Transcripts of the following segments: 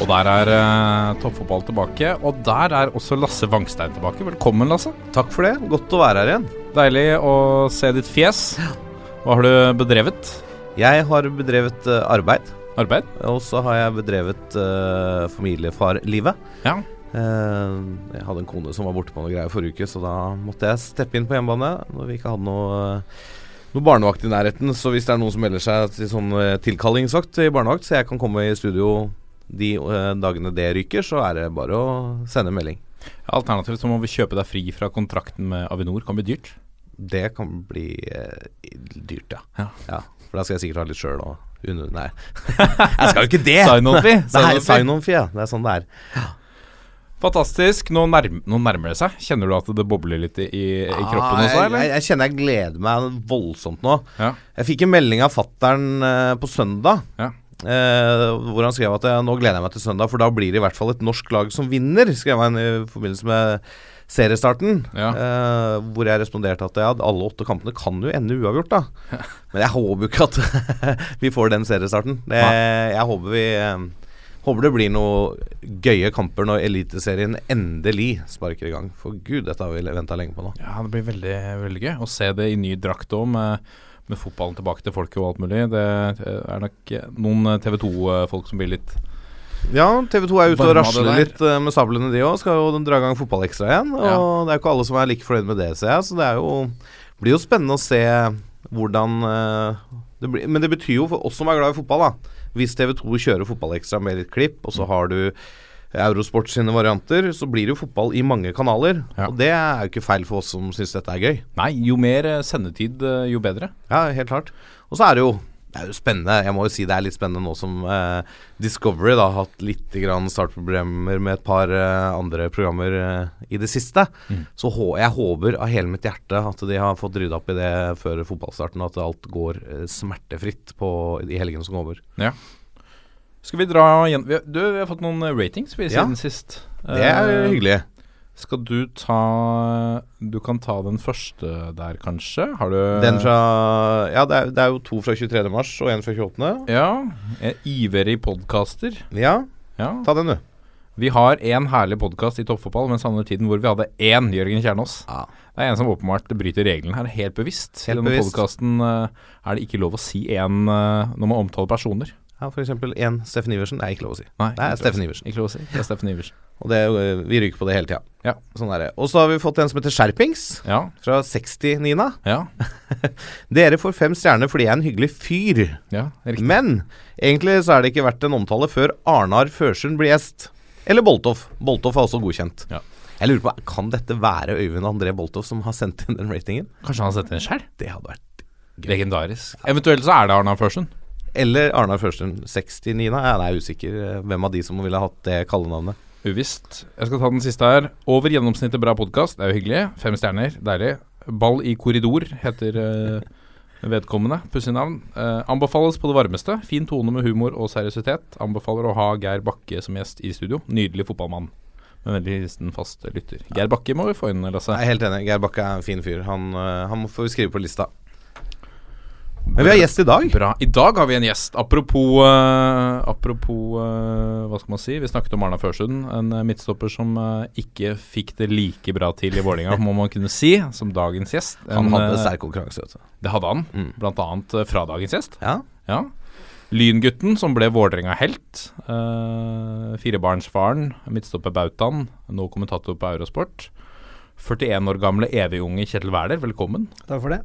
Og der er uh, toppfotball tilbake. Og der er også Lasse Wangstein tilbake. Velkommen, Lasse. Takk for det. Godt å være her igjen. Deilig å se ditt fjes. Hva har du bedrevet? Jeg har bedrevet uh, arbeid. Arbeid? Og så har jeg bedrevet uh, familiefarlivet. Ja. jeg hadde en kone som var borte på noe greier forrige uke, så da måtte jeg steppe inn på hjemmebane når vi ikke hadde noe noe barnevakt i nærheten. Så hvis det er noen som melder seg til sånn tilkallingsvakt i barnevakt, så jeg kan komme i studio de uh, dagene det ryker, så er det bare å sende melding. Alternativt så må vi kjøpe deg fri fra kontrakten med Avinor. Kan bli dyrt? Det kan bli uh, dyrt, ja. ja. ja. For da skal jeg sikkert ha litt sjøl og under... Nei, jeg skal jo ikke det! Sign-on-fee. Ja. Det er sånn det er. Ja. Fantastisk. Nå, nærm nå, nærmer det seg. Kjenner du at det bobler litt i, i, i kroppen også? Eller? Jeg, jeg, kjenner jeg gleder meg voldsomt nå. Ja. Jeg fikk en melding av fattern uh, på søndag. Ja. Eh, hvor han skrev at nå gleder jeg meg til søndag, for da blir det i hvert fall et norsk lag som vinner. Skrev han i forbindelse med seriestarten. Ja. Eh, hvor jeg responderte at ja, alle åtte kampene kan jo ende uavgjort, da. Men jeg håper jo ikke at vi får den seriestarten. Det, jeg håper vi eh, Håper det blir noen gøye kamper når Eliteserien endelig sparker i gang. For gud, dette har vi venta lenge på nå. Ja, det blir veldig, veldig gøy å se det i ny drakt òg, med med fotballen tilbake til folket og alt mulig. Det er nok noen TV 2-folk som blir litt ja, TV 2 er ute og rasler litt med sablene, de òg. Skal jo dra i gang fotballekstra igjen. Og ja. det er jo ikke alle som er like fornøyd med det, ser jeg. Så det jo, blir jo spennende å se hvordan det blir, Men det betyr jo for oss som er glad i fotball, da. Hvis TV 2 kjører fotballekstra med litt klipp, og så har du Eurosport sine varianter, så blir det jo fotball i mange kanaler. Ja. Og det er jo ikke feil for oss som syns dette er gøy. Nei, jo mer eh, sendetid, eh, jo bedre. Ja, helt klart. Og så er det jo det er jo spennende. Jeg må jo si det er litt spennende nå som eh, Discovery da, har hatt litt grann startproblemer med et par eh, andre programmer eh, i det siste. Mm. Så jeg håper av hele mitt hjerte at de har fått rydda opp i det før fotballstarten, og at alt går eh, smertefritt på, i helgene som kommer. Ja. Skal vi dra igjen vi Du, vi har fått noen eh, ratings vi, siden ja. sist. Det er uh, hyggelig. Skal du ta Du kan ta den første der, kanskje? Har du Den fra Ja, det er, det er jo to fra 23. mars og en fra 28. Ja. Ivrig podkaster. Ja. ja. Ta den, du. Vi har én herlig podkast i toppfotball, men savner tiden hvor vi hadde én Jørgen Kjernås. Ja. Det er en som åpenbart bryter reglene her, helt bevisst. Helt I denne podkasten uh, er det ikke lov å si én uh, når man omtaler personer. Ja, f.eks. én Steffen Iversen. Det er ikke lov å si. Nei, det er Steffen Iversen. Ikke lov å si. Det er Steffen Iversen. Og det, vi ryker på det hele tida. Ja. Sånn er det. Og så har vi fått en som heter Skjerpings. Ja. Fra 60 Nina. Ja. Dere får fem stjerner fordi jeg er en hyggelig fyr. Ja, riktig. Men egentlig så er det ikke verdt en omtale før Arnar Førsund blir gjest. Eller Boltoff. Boltoff er også godkjent. Ja. Jeg lurer på, Kan dette være Øyvind André Boltoff som har sendt inn den ratingen? Kanskje han har sendt inn sjøl? Det hadde vært gøy. Legendarisk. Eventuelt så er det Arnar Førsund. Eller Arnar Førstuen 69. Jeg er usikker eh, hvem av de som ville hatt det kallenavnet. Uvisst. Jeg skal ta den siste her. Over gjennomsnittet bra podkast. Det er jo hyggelig. Fem stjerner. Deilig. Ball i korridor heter uh, vedkommende. Pussig navn. Uh, anbefales på det varmeste. Fin tone med humor og seriøsitet. Anbefaler å ha Geir Bakke som gjest i studio. Nydelig fotballmann. Med veldig hilsen fast lytter. Geir Bakke må vi få inn, Lasse. Jeg er helt enig. Geir Bakke er en fin fyr. Han, uh, han får vi skrive på lista. Men vi har gjest i dag. Bra. I dag har vi en gjest. Apropos, uh, apropos uh, Hva skal man si? Vi snakket om Arna Førsund. En uh, midtstopper som ikke fikk det like bra til i Vålerenga, må man kunne si, som dagens gjest. En, han hadde sterk konkurranse. Det hadde han. Mm. Blant annet fra dagens gjest. Ja. ja. Lyngutten, som ble Vålerenga-helt. firebarnsfaren, midtstopper Bautan, nå kommentator på Eurosport. 41 år gamle evigunge Kjetil Wæler, velkommen. Takk for det.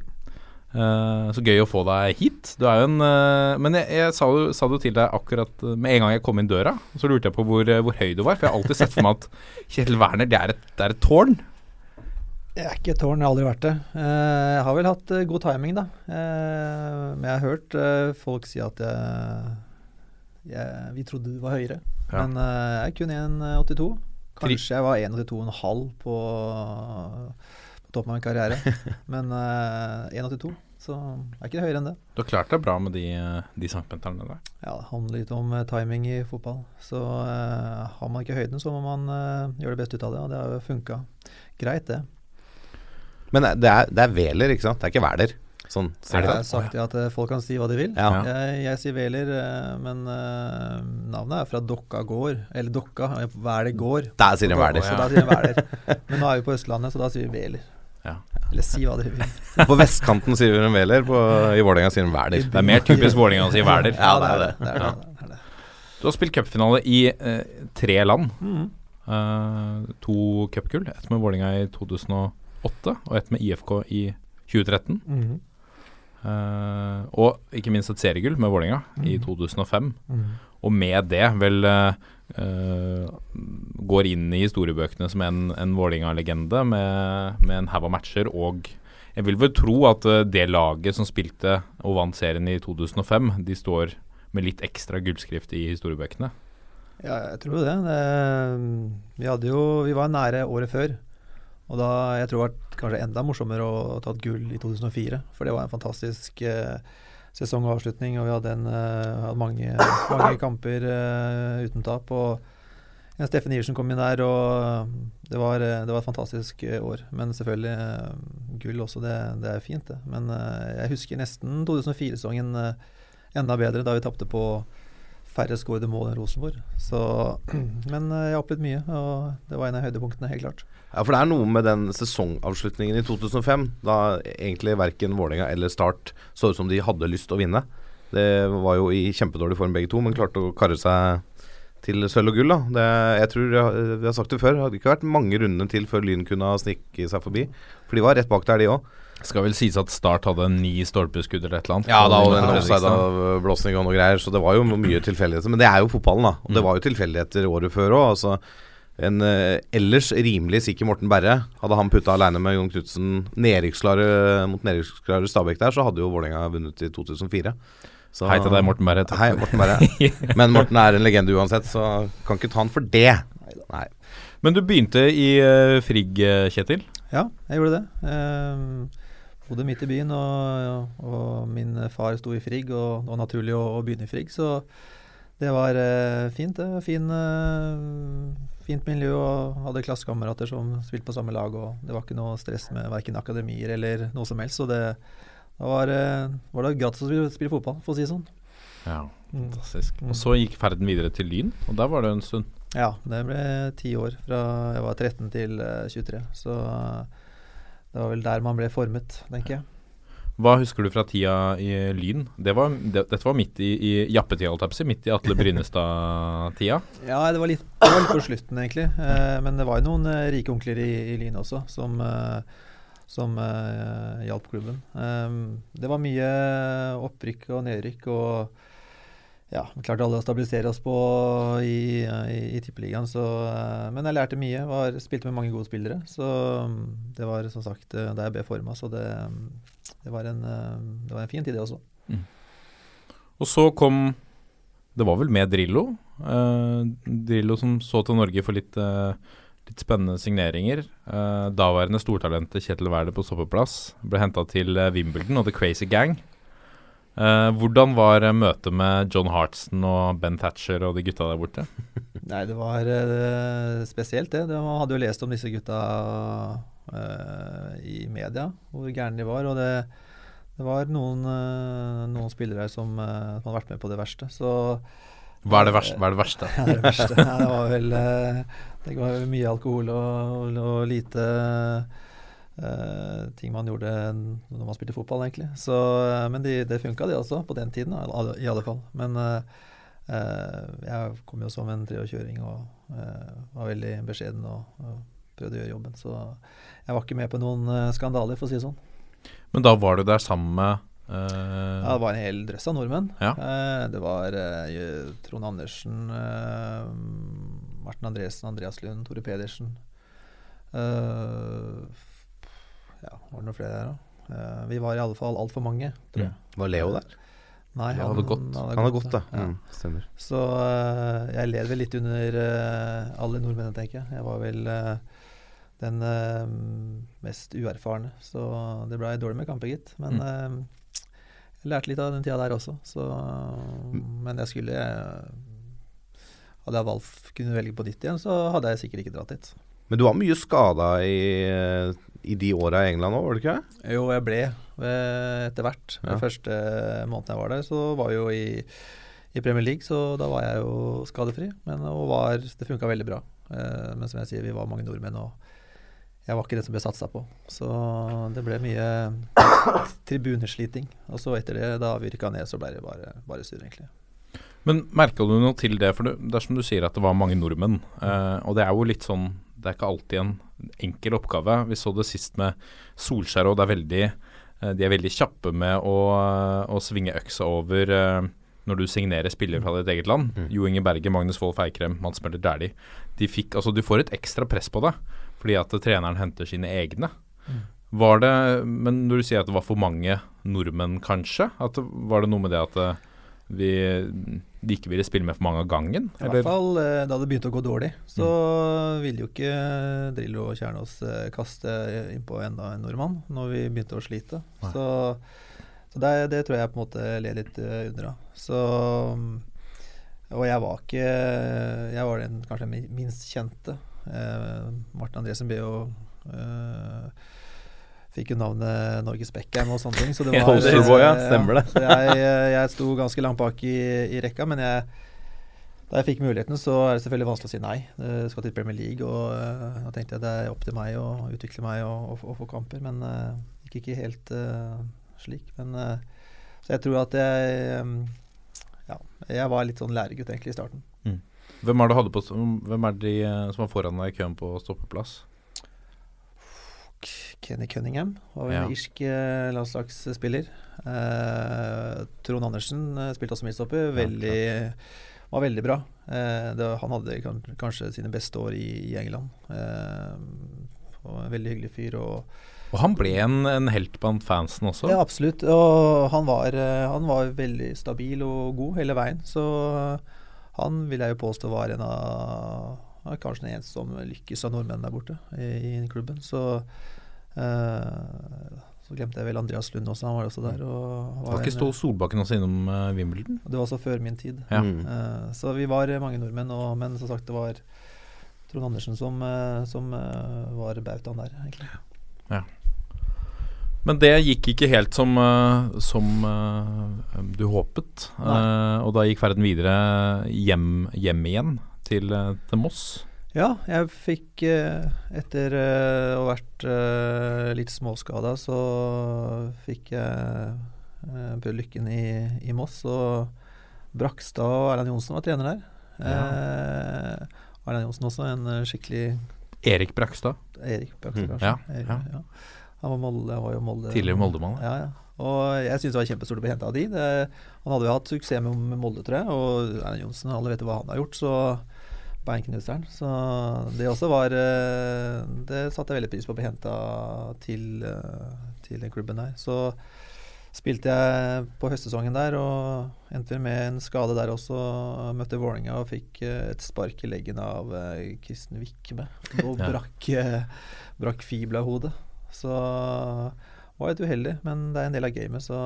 Uh, så gøy å få deg hit. Du er jo en uh, Men jeg, jeg sa, jo, sa, det til deg akkurat uh, med en gang jeg kom inn døra. Så lurte jeg på hvor, hvor, høy du var. For jeg har alltid sett for meg at Kjetil Werner, det er et, det er et tårn. Jeg er ikke et tårn, jeg har aldri vært det. jeg har vel hatt god timing, da. men jeg har hørt folk si at jeg, jeg, vi trodde du var høyere. Ja. Men eh, jeg er kun 1,82. Kanskje jeg var 1,82,5 på, på toppen av en karriere. Men uh, 1,82, så er ikke høyere enn det. Du har klart deg bra med de, eh, de centimeterne der. Ja, Det handler litt om eh, timing i fotball. Så uh, har man ikke høyden, så må man uh, gjøre det beste ut av det. Og det har jo funka greit, det. Men det er, det er Veler, ikke sant? Det er ikke Hvaler. Sånn, du har det? sagt at eh, folk kan si hva de vil. Ja. Jeg, jeg sier Wæler, eh, men uh, navnet er fra Dokka gård. Eller Dokka, eh, det gård. Der sier de Hvaler. Men nå er vi på Østlandet, så da sier vi Wæler. Ja. Eller si hva du vil. På vestkanten sier de Wæler, på- i Vålerenga sier de Wæler. Det er mer typisk Vålerenga å si Wæler. Ja, det er det. det, er det, det. Du har spilt cupfinale i eh, tre land. Mm. Uh, to cupgull. Ett med Vålerenga i 2008, og ett med IFK i 2013. Mm. Uh, og ikke minst et seriegull med Vålerenga i 2005. Mhm. Og med det vel eh, eh, går inn i historiebøkene som en, en Vålerenga-legende med, med en haug av matcher. Og jeg vil vel tro at eh, det laget som spilte og vant serien i 2005, de står med litt ekstra gullskrift i historiebøkene. Ja, jeg tror det. det. Vi hadde jo Vi var nære året før. Og da jeg tror det var kanskje enda morsommere å ta et gull i 2004. For det var en fantastisk eh, sesongavslutning, og vi hadde, en, eh, hadde mange, mange kamper eh, uten tap. Og ja, Steffen Iversen kom inn der, og det var, eh, det var et fantastisk eh, år. Men selvfølgelig, eh, gull også, det, det er fint, det. Men eh, jeg husker nesten 2004-sesongen eh, enda bedre, da vi tapte på færre skårede mål enn Rosenborg. Så, men eh, jeg har opplevd mye, og det var en av høydepunktene, helt klart. Ja, for det er noe med den sesongavslutningen i 2005, da egentlig verken Vålerenga eller Start så ut som de hadde lyst til å vinne. Det var jo i kjempedårlig form begge to, men klarte å karre seg til sølv og gull. da. Det, jeg tror, jeg, vi har sagt det før, det hadde ikke vært mange rundene til før Lyn kunne ha sniket seg forbi. For de var rett bak der, de òg. Skal vel sies at Start hadde ni stolpeskudd eller et eller annet. Ja, da og den offside-avblåsning og noe greier, så det var jo mye tilfeldigheter. Men det er jo fotballen, da. Og det var jo tilfeldigheter året før òg. Altså, en eh, ellers rimelig sikker Morten Berre, hadde han putta aleine med Jon Knutsen nedrykksklare mot nedrykksklare Stabæk der, så hadde jo Vålerenga vunnet i 2004. Så, Hei til deg, Morten Berre. Takk Hei, Morten Berre. Men Morten er en legende uansett, så kan ikke ta han for det. Nei. Men du begynte i uh, Frigg, eh, Kjetil. Ja, jeg gjorde det. Uh, bodde midt i byen, og, og min far sto i Frigg, og det var naturlig å, å begynne i Frigg. Så det var uh, fint, det. Fin, eh, fint miljø, og hadde klassekamerater som spilte på samme lag. Og det var ikke noe stress med verken akademier eller noe som helst. Så det, da var, eh, var det gratis å spille, spille fotball, for å si det sånn. Ja, Mm. fantastisk. Mm. Og så gikk ferden videre til Lyn, og der var det en stund. Ja, det ble ti år, fra jeg var 13 til eh, 23. Så eh, det var vel der man ble formet, tenker jeg. Hva husker du fra tida i Lyn? Det var, det, dette var midt i, i jappetida. Midt i Atle Brynestad-tida. Ja, det var litt, det var litt på slutten, egentlig. Eh, men det var jo noen eh, rike onkler i, i Lyn også, som, eh, som eh, hjalp klubben. Eh, det var mye opprykk og nedrykk, og ja, klarte alle å stabilisere oss på i, i, i Tippeligaen. Så, eh, men jeg lærte mye. Var, spilte med mange gode spillere. Så mm, det var som sagt der jeg ble forma. Så det, det, var en, eh, det var en fin tid, det også. Og så kom Det var vel med Drillo. Eh, Drillo som så til Norge for litt, eh, litt spennende signeringer. Eh, daværende stortalentet Kjetil Wæler på stoppeplass ble henta til Wimbledon og The Crazy Gang. Eh, hvordan var eh, møtet med John Hartson og Ben Thatcher og de gutta der borte? Nei, det var uh, spesielt, det. det. Man hadde jo lest om disse gutta uh, i media, hvor gærne de var. Og det, det var noen, noen spillere som, hadde vært med på det verste. Så Hva er det verste? Hva er det verste? ja, det verste ja, Det var vel Det var mye alkohol og, og lite eh, ting man gjorde når man spilte fotball, egentlig. Så, uh, men de, det funka, det også, på den tiden, i alle- fall. Men uh, jeg kom jo som en treårskjøring og var veldig beskjeden og, og prøvde å gjøre jobben. Så jeg var ikke med på noen skandaler, for å si det sånn. Men da var du der sammen med Ja, det var en hel drøss av nordmenn. Ja. Det var Trond Andersen, Martin Andresen, Andreas Lund, Tore Pedersen. Ja, var det noen flere der, da? Eh, vi var i alle fall altfor mange, tror jeg. Var Leo der? Nei, han, hadde gått. Han hadde gått, da. Ja. Mm, stemmer. Så uh, jeg led vel litt under uh, alle nordmennene, tenker jeg. Jeg var vel uh, den mest uerfarne, så det ble dårlig med kamper, gitt. Men Mm. jeg lærte litt av den tida der også, så Men jeg skulle Hadde jeg valgt kunne velge på ditt igjen, så hadde jeg sikkert ikke dratt dit. Men du var mye skada i, i de åra i England òg, var du ikke? Jo, jeg ble eh, etter hvert. Ja. Den første måneden jeg var der, så var jeg jo i, i Premier League, så da var jeg jo skadefri. Men og var, det funka veldig bra. Eh, men som jeg sier, vi var mange nordmenn, og jeg var ikke den som ble satsa på. Så det ble mye tribunesliting. Og så etter det, da vi rykka ned, så ble det bare, bare surr, egentlig. Men merka du noe til det? For dersom det er som du sier at det var mange nordmenn. eh, og det er jo litt sånn Det er ikke alltid en enkel oppgave. Vi så det sist med Solskjær, og det er veldig eh, de er veldig kjappe med å, å svinge øksa over eh, når du signerer spillere fra ditt eget land. Mm. Jo Inge Berge, Magnus Wolff Eikrem, Mats Møller Dæhlie. De fikk, altså, du får et ekstra press på deg fordi at treneren henter sine egne. Mm. Var det, Men når du sier at det var for mange nordmenn, kanskje? At var det noe med det at eh, vi, de ikke ville spille med for mange av gangen? I hvert fall eh, da det begynte å gå dårlig, så ville jo ikke Drillo og Kjernås eh, kaste innpå enda en nordmann når vi begynte å slite. Nei. Så, så det, det tror jeg på en måte led litt eh, under av. Så Og jeg var ikke Jeg var den kanskje mi- minst kjente. Eh, Martin Andresen ble jo eh, Fikk jo navnet Norges Beckham og sånne ting. Så det Ja, var, Posterboy, ja. eh, Stemmer det. Så jeg, jeg sto ganske langt bak i, i rekka, men jeg da jeg fikk muligheten, så er det selvfølgelig vanskelig å si nei. Jeg skal til Premier League, og eh, da tenkte jeg det er opp til meg å utvikle meg og, og, og få kamper. Men uh, gikk ikke helt uh, slik. Men, uh, så jeg tror at jeg eh, Ja, jeg var litt sånn læregutt egentlig i starten. Hvem er det, hadde på, hvem er de eh, som var foran deg i køen på stoppeplass? Kenny Cunningham var en Ja. irsk eh, landslagsspiller. Eh, Trond Andersen eh, spilte også midtstopper. Veldig, var veldig bra. Eh, det, han hadde kan, kanskje sine beste år i, i England. Eh, og en veldig hyggelig fyr. Og, Og han ble en, en helt blant fansen også. ja, absolutt. Og han var, eh, han var veldig stabil og god hele veien. Så han vil jeg jo påstå var en av ja, Kanskje den eneste som lykkes av nordmenn der borte i, i klubben. Så eh, så glemte jeg vel Andreas Lund også, han var også der. Og Var ikke Stål Solbakken også innom uh, Wimbledon? Det var også før min tid. Ja. Mm. Eh, så vi var mange nordmenn, og, men som sagt det var Trond Andersen som, eh, som eh, var bautaen der, egentlig. Men det gikk ikke helt som, som du håpet. Eh, og da gikk ferden videre hjem, hjem igjen til, eh, til Moss. Ja, jeg fikk eh, Etter eh, å ha vært litt småskada, så fikk jeg prøvd lykken i, i Moss. Og Brakstad og Erland Johnsen var trener der. Ja. Erland Johnsen også, en skikkelig Erik Brakstad, Erik Brakstad, Mm, kanskje. ja, Erik, ja. ja. Han var, Molde, han var jo Molde tidligere Moldemann. Ja, ja. Og jeg syns det var kjempestort å bli henta av de. Det, han hadde jo hatt suksess med, med Molde, tror jeg. Og Erlend Johnsen, alle vet hva han har gjort, så beinknuseren. Så det også var eh, Det satte jeg veldig pris på å bli henta til, eh, til den klubben der. Så spilte jeg på høstsesongen der og endte med en skade der også. Møtte Vålerenga og fikk eh, et spark i leggen av Kristen Vikme. Og brakk, brakk fibla-hodet. Så var litt uheldig, men det er en del av gamet. Så,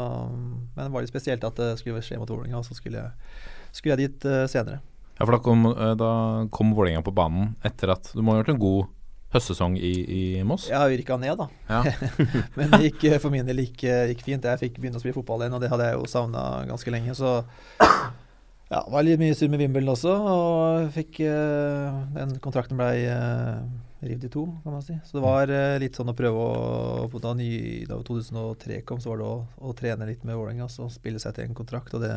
men det var litt spesielt at det skulle skje mot Vålerenga, og så skulle jeg, skulle jeg dit senere. Ja, for da kom, eh, da kom Vålerenga på banen etter at du må ha gjort en god høstsesong i, i Moss? Jeg har jo rykka ned, da. Ja. Men det gikk, eh, for min del gikk, eh, gikk fint. Jeg fikk begynne å spille fotball igjen, og det hadde jeg jo savna ganske lenge. Så ja, var litt mye sur med Wimbledon også, og fikk Den kontrakten ble uh, revet i to, kan man si. Så det var eh, litt sånn å prøve å Da, ny, da 2003 kom, så var det å, å trene litt med Vålerenga og så spille seg til en kontrakt, og det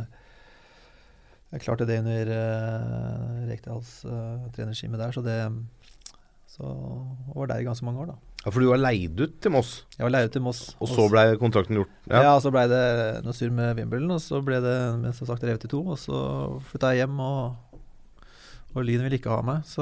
Jeg klarte det under uh, Rekdals uh, trenerskime der, så det så var der i ganske mange år, da. Ja, for du var leid ut til Moss, Jeg var leid ut til Moss. og så ble kontrakten gjort? ja. så blei det noe surr med Wimbledon, og så ble det men som sagt revet i to. Og så flytta jeg hjem, og, og Lyn ville ikke ha meg. Så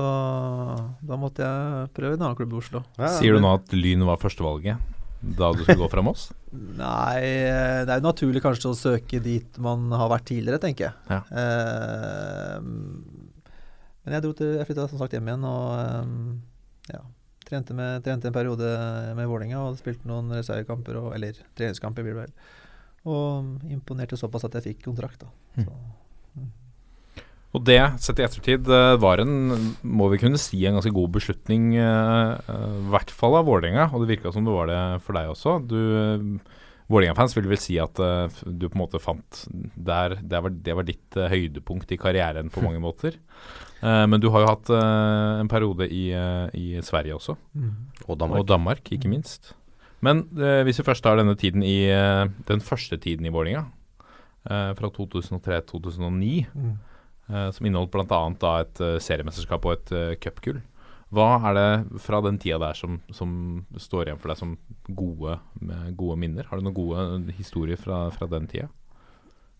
da måtte jeg prøve en annen klubb i Oslo. Ja, Sier du nå at Lyn var førstevalget? Da du skulle gå fra Moss? Nei, eh, det er jo naturlig kanskje å søke dit man har vært tidligere, tenker jeg. Ja. Uh, men jeg dro til, jeg flytta som sagt hjem igjen og um, ja, trente, med, trente en periode med Vålerenga og spilte noen reservekamper, eller treningskamper blir det vel. Og imponerte såpass at jeg fikk kontrakt, da. Mm. Så, Og det, sett i ettertid, eh, var en, må vi kunne si, en ganske god beslutning, eh, eh, i hvert fall av Vålerenga, og det virka som det var det for deg også. Du, Vålerenga-fans vil vel si at du på en måte fant der, det, var, det var ditt høydepunkt i karrieren på mange måter. Eh, men du har jo hatt en periode i, i Sverige også, Og Danmark. og Danmark, ikke minst. Men eh, hvis vi først tar denne tiden i den første tiden i Vålerenga, eh, fra 2003-2009 mm. Eh, som inneholdt bl.a. et eh, seriemesterskap og et uh, cupgull. Hva er det fra den tida der som, som står igjen for deg som gode, med gode minner? Har du noen gode historier fra, fra den tida?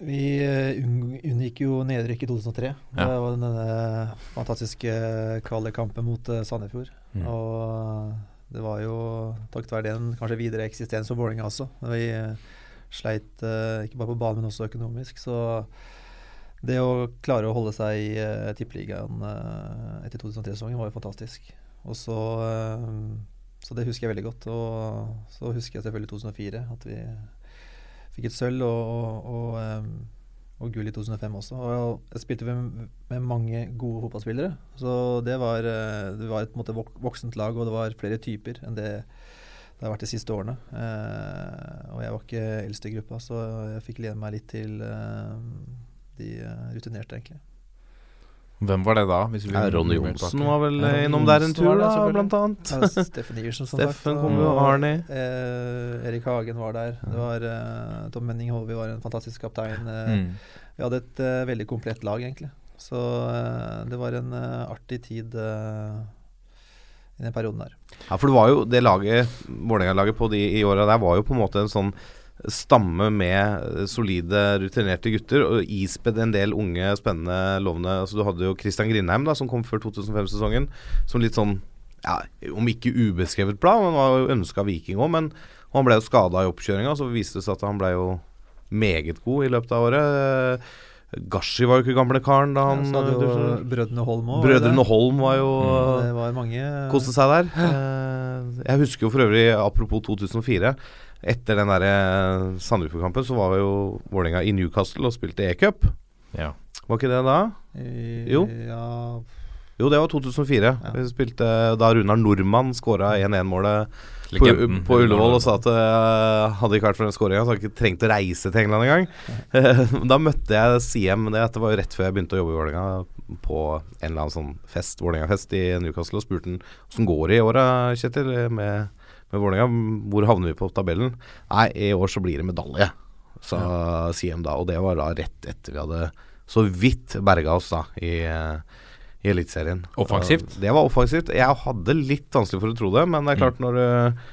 Vi unngikk jo nedrykk i 2003. Ja. Det var denne fantastiske kvalikkampen mot Sandefjord. Mm. Og det var jo takket være den kanskje videre eksistens for Vålerenga også. Vi sleit ikke bare på banen, men også økonomisk. Så det å klare å holde seg i uh, tippeligaen uh, etter 2003-sesongen var jo fantastisk. Og så uh, Så det husker jeg veldig godt. Og så husker jeg selvfølgelig 2004, at vi fikk et sølv og, og, og, um, og gull i 2005 også. Og jeg spilte med, med mange gode fotballspillere. Så det var, det var et måte, voksent lag, og det var flere typer enn det det har vært de siste årene. Og jeg var ikke eldst i gruppa, så jeg fikk lene meg litt til de eh, rutinerte, egentlig. Hvem var det da? Hvis vi Ja, Ronny Johnsen var vel Ja, innom der en tur, da, blant annet. Ja, Steffen Iversen, som sagt. Steffen kom jo, Arnie. Eh, Erik Hagen var der. Det var eh, Tom Menning Håvi var en fantastisk kaptein. Eh, Mm. Vi hadde et eh, veldig komplett lag, egentlig. Så eh, det var en eh, artig tid eh, i den perioden der. Ja, for det var jo det laget, Vålerenga-laget på de i åra der, var jo på en måte en sånn stamme med eh, solide, rutinerte gutter, og ispedd en del unge, spennende, lovende Altså Du hadde jo Christian Grindheim, da, som kom før 2005-sesongen, som litt sånn ja, Om ikke ubeskrevet blad, men var jo ønska viking òg. Men han ble jo skada i oppkjøringa, så viste det seg at han ble jo meget god i løpet av året. Gashi var jo ikke gamle karen da han Ja, jo Brødrene Holm òg. Brødrene Holm var jo Det var mange Koste seg der. Eh, jeg husker jo for øvrig, apropos 2004 Etter den der eh, Sandefjord-kampen så var jo Vålerenga i Newcastle og spilte e-cup. Ja. Var ikke det da? Jo. Ja, Jo, det var 2004. Ja. Vi spilte da Runar Nordmann skåra 1-1-målet på, på Ullevål og sa at uh, hadde ikke vært for den skåringa, så hadde jeg ikke trengt å reise til England engang. da møtte jeg Siem, det, det var jo rett før jeg begynte å jobbe i Vålerenga, på en eller annen sånn fest, Vålerenga-fest i Newcastle, og spurte han åssen går det i året, Kjetil, med, med Vålerenga? Hvor havner vi på tabellen? Nei, i år så blir det medalje, sa Siem da. Og det var da rett etter vi hadde så vidt berga oss da i eh, i Eliteserien. Offensivt? Det var offensivt. Jeg hadde litt vanskelig for å tro det, men det er klart når uh,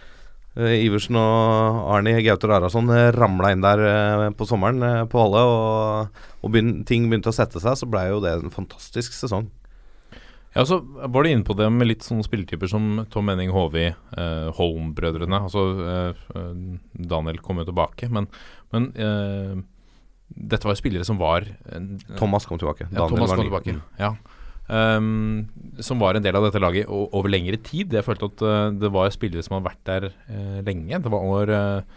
Iversen og Arnie Gauter Arason ramla inn der på sommeren på Valle, og, og begyn ting begynte å sette seg, så blei jo det en fantastisk sesong. Ja, så var du inne på det med litt sånne spilletyper som Tom Menning Håvi, eh, Holm-brødrene. Altså eh, eh, Daniel kom jo tilbake, men, men eh, dette var jo spillere som var en, Thomas kom tilbake. Ja, Daniel Thomas var kom tilbake. Ja. Um, som var en del av dette laget Og over lengre tid. Jeg følte at uh, det var spillere som har vært der uh, lenge. Det var, år uh,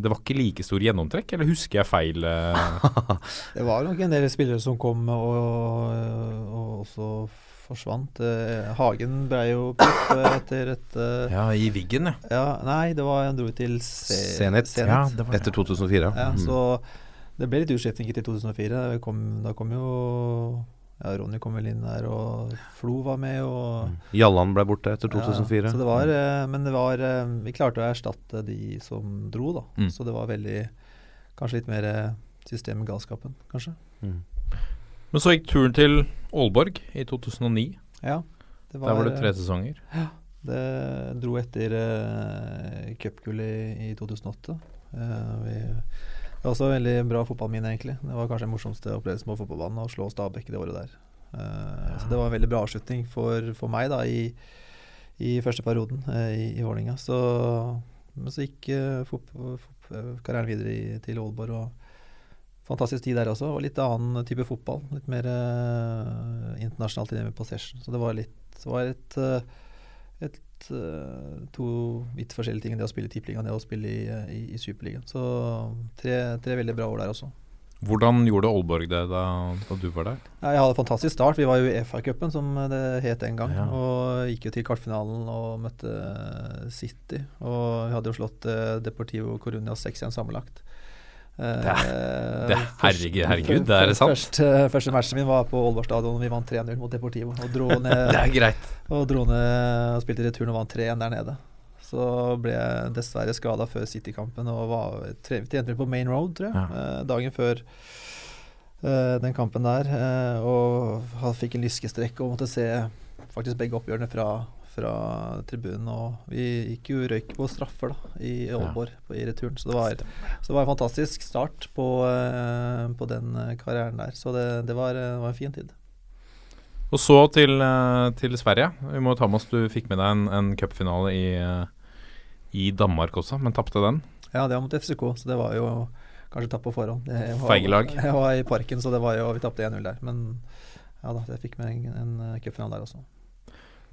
det var ikke like stor gjennomtrekk, eller husker jeg feil? eh? det var nok en del spillere som kom og, og også forsvant. Eh, Hagen ble jo proff etter et eh, ja, i Wiggen, ja. ja, Nei, det var han dro til Se Zenit. Ja, det var. Etter 2004. Ja, Mm. så det ble litt utskiftninger til 2004. Kom, da kom jo ja, Ronny kom vel inn der, og Flo var med. Og, Jallan ble borte etter 2004. Ja, så det var, eh, men det var eh, Vi klarte å erstatte de som dro, da. Mm. Så det var veldig Kanskje litt mer eh, system i galskapen, kanskje. Men så gikk turen til Aalborg i 2009. Ja. Det Der var det tre sesonger. sesonger. Det dro etter uh, cupgullet i, i 2008. Uh, vi, det var også en veldig bra fotballminne, egentlig. Det var kanskje den morsomste opplevelsen på fotballbanen å slå Stabæk det året der. Eh, Så det var en veldig bra avslutning for, for meg da i, i første perioden eh, i, i Vålerenga. Så Men så gikk uh, karrieren videre til Aalborg. og Fantastisk tid der også. Og litt annen type fotball. Litt mer uh, internasjonalt i det med possession. Så det var litt det var et, et to vidt forskjellige ting. Det å spille i Tippeligaen og det å spille i, i, i Superligaen. Så tre, tre veldig bra år der også. Hvordan gjorde Aalborg det da, da, du var der? Ja, jeg hadde en fantastisk start. Vi var jo i FA-cupen, som det het en gang. Ja. Og gikk jo til kvartfinalen og møtte City. Og vi hadde jo slått uh, Deportivo Coruña 6-1 sammenlagt. Uh, det, det, herregud, herregud, det er sant? Første, første matchen min var på Ålborg stadion. Vi vant 3-0 mot Deportivo. Og dro ned, det er greit. Og dro ned og spilte returen og vant 3-1 der nede. Så ble jeg dessverre skada før City-kampen og var trente på Main Road, tror jeg, ja. eh, dagen før eh, den kampen der. Og og fikk en lyskestrekk og måtte se faktisk begge oppgjørene fra, fra tribunen. Og vi gikk jo røyk på straffer da, i Aalborg ja. i returen. Så det, var, så det, var, en fantastisk start på, eh, på den eh, karrieren der. Så det, det, var, det var en fin tid. Og så til, eh, til, Sverige. Vi må ta med oss Du fikk med deg en, en cupfinale i, i Danmark også, men tapte den. Ja, det var mot FCK, så det var jo kanskje tapt på forhånd. Feige lag. Jeg var i Parken, så det var jo, vi tapte 1-0 der. Men ja da, jeg fikk med en, en cupfinale der også.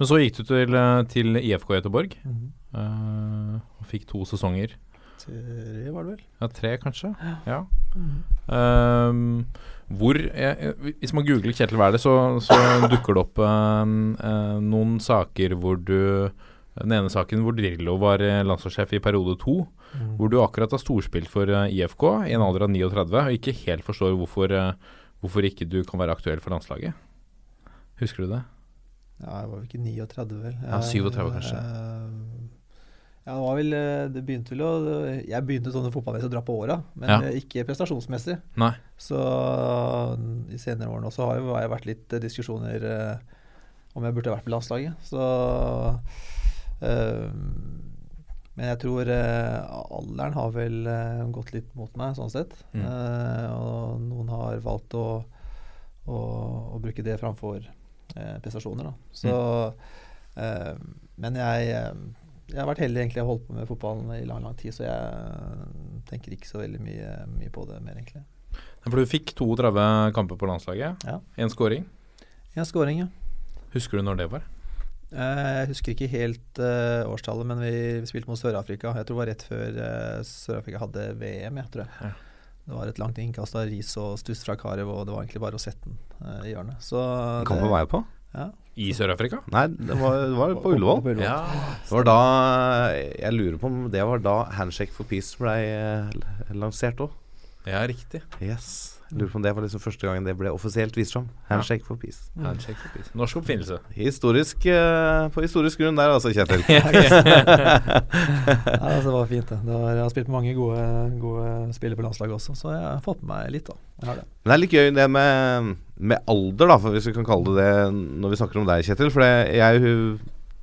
Men så gikk du til, eh, til IFK Göteborg mm -hmm. uh, og fikk to sesonger. Tre var det vel? Ja, tre kanskje. Ja. Mm -hmm. uh, hvor jeg, Hvis man googler Kjetil Wæler, så, så dukker det opp uh, noen saker hvor du den ene saken hvor Drillo var eh, landslagssjef i periode to, mm. hvor du akkurat har storspilt for IFK i en alder av 39 og ikke helt forstår hvorfor, hvorfor ikke du kan være aktuell for landslaget. Husker du det? Ja, jeg var vel ikke 39, vel. Ja, 37 kanskje. ja, det var vel Det begynte vel å Jeg begynte sånn fotballmessig å dra på åra, men ja. ikke prestasjonsmessig. Nei. Så i senere årene også har det vært litt diskusjoner om jeg burde vært på landslaget. Så øh, men jeg tror uh, alderen har vel uh, gått litt mot meg, sånn sett. Mm. Uh, og noen har valgt å, å, å bruke det framfor prestasjoner. Da. Så, mm. men jeg, jeg, har vært heldig egentlig å holdt på med fotballen i lang lang tid, så jeg tenker ikke så veldig mye, mye på det mer, egentlig. For du fikk 32 kamper på landslaget. Ja. Én scoring. En scoring, ja. Husker du når det var? Eh, jeg husker ikke helt uh, årstallet, men vi, vi spilte mot Sør-Afrika. Jeg tror det var rett før uh, Sør-Afrika hadde VM. Jeg tror jeg. Ja. Det var et langt innkast av ris og stuss fra Karev, og det var egentlig bare å sette den uh, i hjørnet. Så Kan du være på? Ja. I Sør-Afrika? Nei, det var, det var på Ullevål. Ja. Det var da Jeg lurer på om det var da Handshake for Peace ble lansert òg. Ja, riktig. Yes Lurer på om det var liksom første gangen det ble offisielt vist fram. Handshake for peace. Mm. Handshake for peace. Norsk oppfinnelse. Historisk uh, På historisk grunn der, altså, Kjetil. ja, altså, det var fint, det. det var, jeg har spilt med mange gode, gode spillere på landslaget også, så jeg har fått med meg litt, da. Det. Men det er litt gøy det med, med alder, da, for hvis vi kan kalle det det når vi snakker om deg, Kjetil. For det, jeg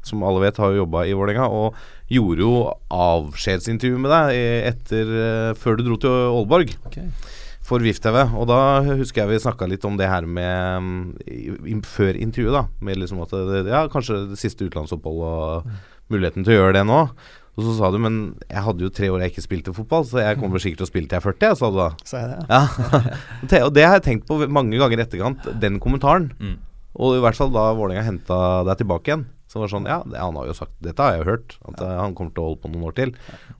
som alle vet, har jo jobba i Vålerenga, og gjorde jo avskjedsintervju med deg etter, uh, før du dro til Aalborg. Okay for VIF-TV. Og da husker jeg vi snakka litt om det her med i, Før intervjuet, da. Med liksom at det, Ja, kanskje det siste utenlandsopphold og mm. muligheten til å gjøre det nå. Og så sa du men jeg hadde jo tre år jeg ikke spilte fotball, så jeg kommer sikkert til å spille til jeg er 40, sa du da. Sa jeg det, ja. og det har jeg tenkt på mange ganger i etterkant, den kommentaren. Mm. Og i hvert fall da Vålerenga henta deg tilbake igjen. Så var sånn, ja, det, han har jo sagt Dette har jeg jo hørt, at ja. han kommer til å holde på noen år til.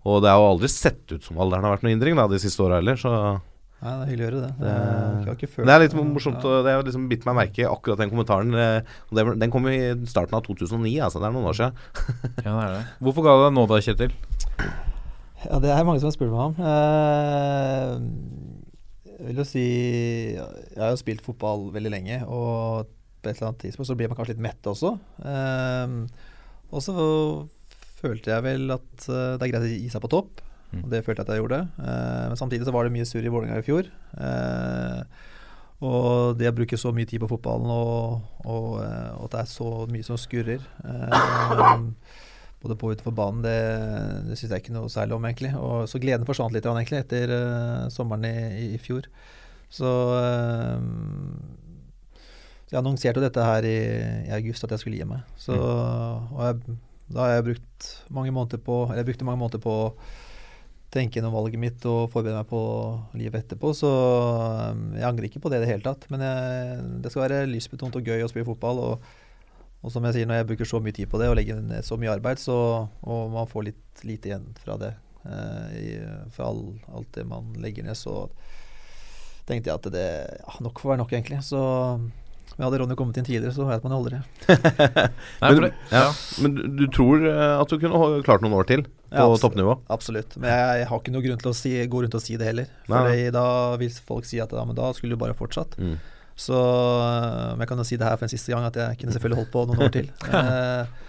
Og det har jo aldri sett ut som alderen har vært noen hindring da de siste åra heller, så Nei, det er hyggelig å høre det. Det, det, er litt morsomt. Ja. Det har liksom bitt meg merke i akkurat den kommentaren. Eh, den kom i starten av 2009, altså. Det er noen år siden. ja, det er det. Hvorfor ga du deg nå da, Kjetil? Ja, det er mange som har spurt meg om. Eh, jeg vil jo si Jeg har jo spilt fotball veldig lenge, og på et eller annet tidspunkt så blir man kanskje litt mett også. Eh, og så følte jeg vel at det er greit å gi seg på topp. Mm. Og det følte jeg at jeg gjorde. Eh, men samtidig så var det mye surr i Vålerenga i fjor. Eh, og det å bruke så mye tid på fotballen og, og, eh, og, at det er så mye som skurrer eh, både på og utenfor banen, det, det syns jeg ikke noe særlig om, egentlig. Og så gleden forsvant litt egentlig etter uh, sommeren i, i, i, fjor. Så, uh, så jeg annonserte jo dette her i, i, august, at jeg skulle gi meg. Så, mm. Og jeg da har jeg brukt mange måneder på Eller jeg brukte mange måneder på å tenke gjennom valget mitt og forberede meg på livet etterpå, så um, jeg angrer ikke på det i det hele tatt. Men jeg, det skal være lystbetont og gøy å spille fotball. og og som jeg sier, når jeg bruker så mye tid på det og legger ned så mye arbeid, så, og man får litt lite igjen fra det, eh, i, fra all, alt det man legger ned, så tenkte jeg at det ja, nok får være nok, egentlig. Så men hadde Ronny kommet inn tidligere, så vet man aldri. Nei, for det, Ja. Men du, du tror eh, at du kunne klart noen år til på Ja, absolutt. toppnivå? Absolutt. Men jeg, jeg har ikke noen grunn til å si, gå rundt og si det heller. For da vil folk si at ja, men da skulle du bare fortsatt. Mm. Så øh, Men jeg kan jo si det her for en siste gang, at jeg kunne selvfølgelig holdt på noen år til. Eh,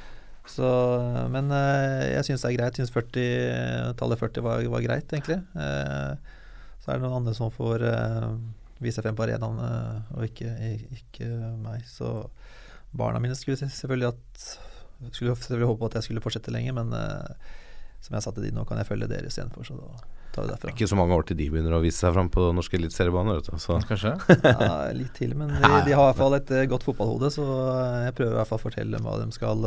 så, men eh, jeg syns det er greit. Jeg syns 40, tallet 40 var, var greit, egentlig. Eh, så er det noen andre som får eh, vise frem på arenaen, og ikke, ikke meg. Så barna mine skulle selvfølgelig at skulle selvfølgelig håpe at jeg skulle fortsette lenge, men eh, som jeg sa til de, nå kan jeg følge dere istedenfor, så da tar vi derfra. Ikke så mange år til de begynner å vise seg fram på norske eliteseriebaner. vet du, Så. Kanskje? Ja, litt til, men de, de har i hvert fall et eh, godt fotballhode, så eh, jeg prøver i hvert fall å fortelle dem hva de skal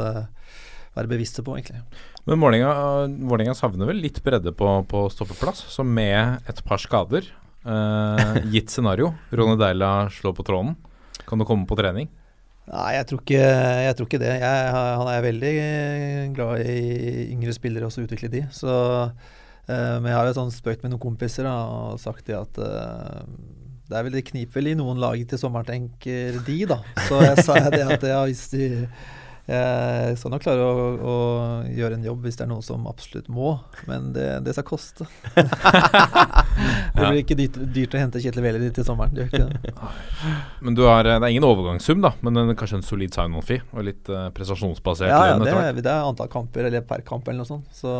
være bevisste på, egentlig. Men Vålerenga savner vel litt bredde på, på stoppeplass, så med et par skader, eh, gitt scenario, Ronny Deila slår på tråden, kan du komme på trening? Nei, jeg tror ikke, jeg tror ikke det. Jeg, han er veldig glad i yngre spillere og så utvikle de. Så, uh, men jeg har jo sånn spøkt med noen kompiser da, og sagt det at uh, det er vel det kniper vel i noen lag til sommeren, tenker de, da. Så jeg sa det at ja, hvis de jeg skal nok klare å, å gjøre en jobb hvis det er noe som absolutt må, men det, det skal koste. det blir ikke dyrt, dyrt å hente Kjetil Wæler til sommeren. Det det. Men du har, Det er ingen overgangssum, da, men en, kanskje en solid sign-on-fee og litt uh, prestasjonsbasert Ja, ja det, er, det er antall kamper eller per kamp eller noe sånt. Så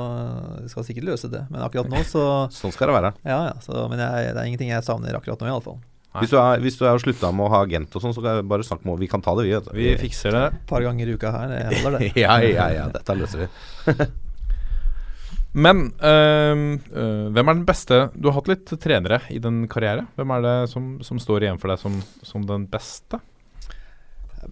vi skal sikkert løse det. Men akkurat nå så Sånn skal det være. Ja, ja. Så, men jeg, det er ingenting jeg savner akkurat nå, iallfall. Nei. Hvis du er, hvis du er slutta med å ha agent og sånn, så kan jeg bare snakke med Vi kan ta det, vi. vet du. Vi fikser det. Et par ganger i uka her, det holder, det. ja, ja, ja. Dette løser vi. Men øh, øh, hvem er den beste Du har hatt litt trenere i din karriere. Hvem er det som, som står igjen for deg som, som den beste?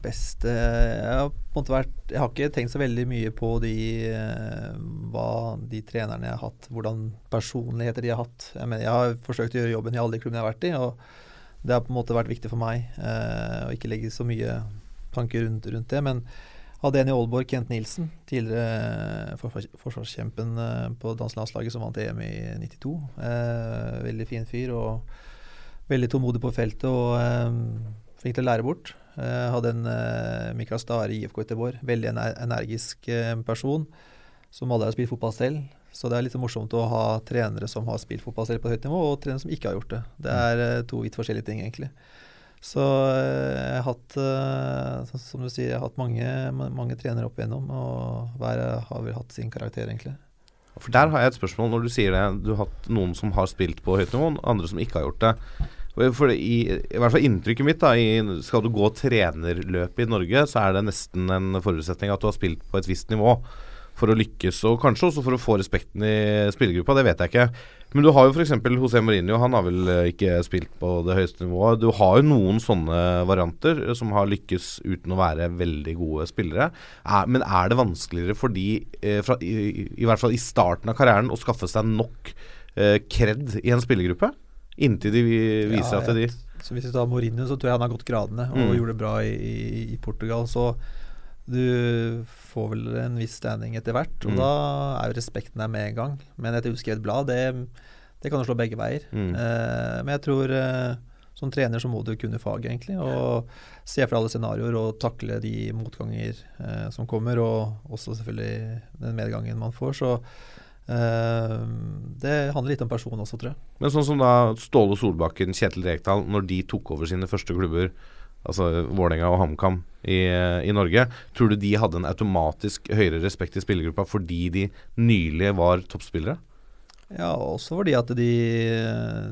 Best Jeg har på en måte vært Jeg har ikke tenkt så veldig mye på de eh, hva de trenerne jeg har hatt, hvordan personligheter de har hatt. Jeg, mener, jeg har forsøkt å gjøre jobben i alle de klubbene jeg har vært i, og det har på en måte vært viktig for meg eh, å ikke legge så mye tanker rundt, rundt det. Men hadde en i Aalborg, Kent Nilsen, tidligere forsvarskjempen eh, på danselandslaget som vant EM i 92. Eh, veldig fin fyr og veldig tålmodig på feltet og eh, flink til å lære bort. Eh, hadde en eh, Mikael Stare i IFK Göteborg. Veldig ener energisk eh, person som alle har spilt fotball selv. Så det er litt morsomt å ha trenere som har spilt fotball selv på høyt nivå, og trenere som ikke har gjort det. Det er eh, to vidt forskjellige ting, egentlig. Så eh, jeg har hatt, eh, som du sier, jeg har hatt mange, mange trenere opp igjennom, og hver har vel hatt sin karakter, egentlig. For der har jeg et spørsmål når du sier det. Du har hatt noen som har spilt på høyt nivå, andre som ikke har gjort det. For i, I hvert fall inntrykket mitt da i, Skal du gå trenerløpet i Norge, så er det nesten en forutsetning at du har spilt på et visst nivå for å lykkes, og kanskje også for å få respekten i spillergruppa. Det vet jeg ikke. Men du har jo f.eks. José Mourinho. Han har vel eh, ikke spilt på det høyeste nivået. Du har jo noen sånne varianter eh, som har lykkes uten å være veldig gode spillere. Er, men er det vanskeligere for de, eh, fra, i, i, hvert fall i starten av karrieren, å skaffe seg nok eh, kred i en spillergruppe? Inntil de vi- viser Ja, at de Så hvis vi tar Mourinho, så tror jeg han har gått gradene og Mm. gjorde det bra i, i, i Portugal. Så du får vel en viss standing etter hvert, og Mm. da er jo respekten der med en gang. Men et uskrevet blad, det, det kan jo slå begge veier. Mm. Eh, men jeg tror eh, som trener så må du kunne faget, egentlig. Og se for alle scenarioer og takle de motganger eh, som kommer, og også selvfølgelig den medgangen man får. Så eh, det handler litt om person også, tror jeg. Men sånn som da Ståle Solbakken, Kjetil Rekdal, når de tok over sine første klubber, altså Vålerenga og HamKam i, i Norge, tror du de hadde en automatisk høyere respekt i spillergruppa fordi de nylig var toppspillere? Ja, også fordi at de,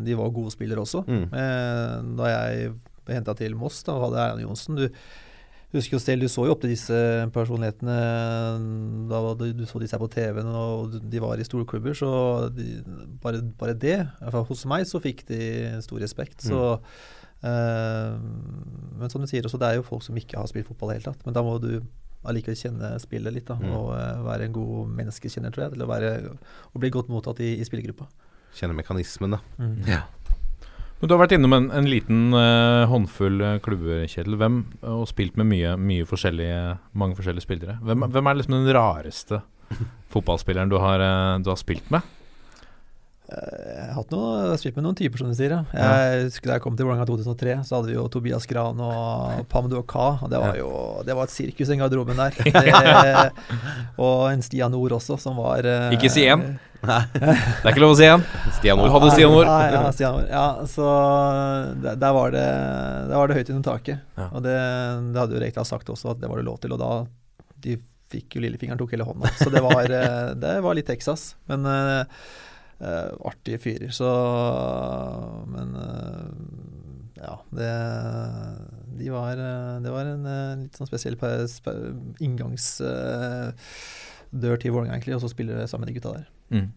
de var gode spillere også. Mm. Eh, da jeg henta til Moss da hadde Erland Johnsen Du husker jo selv, du så jo opp til disse personlighetene da var du så disse her på TV-en, og de var i store klubber. Så de, bare, bare det, i hvert fall hos meg, så fikk de stor respekt. Så eh, Men som du sier også, det er jo folk som ikke har spilt fotball i det hele tatt. Men da må du allikevel kjenne spillet litt. da, Mm. Og eh, være en god menneskekjenner, tror jeg. Til å, være, og bli godt mottatt i, i spillergruppa. Kjenne mekanismen, da. Mm. Ja. Men Du har vært innom en, en liten uh, håndfull eh, klubber, Kjetil. Hvem, og spilt med mye, mye forskjellige, mange forskjellige spillere. Hvem, hvem er liksom den rareste fotballspilleren du har, uh, du har spilt med? Eh, Jeg har hatt noe, spilt med noen typer, som du sier. Ja. Jeg husker Da jeg kom til Vålerenga 2003, så hadde vi jo Tobias Gran og Pamdo Ka. Og det var jo det var et sirkus, den garderoben der. Det, og en Stian Nord også, som var eh, Ikke si en. Det er ikke lov å si igjen. Stian Du hadde Stian. Nei, ja, Nord. Ja, så der, var det, der var det høyt under taket. Ja. Og det, det hadde jo Rekdal sagt også, at det var det lov til. Og da de fikk jo lillefingeren, tok hele hånda. Så det var, eh, det var litt Texas. Men eh, eh, artige fyrer, så Men uh, ja, det De var eh, Det var en litt sånn spesiell pe- spe- inngangsdør til Vålerenga, egentlig, og så spiller vi sammen med de gutta der. Mm.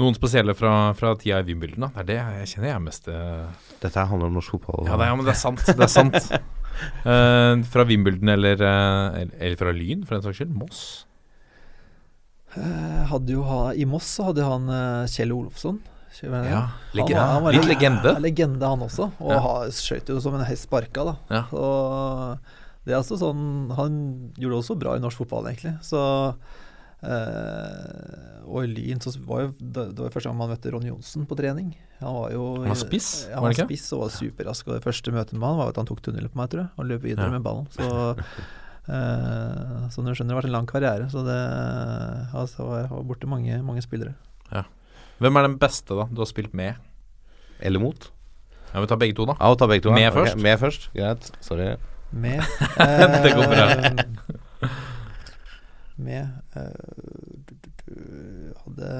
Noen spesielle fra, fra tida i Wimbledon? Det er det jeg kjenner jeg mest uh... Dette handler om norsk fotball. Ja, det er, ja, men det er sant. Det er sant. uh, fra Wimbledon eller, uh, eller, eller fra Lyn, for den saks skyld. Moss. Eh, hadde jo ha, I Moss så hadde han eh, Kjell Olofsson. Ja, Han han var litt legende. Legende, han også. Og Ja. skøyt jo som en hest sparka, da. Ja. Så det er altså sånn Han gjorde det også bra i norsk fotball, egentlig. Så eh, Og i Lyn så var jo Det det var første gang man møtte Ron Johnsen på trening. Han var jo Han var spiss, Ja, han var ikke? spiss og var superrask. Og det første møtet med han var at han tok tunnelen på meg, tror jeg, og løp videre med ballen. Så eh, Så du skjønner, det har vært en lang karriere. Så det altså, Jeg har borte mange, mange spillere. Hvem er den beste da du har spilt med? Eller mot? Ja, Vi tar begge to, da. Ja, vi tar begge to. Med ja. først? Med først. Greit. Sorry. Med Det går bra. eh, Med uh, du, du, du, Hadde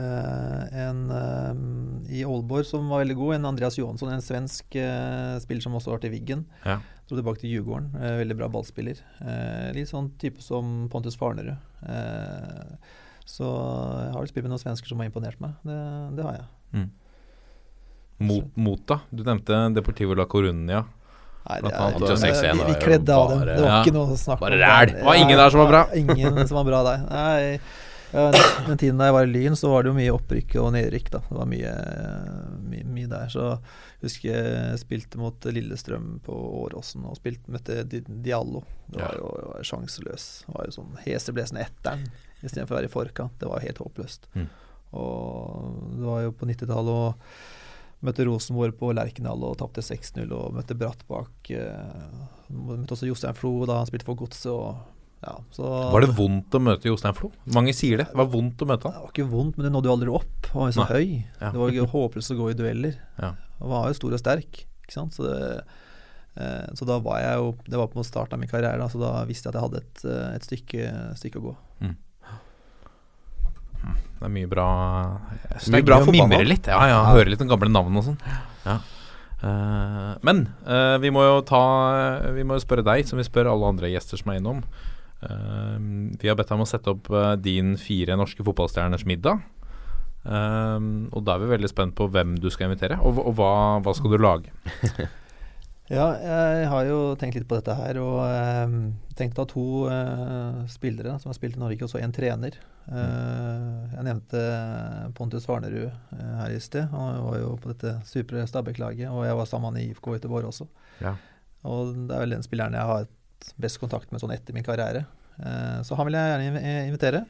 en uh, i Aalborg som var veldig god. En Andreas Johansson, en svensk eh, spiller som også var til Wiggen. Ja. Dro tilbake til Djurgården. eh, veldig bra ballspiller. Eh, litt sånn type som Pontus Farnerud. Eh, så jeg har vel spilt med noen svensker som har imponert meg. Det, det har jeg. Mot, mot, da? Du nevnte Deportivo la Coruña. Nei, det er, 6-1 vi, vi kledde av dem. Det var ikke noe å snakke Bare om. ræl. Det var ingen der som var bra. Ingen som var bra der. Nei, den, den tiden da jeg var i Lyn, så var det jo mye opprykk og nedrykk. da Det var mye, mye, mye der. Så husker jeg spilte mot Lillestrøm på Åråsen og spilte, møtte Di- Diallo. Det var jo var sjanseløs. Det var jo sånn heseblesende etteren istedenfor å være i forkant. Det var jo helt håpløst. Mm. Og det var jo på 90-tallet og Møtte Rosenborg på Lerkendal og tapte 6-0, og møtte Brattbakk. Eh, møtte også Jostein Flo da han spilte for Godset. og Ja, så Var det vondt å møte Jostein Flo? Mange sier det. Det var vondt å møte Det var ikke vondt, men det nådde jo aldri opp. Han var jo så Nei. høy. Ja. Det var jo håpløst å gå i dueller. Ja. Han var jo stor og sterk, ikke sant. Så, det, eh, så da var jeg jo Det var på starten av min karriere, da, så da visste jeg at jeg hadde et, eh, et stykke, stykke å gå. Det er mye bra Jeg Mye er bra å mimre litt. Ja, ja, Høre litt om gamle navn og sånn. Ja. Uh, men uh, vi må jo ta Vi må jo spørre deg, som vi spør alle andre gjester som er innom. Eh, vi har bedt deg om å sette opp eh, din fire norske fotballstjerners middag. Eh, og da er vi veldig spent på hvem du skal invitere, og, og hva, hva skal du lage? Ja, jeg har jo tenkt litt på dette her, og eh, tenkt å ha to eh, spillere som har spilt i Norge, og så en trener. Uh, jeg nevnte Pontus Varnerud uh, her i sted. Han var jo på dette supre Stabæk-laget, og jeg var sammen i IFK Göteborg også. Ja. Og det er vel den spilleren jeg har best kontakt med sånn etter min karriere. Eh, så han vil jeg gjerne invitere.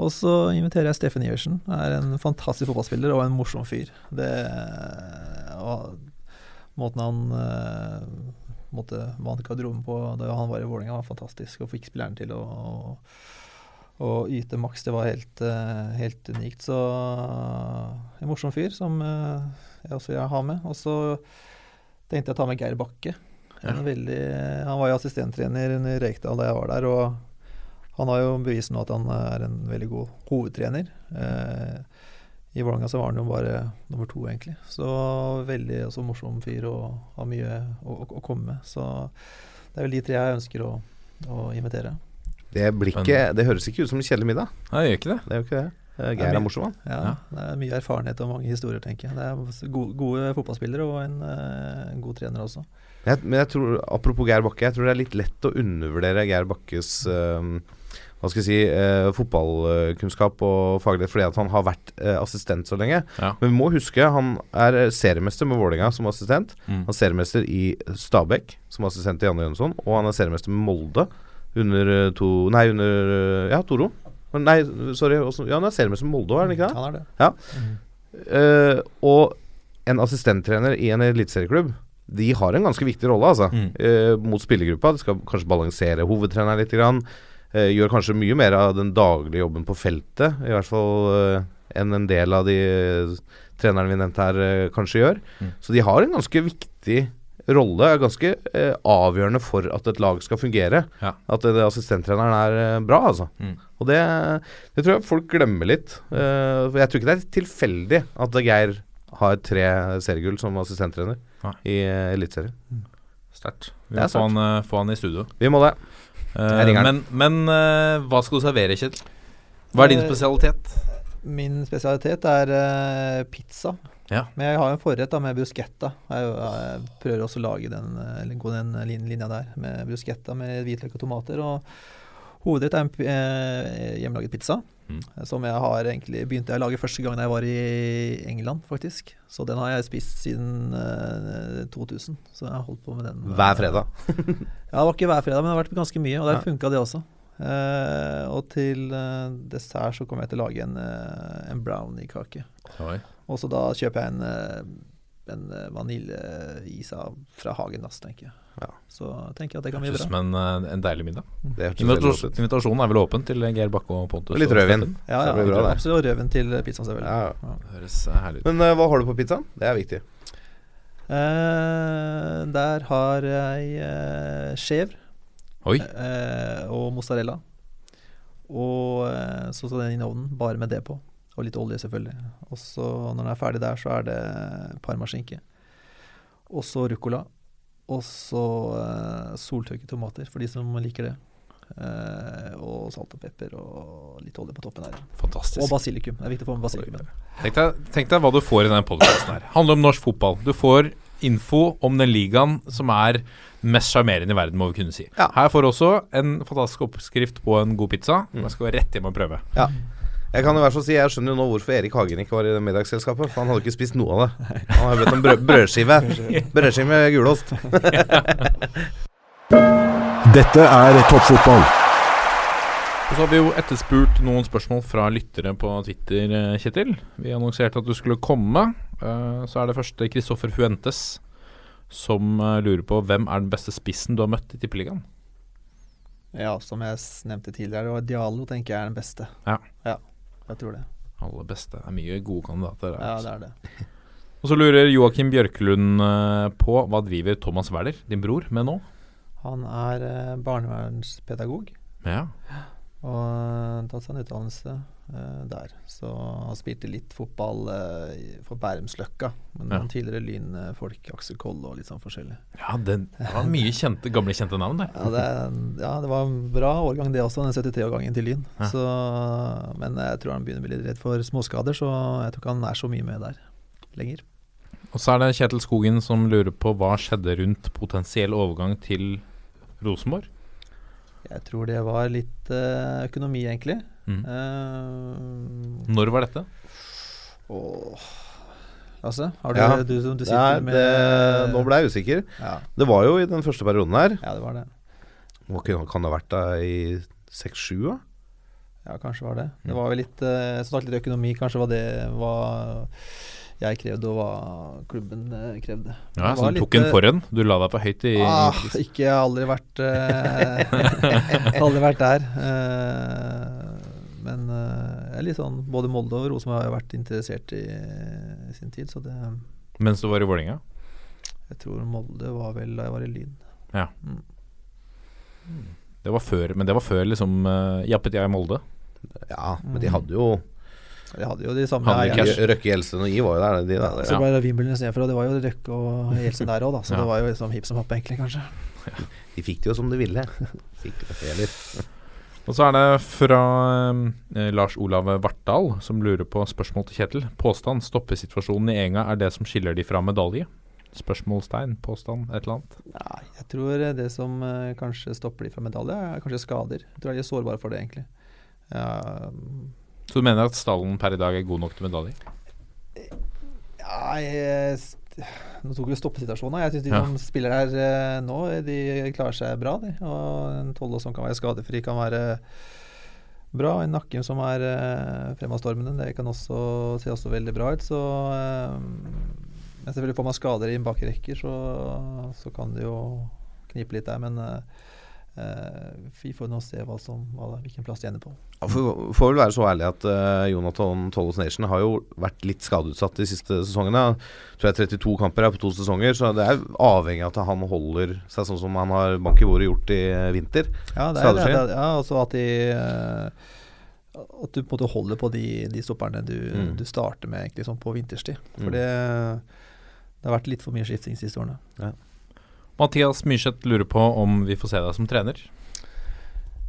Og så inviterer jeg Steffen Iversen. Er en fantastisk fotballspiller og en morsom fyr. Det, måten han eh, måtte vant garderoben på da han var i Vålerenga, var fantastisk. Og fikk spilleren til å, å, å yte maks. Det var helt, eh, helt unikt. Så en morsom fyr som jeg også vil ha med. Og så tenkte jeg å ta med Geir Bakke. En veldig, han var jo assistenttrener under Rekdal da jeg var der. og han har jo bevist nå at han er en veldig god hovedtrener. Eh, I Vålerenga så var han jo bare nummer to, egentlig. Så veldig også morsom fyr og har mye å, å, å komme med. Så det er vel de tre jeg ønsker å, å invitere. Det blikket Det høres ikke ut som en kjedelig middag. Nei, jeg gjør ikke det. Det jo ikke det. Eh, Geir er morsom, han. Ja, Det er mye erfarenhet og mange historier, tenker jeg. Det er gode, gode fotballspillere og en, eh, en god trener også. Jeg, men jeg tror, apropos Geir Bakke, jeg tror det er litt lett å undervurdere Geir Bakkes eh, hva skal jeg si, eh, fotballkunnskap og faglighet fordi at han har vært eh, assistent så lenge. Ja. Men vi må huske han er eh, seriemester med Vålerenga som assistent. Mm. Han er seriemester i Stabæk som assistent til Janne Jønsson. Og han er seriemester med Molde under eh, to Nei, under Ja, Toro. Nei, sorry. Også, ja, han er seriemester med Molde, er han ikke det? Han er det. Eh, og en assistenttrener i en eliteserieklubb De har en ganske viktig rolle altså, Mm. eh, mot spillergruppa. De skal kanskje balansere hovedtreneren litt. Grann. Eh, gjør kanskje mye mer av den daglige jobben på feltet, i hvert fall eh, enn en del av de eh, trenerne vi nevnte her, eh, kanskje gjør. Mm. Så de har en ganske viktig rolle, er ganske eh, avgjørende for at et lag skal fungere. Ja. At eh, assistenttreneren er eh, bra, altså. Mm. Og det, det tror jeg folk glemmer litt. Uh, for jeg tror ikke det er tilfeldig at Geir har tre seriegull som assistenttrener i uh, Eliteserien. Sterkt. Vi må få han, eh, få han i studio. Vi må det. Eh, men men eh, hva skal du servere, Kjell? Hva er din Eh, spesialitet? Min spesialitet er eh, pizza. Ja. Men jeg har jo en forrett da med bruschetta. Jeg, jeg prøver også å lage den, eh, eller gå den linja der med bruschetta med hvitløk og tomater. Og hovedrett er en eh, hjemmelaget pizza. Mm. eh, Som jeg har egentlig begynte jeg å lage første gang da jeg var i England, faktisk. Så den har jeg spist siden uh, 2000. Så jeg har holdt på med den. eh, Hver fredag. Ja, det var ikke hver fredag, men det har vært ganske mye, og der Ja. funka det også. Uh, og til eh, dessert så kommer jeg til å lage en, uh, en brownie-kake. Og så da kjøper jeg en, eh, en eh, vaniljeis fra Hagen Dass, tenker jeg. Ja. Så tenker jeg at det kan bli bra. som en, en deilig middag. Det hørtes Invitas invitasjonen er vel åpen til Geir Bakke og Pontus? Og litt rødvin. Ja, ja, bra, absolutt. Og rødvin til pizzaen, selvfølgelig. Ja, ja. Ja. Høres eh, herlig ut. Men uh, hva har du på pizzaen? Det er viktig. Uh, der har jeg uh, skjev eh, og mozzarella. Og så skal den inn i ovnen, bare med det på. Og litt olje, selvfølgelig. Og så når den er ferdig der, så er det parmaskinke. Og så ruccola. Og så uh, soltørket tomater, for de som liker det. Uh, og salt og pepper og litt olje på toppen her. Fantastisk. Og basilikum. Det er viktig å få med basilikum. Tenk deg, tenk deg hva du får i denne podkasten her. Handler om norsk fotball. Du får info om den ligaen som er mest sjarmerende i verden, må vi kunne si. Ja. Her får du også en fantastisk oppskrift på en god pizza. Mm. Jeg skal rett hjem og prøve. Jeg kan i hvert fall si Jeg skjønner jo nå hvorfor Erik Hagen ikke var i det middagsselskapet. For han hadde ikke spist noe av det. Han har bedt om brød, brødskive. Brødskive med gulost. Dette er toppfotball. Og så har vi jo etterspurt noen spørsmål fra lyttere på Twitter, eh, Kjetil. Vi annonserte at du skulle komme. Eh, Så er det første Kristoffer Fuentes som eh, lurer på hvem er den beste spissen du har møtt i Tippeligaen? Ja, som jeg nevnte tidligere, og Dialo tenker jeg er den beste. Ja. ja jeg tror det. Aller beste. Det er mye gode kandidater der. Ja, altså. det er det. Og så lurer Joakim Bjørklund eh, på hva driver Thomas Werder, din bror, med nå? Han er eh, barnevernspedagog. Ja. Og eh, tatt seg en utdannelse eh, der. Så han spilte litt fotball uh, for Bærumsløkka. Men Ja. tidligere Lynfolk, Aksel Kolle og litt sånn forskjellig. Ja, det, det var mye kjente, gamle kjente navn, der. Ja det, ja, det var en bra årgang det også, den 73-årgangen til Lyn. Ja. Så, men jeg tror han begynner å bli litt redd for småskader, så jeg tror ikke han er så mye med der lenger. Og så er det Kjetil Skogen som lurer på hva skjedde rundt potensiell overgang til Rosenborg. Jeg tror det var litt eh, økonomi, egentlig. Mm. Uh, Når var dette? Åh. Lasse, har du, Ja. du, som- du Nei, sitter med det, nå ble jeg usikker. ja, Det var jo i den første perioden her. ja, det var det. Hva Kan det ha vært da i 6-7, da? Ja, kanskje var det. Det Mm. var jo litt uh, Som sagt, litt økonomi. Kanskje var det hva jeg krevde, og hva klubben eh, krevde. Ja, Så du tok en eh, for en? Du la deg for høyt i Ah, ikke, jeg har aldri vært uh, Aldri vært der. Eh, men eh, jeg er litt sånn Både Molde og Rosenborg har vært interessert i, i sin tid, så det Mens du var i Vålerenga? Jeg tror Molde var vel da jeg var i Lyn. Ja. Mm. Det var før, men det var før liksom uh, jappet jeg i Molde. Ja, men de hadde jo De hadde jo de samme Røkke Gjelsten og I var jo der, de da. Så ble det Wimbledon istedenfor, og det var jo Røkke og Gjelsten der òg, da. Så Ja. det var jo liksom hipp som happ, egentlig, kanskje. De fikk det jo som de ville. Fikk det heller. Og så er det fra eh, Lars Olav Vartdal, som lurer på spørsmål til Kjetil. Påstand stoppesituasjonen i Enga er det som skiller de fra medalje? Spørsmålstegn, påstand, et eller annet? Nei, jeg tror det som eh, kanskje stopper de fra medalje, er kanskje skader. Jeg tror de er sårbare for det, egentlig. Ja, Så du mener at stallen per i dag er god nok til medalje? ja, jeg, s- nå tok vi stoppesituasjonen. Jeg syns de Ja. som spiller her eh, nå, de klarer seg bra. De. Og en Tolle som kan være skadefri, kan være bra. En nakke som er uh, fremadstormende, det kan også se også veldig bra ut. Så eh, Men selvfølgelig får man skader i en bakrekker så, så kan det jo knipe litt der. Men eh, eh, vi får nå se hva som, hva, hvilken plass de ender på. Ja, for- Får vel være så ærlig at uh, Jonathan Tollos Nation har jo vært litt skadeutsatt de siste sesongene. Jeg tror jeg 32 kamper er på to sesonger, så det er avhengig av at han holder seg sånn som han har bank i bordet gjort i eh, vinter. Ja, det er det. Det Ja, altså at de uh, At du på en måte holder på de, de stopperne du, Mm. du starter med sånn på vinterstid. For Mm. det, det har vært litt for mye skifting de siste årene. Mathias Myrseth lurer på om vi får se deg som trener.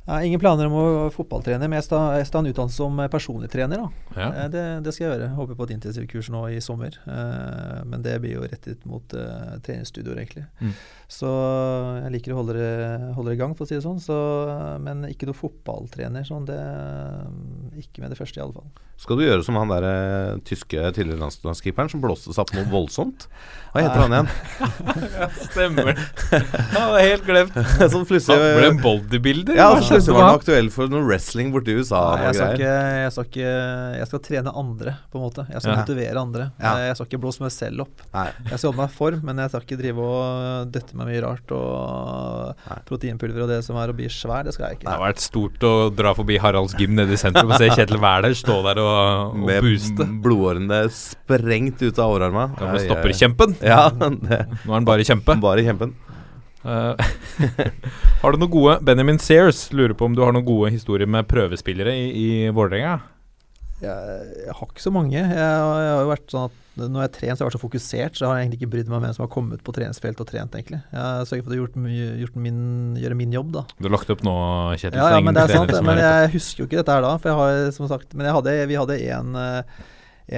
Har ingen planer om å være fotballtrener, men jeg skal, jeg skal ha en utdannelse som eh, personlig trener. da. Ja. Eh, Det, det skal jeg gjøre. Håper på et intensivkurs nå i sommer. Eh, men det blir jo rettet mot uh, treningsstudioer, egentlig. Mm. Så jeg liker å holde det, holde det i gang, for å si det sånn. Så, men ikke noe fotballtrener. Sånn, det, ikke med det første, i alle fall. Skal du gjøre som han der eh, tyske tidligere landslagskeeperen som blåste seg opp noe voldsomt? Hva heter han igjen? Stemmer. Han det er helt glemt. Som plutselig Han ble en bodybuilder? Ja, så plutselig var han han? aktuell for noe wrestling borti USA. Nei, og jeg, skal greier. ikke, jeg, skal ikke, jeg skal trene andre, på en måte. Jeg skal Ja. motivere andre. Ja. Jeg skal ikke blåse meg selv opp. Nei. Jeg skal holde meg i form, men jeg skal ikke drive og døtte meg mye rart og Nei. proteinpulver og det som er å bli svær. Det skal jeg Det ikke. har vært stort å dra forbi Haralds gym nede i sentrum og se Kjetil Wæler stå der og, og Med booste. blodårene sprengt ut av overarma. Gamle stopperkjempen. Ja, det, Nå er han bare kjempe. bare kjempen. Eh, har du noen gode Benjamin Sears lurer på om du har noen gode historier med prøvespillere i, i Vålerenga? Jeg, jeg har ikke så mange. Jeg, jeg har jo vært sånn at når jeg har trent, så har jeg vært så fokusert, så jeg har egentlig ikke brydd meg om hvem som har kommet på treningsfelt og trent, egentlig. Jeg har sørget for å gjort gjort min, gjøre min jobb, da. Du har lagt opp nå, Kjetil. Ja, ja, men det er sant, men jeg husker jo ikke dette her da. For jeg har, som sagt, men jeg hadde, vi hadde en, eh,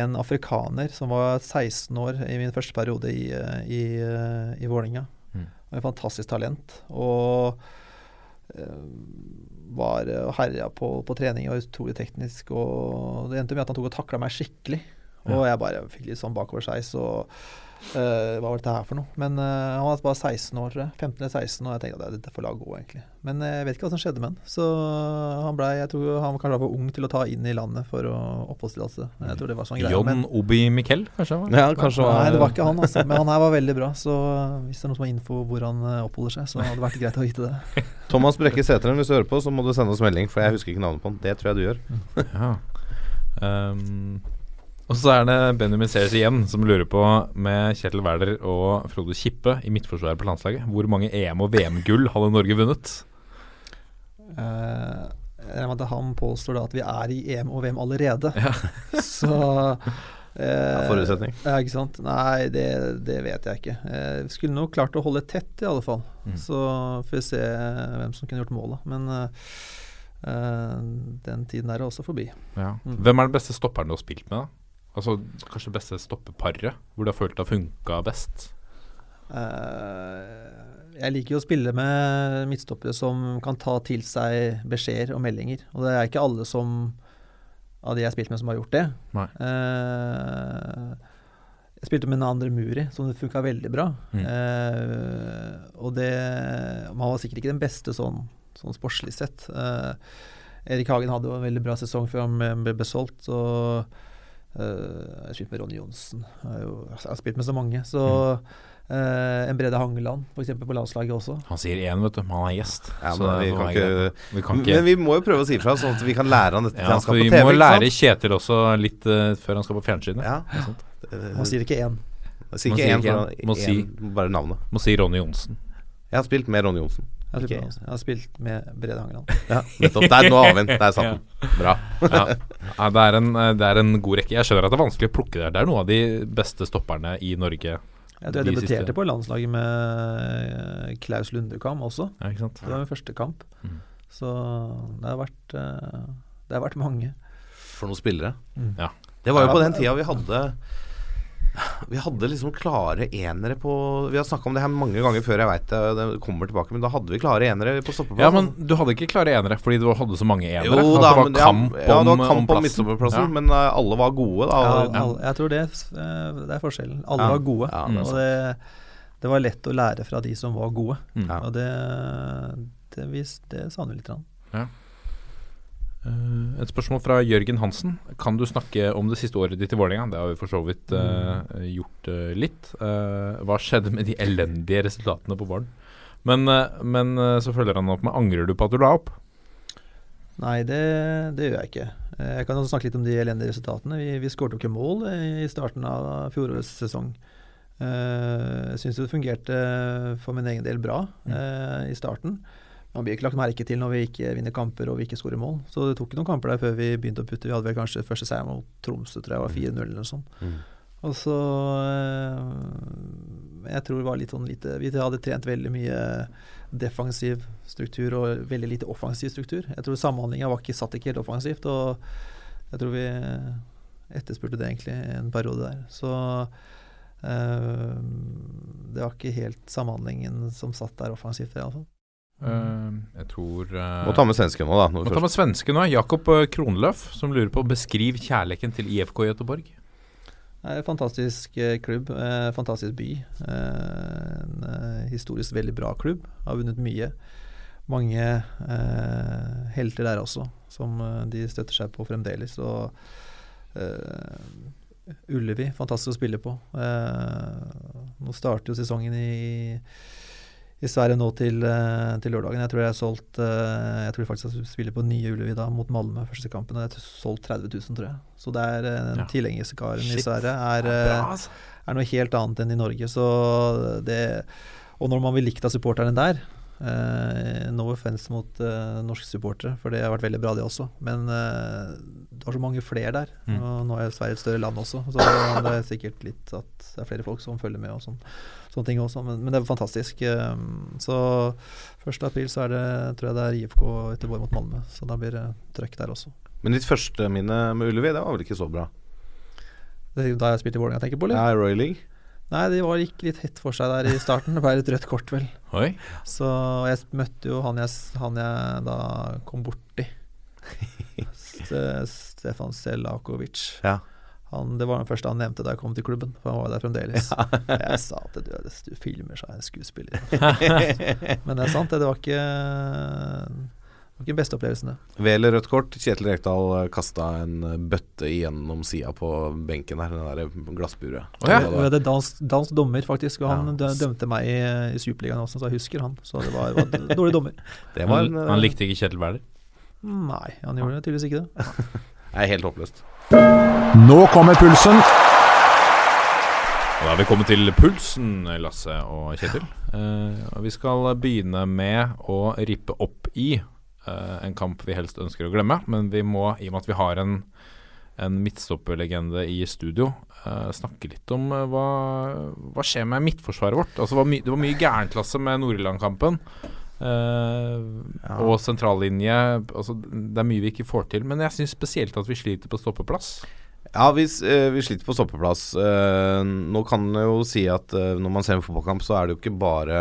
en afrikaner som var 16 år i min første periode i, eh, i, eh, i Vålinga. Mm. En fantastisk talent. Og var og herja på, på trening og utrolig teknisk. Og det endte med at han tok og takla meg skikkelig. Og jeg bare fikk litt sånn bakoversveis og uh, Hva var dette her for noe? Men uh, han var bare 16 år, tror jeg. 15 eller 16, og jeg tenkte at dette får la gå, egentlig. Men eh, jeg vet ikke hva som skjedde med han. Så han blei Jeg tror han kanskje var for ung til å ta inn i landet for å oppholdstillatelse. Jeg tror det var sånn greie. John Men, Obi Miquel, kanskje? han var? Ja, kanskje nei, det var ikke han, altså. Men han her var veldig bra. Så hvis det er noen som har info hvor han oppholder seg, så hadde det vært greit å vite det. Thomas Brekke Sæteren, hvis du hører på, så må du sende oss melding, for jeg husker ikke navnet på han. Det tror jeg du gjør. Ja. Um, og så er det Benjamin Sears igjen som lurer på, med Kjetil Wæler og Frode Kippe i midtforsvaret på landslaget, hvor mange EM- og VM-gull hadde Norge vunnet? Uh, at han påstår da at vi er i EM og VM allerede. Så uh, Ja, forutsetning. Ja, ikke sant. Nei, det, det vet jeg ikke. Uh, vi skulle nok klart å holde tett, i alle fall. Mm. Så får vi se hvem som kunne gjort målet. Men uh, eh, den tiden er også forbi. Ja. Mm. Hvem er den beste stopperen du har spilt med? da? Altså Kanskje det beste stoppeparet? Hvor du har følt det har funka best? Uh, jeg liker jo å spille med midtstoppere som kan ta til seg beskjeder og meldinger. Og det er ikke alle som av de jeg har spilt med, som har gjort det. Eh, jeg spilte med Nander Muri, som det funka veldig bra. Mm. Uh, og det Man var sikkert ikke den beste sånn, sånn sportslig sett. Erik Hagen hadde jo en veldig bra sesong før han ble solgt. Og eh, jeg har spilt med Ronny Johnsen. Jeg jo, jeg har spilt med så mange. Så eh, en Brede Hangeland, f.eks. på landslaget også. Han sier én, vet du, men han er gjest. Ja, så men vi kan ikke, vi kan ikke Men vi må jo prøve å si ifra, sånn at vi kan lære han dette til han skal på TV. vi må lære? Kjetil også litt uh, før han skal på fjernsynet. Ja. Han sier ikke én. Si Må ikke én, si- bare navnet. Må si Ronny Johnsen. Jeg har spilt med Ronny Johnsen. Jeg, har spilt med- jeg har spilt med Brede Hangeland. Ja, nettopp. Der, nå har vi den. Der satt den. Bra. Ja. Ja, det, er en, det er en god rekke. Jeg skjønner at det er vanskelig å plukke der. Det er noen av de beste stopperne i Norge. Jeg tror jeg De debuterte siste- på landslaget med Klaus Lundekam også. Ja, ikke sant? Det var min første kamp. Mm. Så det har vært, eh, det har vært mange. For noen spillere. Mm. Ja. Det var jo på den tida vi hadde Vi hadde liksom klare enere på Vi har snakka om det her mange ganger før, jeg veit det, det kommer tilbake, men da hadde vi klare enere på stoppeplassen. Ja, men du hadde ikke klare enere fordi du hadde så mange enere? jo, da, det var men, ja, kamp ja, det var om, kamp om om midtstopperplassen, Ja. men uh, alle var gode, da. Ja, alle, jeg tror det, eh, det er forskjellen. Alle Ja. var gode. Ja, det og det, det var lett å lære fra de som var gode. Mm. Ja. Og det, det, vis- det savner vi litt. Grann. Eh, et spørsmål fra Jørgen Hansen. Kan du snakke om det siste året ditt i Vålerenga? Det har vi for så vidt eh, gjort uh, litt. Uh, hva skjedde med de elendige resultatene på våren? Men, eh, men eh, så følger han opp med Angrer du på at du la opp? Nei, det, det gjør jeg ikke. Eh, Jeg kan også snakke litt om de elendige resultatene. Vi, vi skåret jo ikke mål i starten av fjorårets sesong. Eh, Jeg syns det fungerte for min egen del bra eh, i starten. Man blir ikke lagt merke til når vi ikke vinner kamper og vi ikke skårer mål. Så det tok ikke noen kamper der før vi begynte å putte. Vi hadde vel kanskje første seier mot Tromsø, tror jeg var 4-0 eller noe sånt. Mm. Og så eh, Jeg tror det var litt sånn lite Vi hadde trent veldig mye defensiv struktur og veldig lite offensiv struktur. Jeg tror samhandlinga var ikke satt ikke helt offensivt, og jeg tror vi etterspurte det egentlig en periode der. Så øh, det var ikke helt samhandlingen som satt der offensivt, iallfall. Eh, jeg tror eh, Må ta med svensken nå, da. Må ta med svensken nå. Jakob eh, Kronløf, som lurer på beskriv kjærligheten til IFK Göteborg. Det er en fantastisk eh, klubb, fantastisk by. En historisk veldig bra klubb. Har vunnet mye. Mange eh, helter der også, som de støtter seg på fremdeles. Og eh, Ullevi, fantastisk å spille på. Eh, nå starter jo sesongen i i Sverige nå til, eh, til lørdagen. Jeg tror jeg har solgt eh, Jeg tror faktisk jeg spiller på nye Ullevi da mot Malmö første kampen. Og jeg har solgt 30 000, tror jeg. Så det er eh, den Ja. tilhengerskaren i Sverige er, Ja, eh, altså. er noe helt annet enn i Norge. Så det Og når man blir likt av supporterne der eh, No offense mot uh, norske supportere, for det har vært veldig bra, det også. Men uh, det var så mange flere der. Mm. Og nå er Sverige et større land også, så det er sikkert litt at det er flere folk som følger med og sånn. Sånne ting også, men, men det er fantastisk. Så 1. april så er det, tror jeg det er IFK Göteborg mot Malmö, så da blir det trøkk der også. Men ditt første minne med Ullevi, det var vel ikke så bra? Det er da jeg spilte i Vålerenga, tenker på, eller? Ja, Royal League. Nei, det var gikk litt hett for seg der i starten. Det ble et rødt kort, vel. Oi. Så jeg møtte jo han jeg, han jeg da kom borti. Stefan Selakovic. Ja. Han, det var den første han nevnte da jeg kom til klubben, for han var der fremdeles. Jeg sa at du, du filmer er jeg skuespiller. Men det er sant, det. Det var ikke ikke den beste opplevelsen, det. Ved rødt kort. Kjetil Rekdal kasta en eh, bøtte gjennom sida på benken der, det der glassburet. Oh, ja. Det var- det dansk, dansk dommer, faktisk, og han Ja. dø- dømte meg i, i Superligaen også, så jeg husker han. Så det var, var en dårlig dommer. Det var Han, en, han likte ikke Kjetil Wæler. Nei, han gjorde tydeligvis ikke det. det er helt håpløst. Nå kommer pulsen. Da er vi kommet til pulsen, Lasse og Kjetil. Ja. Uh, vi skal begynne med å rippe opp i eh, en kamp vi helst ønsker å glemme. Men vi må, i og med at vi har en, en midtstopperlegende i studio, eh, snakke litt om eh, hva, hva skjer med midtforsvaret vårt. Altså, det var my, det var mye gærenklasse med Nord-Irland-kampen. Eh, Og sentrallinje. Altså, det er mye vi ikke får til. Men jeg syns spesielt at vi sliter på stoppeplass. Ja, vi, eh, vi sliter på stoppeplass. Uh, nå kan jeg jo si at uh, når man ser en fotballkamp, så er det jo ikke bare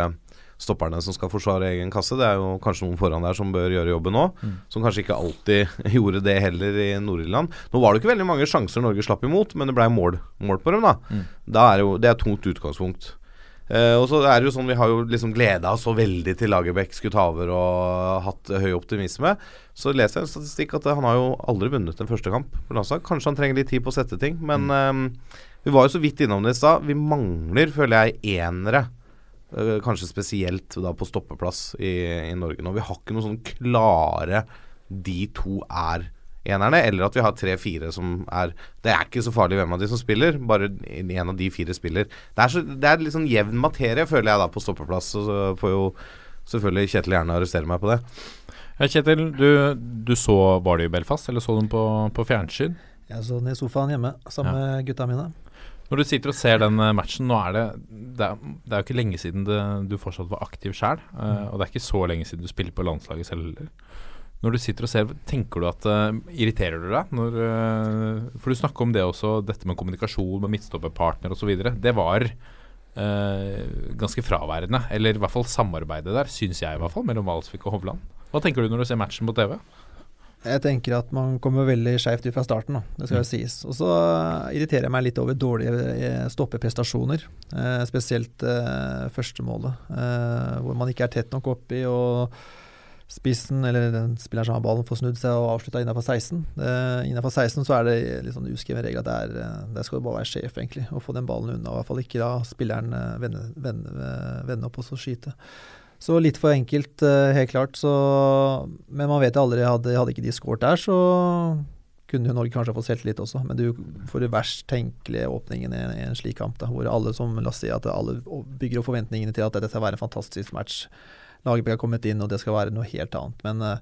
stopperne som skal forsvare egen kasse. Det er jo kanskje noen foran der som bør gjøre jobben nå. Mm. Som kanskje ikke alltid gjorde det heller i Nord-Irland. Nå var det ikke veldig mange sjanser Norge slapp imot, men det ble mål, mål på dem, da. Mm. da er jo, det er tungt utgangspunkt. Eh, og så er det jo sånn Vi har jo liksom gleda oss så veldig til Lagerbäck skulle ta over og hatt høy optimisme. Så leser jeg en statistikk at han har jo aldri vunnet en første kamp på landslag. Kanskje han trenger litt tid på å sette ting, men eh, vi var jo så vidt innom det i stad. Vi mangler, føler jeg, enere. Eh, kanskje spesielt da på stoppeplass i, i Norge nå. Vi har ikke noe sånn klare De to er enerne, eller at vi har tre-fire som er Det er ikke så farlig hvem av de som spiller, bare en av de fire spiller. Det er, så, det er litt sånn jevn materie, føler jeg, da, på stoppeplass. Så får jo selvfølgelig Kjetil gjerne arrestere meg på det. Ja, Kjetil, du, du så Var du i Belfast, eller så du den på, på fjernsyn? Jeg så den i sofaen hjemme sammen med gutta mine. Når du sitter og ser den eh, matchen, nå er det Det er, det er jo ikke lenge siden det, du fortsatt var aktiv sjøl. og det er ikke så lenge siden du spiller på landslaget selv heller. Når du sitter og ser, tenker du at uh, Irriterer du deg? Når, uh, for du snakker om det også, dette med kommunikasjon med midtstopperpartner osv. Det var uh, ganske fraværende. Eller i hvert fall samarbeidet der, syns jeg i hvert fall, mellom Valsvik og Hovland. Hva tenker du når du ser matchen på TV? Jeg tenker at man kommer veldig skeivt ut fra starten, da. det skal jo mm. sies. Og så irriterer jeg meg litt over dårlige stoppeprestasjoner. Eh, spesielt eh, førstemålet, eh, hvor man ikke er tett nok oppi. og spissen, eller den spilleren som har ballen, får snudd seg og avslutta innafor 16. Eh, innafor 16 så er det litt sånn uskreven regel at det er, der skal du bare være sjef, egentlig, og få den ballen unna. I hvert fall ikke da spilleren vende, vende, vende, opp og så skyte. Så litt for enkelt, uh, helt klart. Så, men man vet jo aldri. Hadde, hadde ikke de skåret der, så kunne jo Norge kanskje fått selvtillit også. Men du får det verst tenkelige åpningen i, i en slik kamp, da, hvor alle som la oss si at alle bygger opp forventningene til at dette skal være en fantastisk match Lagerbäck har kommet inn, og det skal være noe helt annet. Men uh,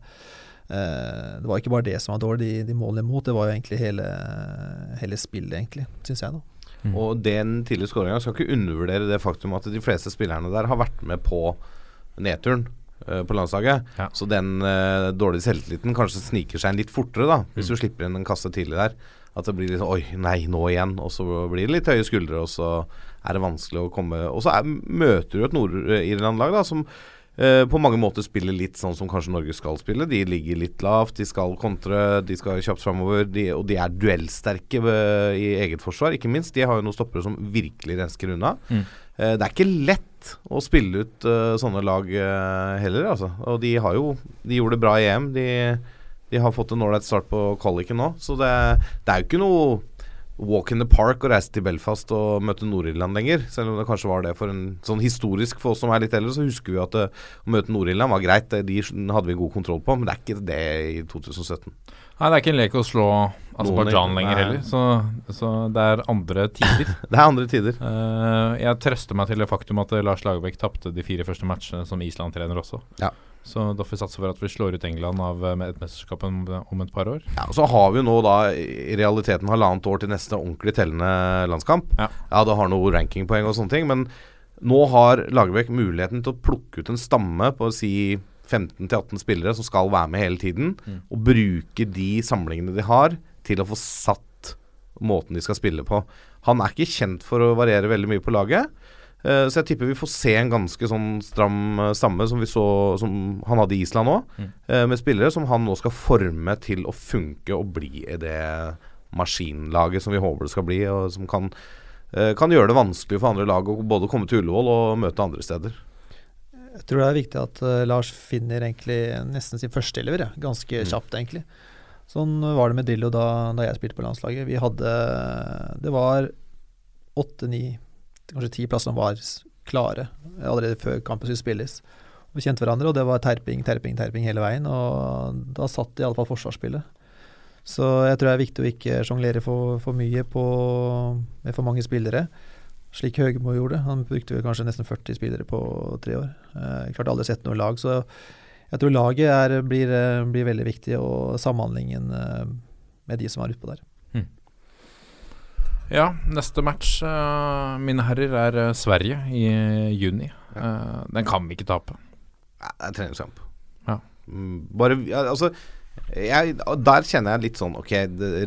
det var ikke bare det som var dårlig, de, de målene imot. Det var jo egentlig hele, hele spillet, egentlig, syns jeg. da. Mm. Og den tidlige skåringa skal ikke undervurdere det faktum at de fleste spillerne der har vært med på nedturen uh, på landslaget. Ja. Så den uh, dårlige selvtilliten kanskje sniker seg inn litt fortere, da, hvis mm. du slipper inn en kasse tidlig der. At det blir litt sånn Oi, nei, nå igjen. Og så blir det litt høye skuldre, og så er det vanskelig å komme Og så er, møter du et Nord-Irland-lag da som Uh, på mange måter spiller litt sånn som kanskje Norge skal spille. De ligger litt lavt, de skal kontre, de skal kjapt framover. De, og de er duellsterke i eget forsvar, ikke minst. De har jo noen stoppere som virkelig rensker unna. Mm. Uh, det er ikke lett å spille ut sånne lag heller, altså. Og de har jo De gjorde det bra i EM. De, de har fått en ålreit start på kvaliken nå, så det, det er jo ikke noe walk in the park og reise til Belfast og møte Nord-Irland lenger. Selv om det kanskje var det for en sånn historisk for oss som er litt eldre, så husker vi at uh, å møte Nord-Irland var greit. De hadde vi god kontroll på, men det er ikke det i 2017. Nei, det er ikke en lek å slå Aserbajdsjan lenger heller, så, så, det er andre tider. det er andre tider. Uh, jeg trøster meg til det faktum at Lars Lagerbäck tapte de fire første matchene som Island-trener også. Ja. Så da får vi satse for at vi slår ut England av eh, med et mesterskap om, om, et par år. Ja, og Så har vi jo nå da i realiteten halvannet år til neste ordentlig tellende landskamp. Ja, ja det har noe rankingpoeng og sånne ting, men nå har Lagerbäck muligheten til å plukke ut en stamme på å si 15-18 spillere som skal være med hele tiden, mm. og bruke de samlingene de har, til å få satt måten de skal spille på. Han er ikke kjent for å variere veldig mye på laget. Uh, så jeg tipper vi får se en ganske sånn stram uh, stamme som så Som han hadde i Island òg, mm. uh, med spillere som han nå skal forme til å funke og bli i det maskinlaget som vi håper det skal bli, og som kan, kan gjøre det vanskelig for andre lag å både komme til Ullevål og møte andre steder. Jeg tror det er viktig at Lars finner egentlig nesten sin første elever, ja. ganske mm. kjapt, egentlig. Sånn var det med Drillo da, da jeg spilte på landslaget. Vi hadde Det var åtte-ni kanskje ti plasser som var klare allerede før kampen skulle spilles. Vi kjente hverandre, og det var terping, terping, terping hele veien. Og da satt i alle fall forsvarsspillet. Så jeg tror det er viktig å ikke sjonglere for, for, mye på, med for mange spillere. Slik Høgmo gjorde. Han brukte vel kanskje nesten 40 spillere på tre år. Eh, jeg klarte aldri sett noe lag, så jeg tror laget er, blir, blir, veldig viktig, og samhandlingen eh, med de som er utpå der. Ja, neste match, uh, mine herrer, er Sverige i uh, juni. den kan vi ikke tape. Ja, det er treningskamp. Ja. Mm, bare Altså jeg, der kjenner jeg litt sånn Ok,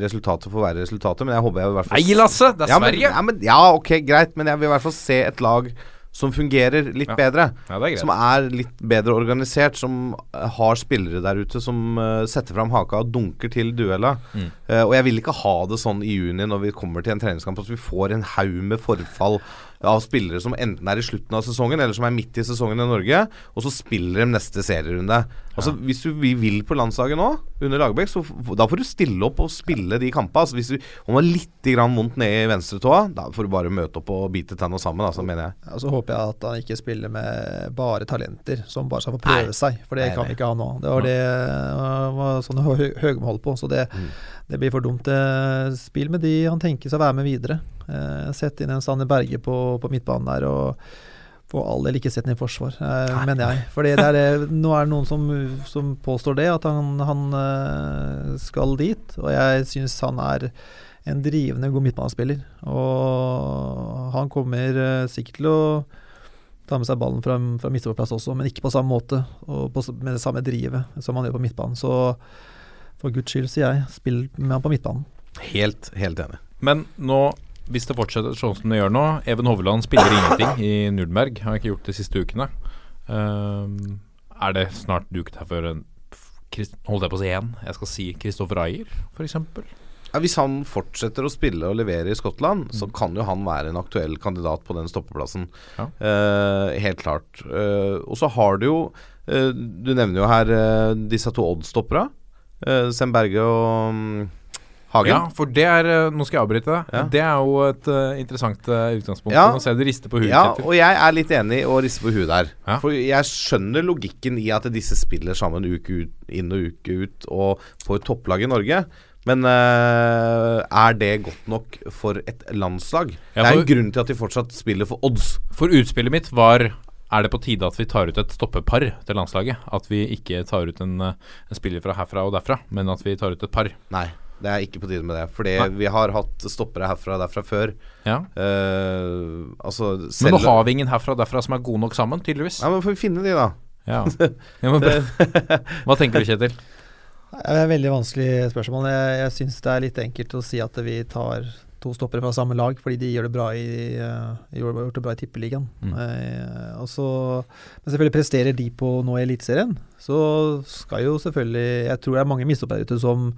resultatet får være resultatet, men jeg håper jeg i hvert fall Nei, Lasse! Det er ja, Sverige! Men, ja, men, ja, ok, greit, men jeg vil i hvert fall se et lag som fungerer litt ja. bedre. Ja, er som er litt bedre organisert. Som har spillere der ute som uh, setter fram haka og dunker til duella. Mm. Uh, og jeg vil ikke ha det sånn i juni når vi kommer til en treningskamp at vi får en haug med forfall av spillere som enten er i slutten av sesongen eller som er midt i sesongen i Norge, og så spiller de neste serierunde. Altså Hvis du vi vil på landslaget nå, under Lagerbäck, så da får du stille opp og spille de kampene. Altså Hvis du om har litt grann vondt nede i venstretåa, da får du bare møte opp og bite tenna sammen, altså, mener jeg. Ja, så håper jeg at han ikke spiller med bare talenter som bare skal få prøve nei. seg, for det nei, kan vi ikke ha nå. Det var det var sånn Høgmo holdt på, så det, mm. det blir for dumt. Spill med de han tenker seg å være med videre. Eh, sett inn en Sanne Berge på, på midtbanen der. og for all del ikke sett den i forsvar, Nei. mener jeg. For det er det, nå er det noen som, som påstår det, at han, han eh, skal dit. Og jeg syns han er en drivende god midtbanespiller. Og han kommer eh, sikkert til å ta med seg ballen fra, fra midtstopperplass også, men ikke på samme måte og på, med det samme drivet som han gjør på midtbanen. Så for guds skyld, sier jeg, spill med han på midtbanen. Helt, helt enig. Men nå, hvis det fortsetter sånn som det gjør nå Even Hovland spiller ingenting i Nürnberg, har ikke gjort det de siste ukene. Um, er det snart duket her for en Holdt jeg på å si én? Jeg skal si Kristoffer Ayer, f.eks. Ja, hvis han fortsetter å spille og levere i Skottland, mm. så kan jo han være en aktuell kandidat på den stoppeplassen. Ja. Uh, helt klart. Uh, og så har du jo uh, Du nevner jo her disse to Odd-stoppera. Sem Berge og um, Hagen. Ja, for det er Nå skal jeg avbryte deg. Ja. Det er jo et interessant utgangspunkt. Ja. Nå ser du rister på huet. Ja, og jeg er litt enig i å riste på huet der. Ja. For jeg skjønner logikken i at disse spiller sammen uke ut, inn og uke ut og på et topplag i Norge. Men uh, er det godt nok for et landslag? Ja, for, det er en grunn til at de fortsatt spiller for odds. For utspillet mitt var er det på tide at vi tar ut et stoppepar til landslaget? At vi ikke tar ut en, en spiller fra herfra og derfra, men at vi tar ut et par? Nei, det er ikke på tide med det. Fordi Nei. vi har hatt stoppere herfra og derfra før. Ja. Uh, altså men nå har vi ingen herfra og derfra som er gode nok sammen, tydeligvis. Ja, Men får vi finne de, da. Ja. ja Hva tenker du, Kjetil? Det er et veldig vanskelig spørsmål. Jeg, jeg syns det er litt enkelt å si at vi tar to stoppere fra samme lag, fordi de gjør det bra i, uh, gjort det bra i Tippeligaen. Mm. Uh, men selvfølgelig presterer de på nå i Eliteserien, så skal jo selvfølgelig Jeg tror det er mange misstoppere ute som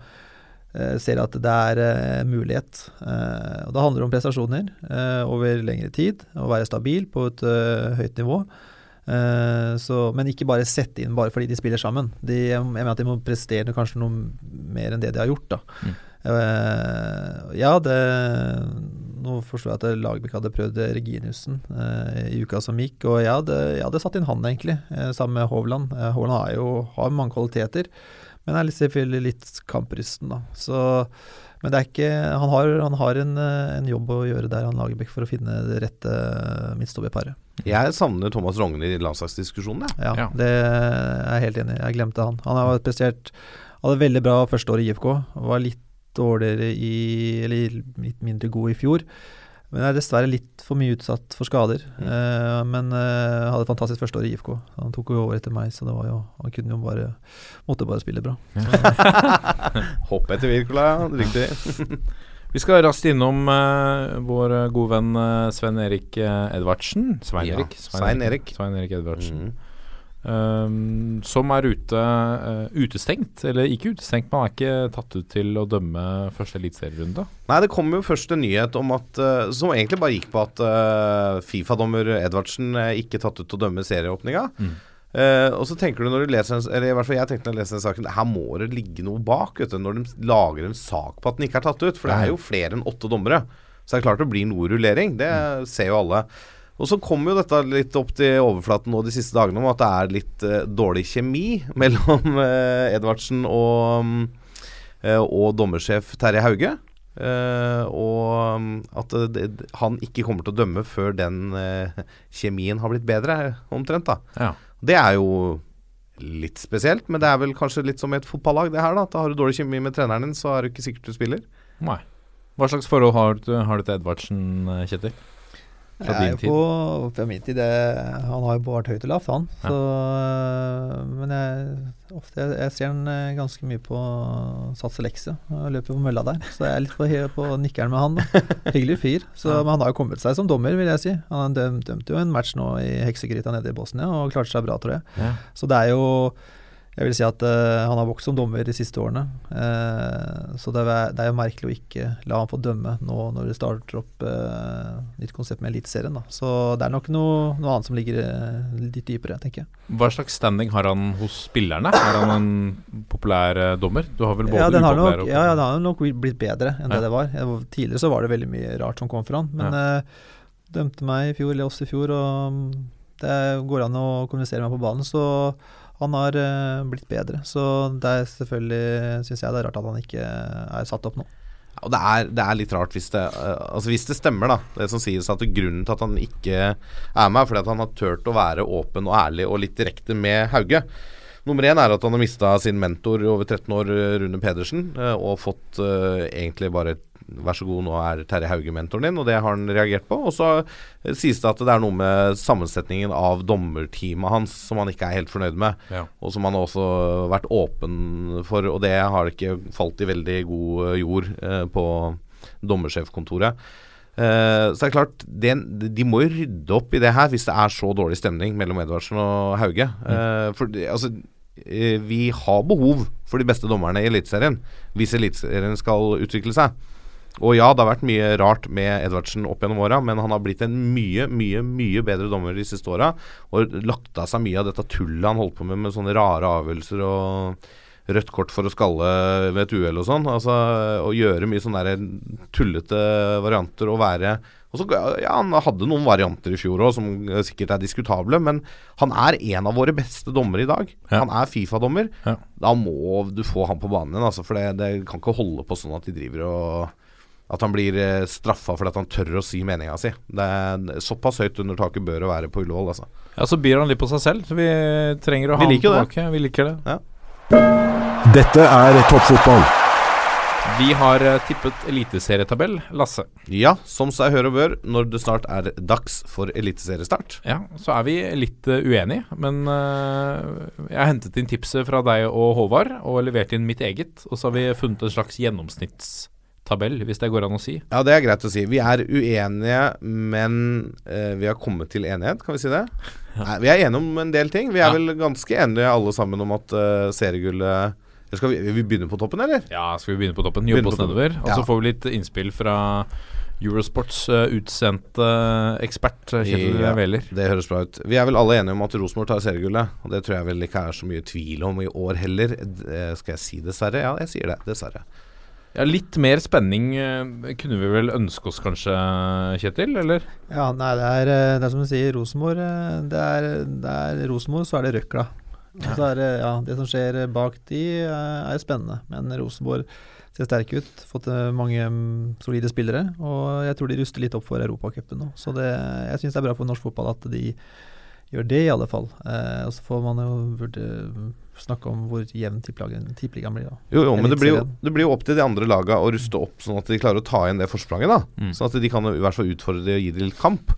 ser at det er mulighet. og Det handler om prestasjoner over lengre tid, å være stabil på et høyt nivå. Så, men ikke bare sette inn bare fordi de spiller sammen. De, jeg mener at de må prestere kanskje noe mer enn det de har gjort. da. Mm. Ja, det Nå forstår jeg at Lagerbäck hadde prøvd Reginiussen uh, i uka som gikk, og jeg hadde, jeg hadde satt inn han, egentlig, sammen med Hovland. Hovland har jo har mange kvaliteter, men er litt, selvfølgelig litt kamprysten, da. Så men det er ikke, han har, han har en, en, jobb å gjøre der, han Lagerbäck, for å finne det rette midtstopperparet. Jeg savner Thomas Rogne i landslagsdiskusjonen. Ja. ja, det er jeg helt enig i. Jeg glemte han. Han har prestert hadde veldig bra første år i IFK. Var litt dårligere i Eller litt mindre god i fjor. Men er dessverre litt for mye utsatt for skader. Mm. Uh, men uh, hadde et fantastisk første år i IFK. Han tok jo over etter meg, så det var jo han kunne jo bare måtte bare spille bra. Hopp etter Wirkola, riktig. Vi skal raskt innom uh, vår gode venn Sven Erik Edvardsen. Svein Erik. Ja, Svein Erik. Svein Erik Edvardsen. Mm. Um, som er ute, uh, utestengt. Eller ikke utestengt, men er ikke tatt ut til å dømme første eliteserierunde. Nei, det kom jo først en nyhet om at uh, som egentlig bare gikk på at uh, Fifa-dommer Edvardsen ikke tatt ut til å dømme serieåpninga. Mm. og så tenker du når du leser Eller i hvert fall jeg tenkte når jeg leste den saken Her må det ligge noe bak vet du, når de lager en sak på at den ikke er tatt ut. For det er jo flere enn åtte dommere. Så det er klart det blir noe rullering. Det mm. ser jo alle. Og så kommer jo dette litt opp til overflaten nå de siste dagene om at det er litt uh, dårlig kjemi mellom uh, Edvardsen og, uh, og dommersjef Terje Hauge. og at det, han ikke kommer til å dømme før den kjemien har blitt bedre, omtrent. da. Ja. Det er jo litt spesielt, men det er vel kanskje litt som et fotballag, det her. da. At Har du dårlig kjemi med treneren din, så er du ikke sikkert du spiller. Nei. Hva slags forhold har du, har du til Edvardsen, Kjetil? Fra din tid? På, fra min tid det, Han har jo vært høyt og lavt, han. Ja. Så, men jeg, ofte, jeg, jeg, ser han eh, ganske mye på Sats Lekse. Og løper på mølla der. Så jeg er litt på, på nikkeren med han. Da. Hyggelig fyr. Så, ja. Men han har jo kommet seg som dommer, vil jeg si. Han dømte dømt jo en match nå i Heksegryta nede i Bosnia og klarte seg bra, tror jeg. Ja. Så det er jo jeg vil si at uh, han har vokst som dommer de siste årene. Uh, så det er, det er, jo merkelig å ikke la han få dømme nå når det starter opp uh, nytt konsept med Eliteserien. Så det er nok noe, noe annet som ligger litt dypere, tenker jeg. Hva slags standing har han hos spillerne? Er han en populær dommer? Du har vel både ja, den har nok, ja, ja, den har nok blitt bedre enn ja. det det var. Tidligere så var det veldig mye rart som kom for han. Men ja. dømte meg i fjor, eller oss i fjor, og mm, det går an å kommunisere med på banen. så han har uh, blitt bedre. Så det er selvfølgelig, syns jeg det er rart at han ikke er satt opp nå. Og det, er, det, er, litt rart hvis det, uh, altså hvis det stemmer, da. Det som sies at grunnen til at han ikke er med, er fordi at han har turt å være åpen og ærlig og litt direkte med Hauge. Nummer én er at han har mista sin mentor over 13 år, Rune Pedersen, uh, og fått egentlig bare vær så god, nå er Terje Hauge mentoren din, og det har han reagert på. Og så eh, sies det at det er noe med sammensetningen av dommerteamet hans som han ikke er helt fornøyd med, Ja. og som han har også vært åpen for, og det har ikke falt i veldig god eh, jord eh, på dommersjefkontoret. Eh, så det er klart, det, de må jo rydde opp i det her hvis det er så dårlig stemning mellom Edvardsen og Hauge. Eh, for altså, eh, vi har behov for de beste dommerne i Eliteserien hvis Eliteserien skal utvikle seg. Og ja, det har vært mye rart med Edvardsen opp gjennom åra, men han har blitt en mye, mye mye bedre dommer de siste åra. Og lagt av seg mye av dette tullet han holdt på med, med sånne rare avgjørelser og rødt kort for å skalle ved et uhell og sånn. Altså å gjøre mye sånne tullete varianter og være og så, ja, Han hadde noen varianter i fjor òg som sikkert er diskutable, men han er en av våre beste dommere i dag. Ja. Han er Fifa-dommer. Ja. Da må du få han på banen igjen, altså, for det, det kan ikke holde på sånn at de driver og at han blir eh, straffa fordi at han tør å si meninga si. Det er Såpass høyt under taket bør det være på Ullevål. Altså. Ja, Så byr han litt på seg selv, så vi trenger å ha Vi han liker det. tilbake. Vi liker det. Dette er toppfotball. Vi har eh, tippet eliteserietabell, Lasse. Ja, som seg hør og bør når det snart er dags for eliteseriestart. Ja, så er vi litt eh, uenige, men jeg har hentet inn tipset fra deg og Håvard, og levert inn mitt eget. Og så har vi funnet en slags gjennomsnittstabell, hvis det går an å si. Ja, det er greit å si. Vi er uenige, men eh, vi har kommet til enighet, kan vi si det? Nei, vi er enige om en del ting. Vi er Ja. vel ganske enige alle sammen om at uh, seriegullet skal vi, vi begynne på toppen, eller? Ja, skal vi begynne på toppen? Jobbe oss nedover. Og så Ja. får vi litt innspill fra Eurosports uh, utsendte ekspert eh, Kjetil Ja. Wæler. Det høres bra ut. Vi er vel alle enige om at Rosenborg tar seriegullet. Og det tror jeg vel ikke er så mye tvil om i år heller. Det skal jeg si dessverre? Ja, jeg sier det. Dessverre. Ja, litt mer spenning eh, kunne vi vel ønske oss kanskje, Kjetil? Eller? Ja, nei, det er, eh, det er som du sier, Rosenborg eh, Det er, det er Rosenborg, så er det Røkla. Og så er det, ja, det som skjer bak de, er spennende. Men Rosenborg ser sterke ut. Fått mange mm, solide spillere. Og jeg tror de ruster litt opp for Europacupen nå. Så det, jeg syns det er bra for norsk fotball at de gjør det, i alle fall. Eh, og så får man jo burde snakke om hvor jevn tippeligaen blir. da. Jo, jo, men det blir jo, det blir jo opp til de andre lagene å ruste opp, sånn at de klarer å ta igjen det forspranget. da Mm. Sånn at de kan i hvert fall utfordre det og gi det litt kamp.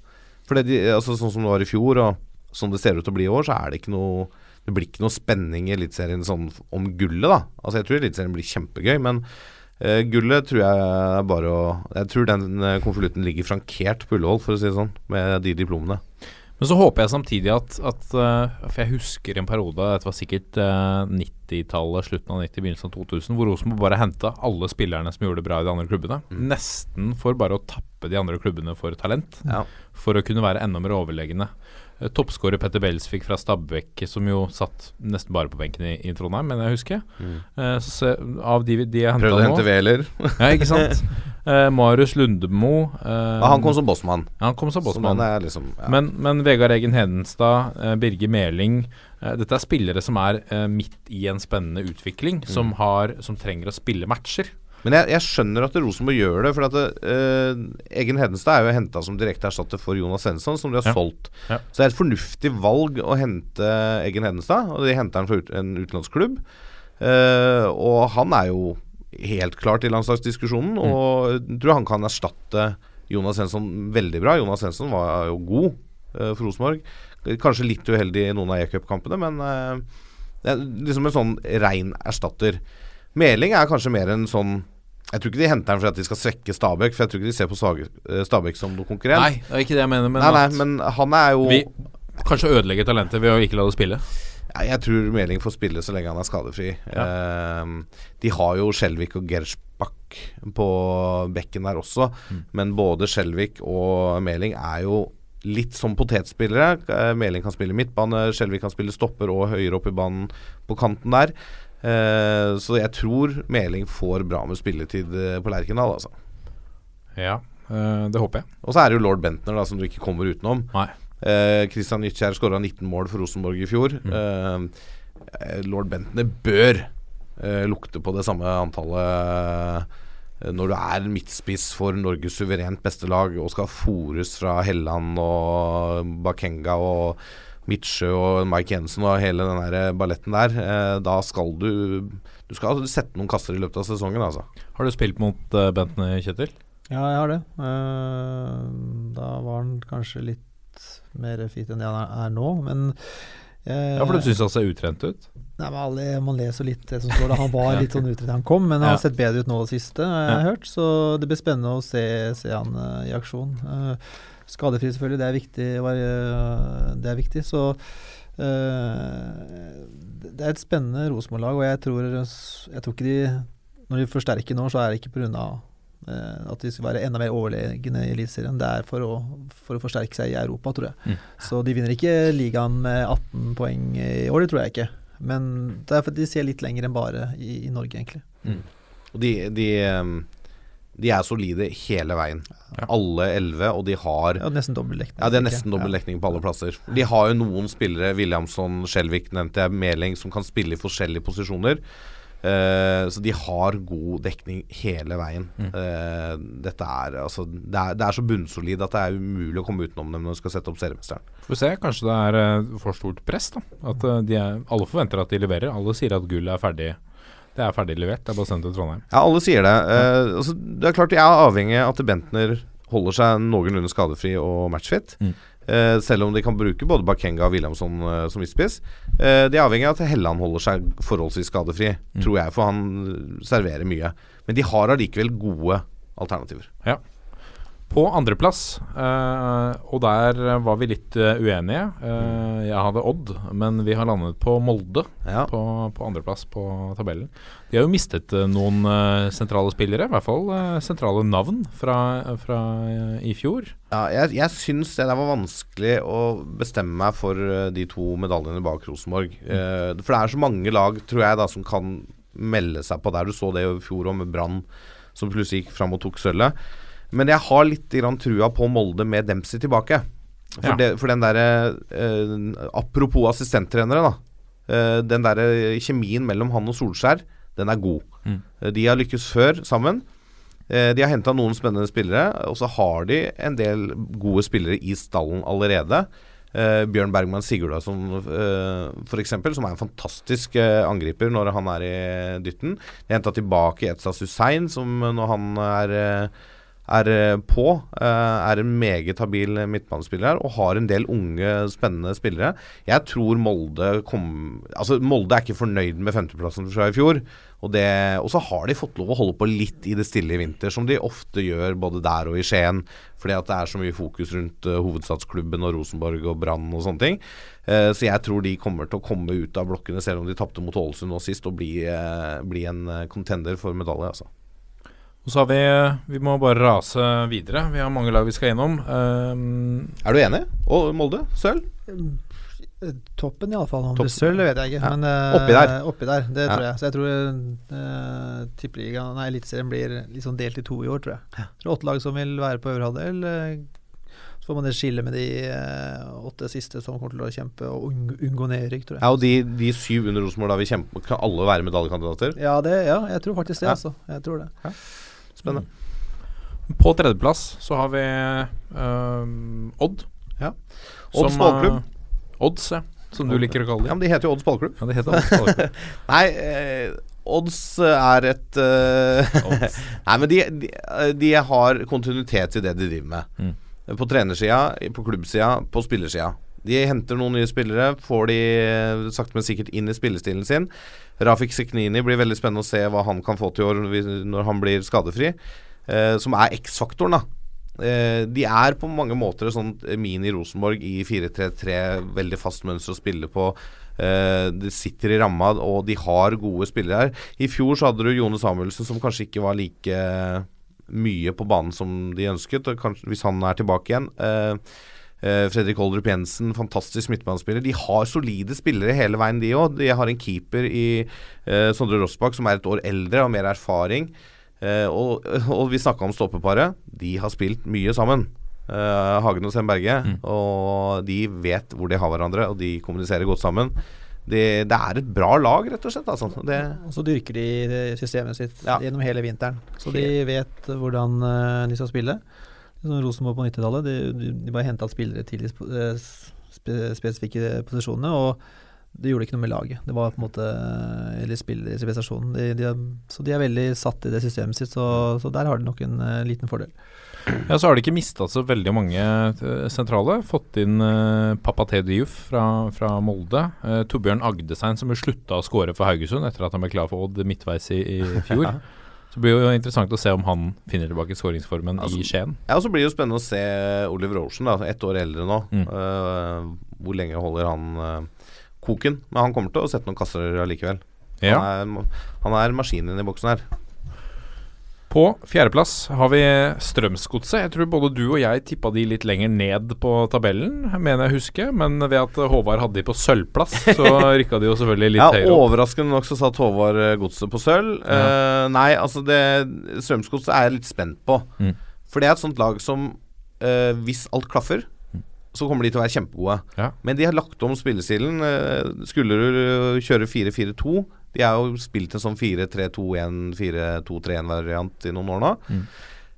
For det de, altså, sånn som det var i fjor, og som det ser ut til å bli i år, så er det ikke noe Det blir ikke noe spenning i Eliteserien sånn om gullet, da. Altså Jeg tror Eliteserien blir kjempegøy, men uh, gullet tror jeg er bare å Jeg tror den uh, konvolutten ligger frankert på Ullevål, for å si det sånn, med de diplomene. Men så håper jeg samtidig at, at eh, For jeg husker en periode, dette var sikkert eh, 90-tallet, slutten av 90, begynnelsen av 2000, hvor Rosenborg bare henta alle spillerne som gjorde det bra i de andre klubbene. Nesten for bare å tappe de andre klubbene for talent. Ja. For å kunne være enda mer overlegne. Uh, Toppskårer Petter fikk fra Stabæk, som jo satt nesten bare på benken i, i Trondheim, men jeg husker. Mm. Uh, så av de, de jeg henta Prøvde å hente Wæler. Ja, ikke sant? Uh, Marius Lundemo uh, ah, han kom som bossmann. ja, han kom som bossmann. liksom ja. Men, men Vegard Egen Hedenstad, eh, Birger Meling eh, Dette er spillere som er eh, midt i en spennende utvikling, Mm. som, har, som trenger å spille matcher. Men jeg, jeg skjønner at Rosenborg gjør det. For at det, eh, Egen Hedenstad er jo henta som direkte erstatter for Jonas Svensson, som de har Ja. solgt. Ja. Så det er et fornuftig valg å hente Egen Hedenstad, og de henter han fra ut, en utenlandsklubb. Uh, og han er jo helt klart i landslagsdiskusjonen, Mm. og jeg tror han kan erstatte Jonas Svensson veldig bra. Jonas Svensson var jo god uh, for Rosenborg. Kanskje litt uheldig i noen av e-cupkampene, men uh, det liksom en sånn rein erstatter. Meling er kanskje mer en sånn Jeg tror ikke de henter han for at de skal svekke Stabæk, for jeg tror ikke de ser på eh, Stabæk som noen konkurrent. Nei, det er ikke det jeg mener, men, nei, nei, men han er jo vi kanskje ødelegger talentet ved å ikke la det spille. ja, Jeg tror Meling får spille så lenge han er skadefri. Eh, de har jo Skjelvik og Gersbakk på bekken der også, men både Skjelvik og Meling er jo litt som potetspillere. Eh, Meling kan spille midtbane, Skjelvik kan spille stopper og høyere opp i banen på kanten der. Eh, så jeg tror Meling får bra med spilletid eh, på Lerkendal, altså. Ja, eh, det håper jeg. Og så er det jo lord Bentner, da, som du ikke kommer utenom. Nei. Christian Nytkjær skåra 19 mål for Rosenborg i fjor. Mm. lord Bentner bør lukte på det samme antallet når du er midtspiss for Norges suverent beste lag og skal fòres fra Helland og Bakenga og Midtsjø og Mike Jensen og hele den der balletten der, eh, da skal du Du skal sette noen kasser i løpet av sesongen, altså. Har du spilt mot uh, Bentner, Kjetil? Ja, jeg har det. Eh, da var han kanskje litt mer fit enn det han er, nå, men eh, Ja, for du syns han ser utrent ut? Nei, men alle, Man leser litt det som står der. Han var litt sånn utrent da han kom, men han har sett bedre ut nå det siste, har jeg hørt. Så det blir spennende å se, se han eh, i aksjon. Eh, skadefri, selvfølgelig. Det er viktig. eh, det er viktig så eh, det er et spennende Rosenborg-lag, og jeg tror, jeg tror ikke de Når de forsterker nå, så er det ikke pga. Uh, at de skal være enda mer overlegne i Eliteserien. Det er for å, for å forsterke seg i Europa, tror jeg. Mm. Så de vinner ikke ligaen med 18 poeng i år, det tror jeg ikke. Men det er fordi de ser litt lenger enn bare i, i Norge, egentlig. Og de, de, um, de er solide hele veien. Alle elleve, og de har Ja, nesten dobbel dekning. Ja, det er nesten dobbel dekning på alle plasser. De har jo noen spillere, Williamson, Skjelvik nevnte jeg, Meling, som kan spille i forskjellige posisjoner. Uh, så de har god dekning hele veien. Eh, dette er altså det er, det er så bunnsolid at det er umulig å komme utenom dem når de skal sette opp seriemesteren. Får vi se. Kanskje det er eh, for stort press. da At de er, Alle forventer at de leverer. Alle sier at gull er ferdig Det er ferdig levert. Det er bare sendt til Trondheim. Ja, alle sier det. Eh, altså, det er klart de er avhengig av at Bentner holder seg noenlunde skadefri og matchfit. Mm. Eh, selv om de kan bruke både Bakenga og Williamson eh, som midtspiss. Eh, de er avhengig av at Helland holder seg forholdsvis skadefri, tror jeg, for han serverer mye. Men de har allikevel gode alternativer. På andreplass, uh, og der var vi litt eh, uenige. Eh, jeg hadde Odd, men vi har landet på Molde Ja. på, på andreplass på tabellen. De har jo mistet noen sentrale spillere, i hvert fall sentrale navn fra, fra i fjor. Ja, jeg, jeg syns det var vanskelig å bestemme meg for de to medaljene bak Rosenborg. Eh, for det er så mange lag, tror jeg, da som kan melde seg på der. Du så det i fjor òg, med Brann, som plutselig gikk fram og tok sølvet. Men jeg har litt grann trua på Molde med Dempsey tilbake. For, Ja. det, for den derre eh, Apropos assistenttrenere, da. Eh, den derre kjemien mellom han og Solskjær, den er god. Mm. Eh, de har lykkes før sammen. Eh, De har henta noen spennende spillere, og så har de en del gode spillere i stallen allerede. Eh, Bjørn Bergman Sigurdasson uh, f.eks., som er en fantastisk eh, angriper når han er i dytten. De har henta tilbake Etzas Hussein, som eh, når han er, eh, er eh, på, eh, er en meget habil midtbanespiller her, og har en del unge, spennende spillere. Jeg tror Molde kom Altså, Molde er ikke fornøyd med femteplassen fra i fjor. Og, det, og så har de fått lov å holde på litt i det stille i vinter, som de ofte gjør både der og i Skien. Fordi at det er så mye fokus rundt uh, hovedstadsklubben og Rosenborg og Brann og sånne ting. Uh, så jeg tror de kommer til å komme ut av blokkene, selv om de tapte mot Ålesund nå sist, og bli, uh, bli en contender for medalje. Altså. Og så har vi Vi må bare rase videre. Vi har mange lag vi skal gjennom. Um, Er du enig? Og Molde? Sølv? Eh, Toppen, iallfall. Om Toppen. det sølv, vet jeg ikke. Ja. Men uh, Oppi der. Oppi der, det Ja. tror jeg. Så jeg tror uh, tippeligaen, nei, Eliteserien blir sånn delt i to i år, tror jeg. Ja. tror åtte lag som vil være på øvre halvdel. Uh, Så får man det skille med de uh, åtte siste som kommer til å kjempe og unngå, unngå nedrykk, tror jeg. Ja, og de, de syv under Rosenborg da vi kjemper Kan alle være medaljekandidater? Ja, det, ja, jeg tror faktisk det, Ja. altså. Jeg tror det. Spennende. på tredjeplass så har vi um, Odd. Ja. Odds ballklubb. Uh, Odds, ja. Som du liker å kalle Ja, men De heter jo Odds ballklubb. Ja, de heter Odds. ballklubb. Nei, eh, Odds er et uh, Odds. Nei, men de, de, de har kontinuitet i det de driver med. Mm. På trenersida, på klubbsida, på spillersida. De henter noen nye spillere, får de eh, sakte, men sikkert inn i spillestilen sin. Rafik Seknini blir veldig spennende å se hva han kan få til i år når han blir skadefri. Eh, som er X-faktoren, da. Eh, de er på mange måter et sånt mini-Rosenborg i 4-3-3, veldig fast mønster å spille på. Eh, det sitter i ramma, og de har gode spillere her. I fjor så hadde du Jone Samuelsen, som kanskje ikke var like mye på banen som de ønsket. Kanskje, hvis han er tilbake igjen. Eh, eh, Fredrik Oldrup Jensen, fantastisk midtbanespiller. De har solide spillere hele veien, de òg. De har en keeper i eh, Sondre Rossbakk som er et år eldre og mer erfaring. Eh, og, og vi snakka om stoppeparet. De har spilt mye sammen. eh, Hagen og Sem Berge. Og de vet hvor de har hverandre, og de kommuniserer godt sammen. Det, det er et bra lag, rett og slett. Altså. Det, Og så dyrker de systemet sitt Ja. gjennom hele vinteren. Så de vet hvordan eh, de skal spille. Sånn Rosenborg på 90-tallet, de, de, de bare henta spillere til sp- eh, spe spesifikke posisjonene. Og det gjorde ikke noe med laget. Det var på en måte Eller spillere i prestasjonen. De, de, så de er veldig satt i det systemet sitt, så, så der har de nok en uh, liten fordel. Ja, Så har de ikke mista så veldig mange sentrale. Fått inn uh, Papate Diouf fra, fra Molde. Uh, Torbjørn Agdesein som jo slutta å skåre for Haugesund etter at han ble klar for Odd midtveis i, i fjor. Så det blir jo interessant å se om han finner tilbake skåringsformen altså, i Skien. Ja, og så blir det jo spennende å se Oliver Olsen, da, ett år eldre nå. Mm. hvor lenge holder han koken. Men han kommer til å sette noen kasser allikevel. Ja. Han, er, han er maskinen i boksen her. På fjerdeplass har vi Strømsgodset. Jeg tror både du og jeg tippa de litt lenger ned på tabellen, mener jeg husker. Men ved at Håvard hadde de på sølvplass, så rykka de jo selvfølgelig litt ja, høyere opp. Overraskende nok så satt Håvard eh, Godset på sølv. Ja. Uh, nei, altså det Strømsgodset er jeg litt spent på. Mm. For det er et sånt lag som, uh, hvis alt klaffer, så kommer de til å være kjempegode. Ja. Men de har lagt om spillestilen. Skulle du kjøre 4-4-2 de har jo spilt en sånn 4-3-2-1, 4-2-3-1-variant i noen år nå. Mm.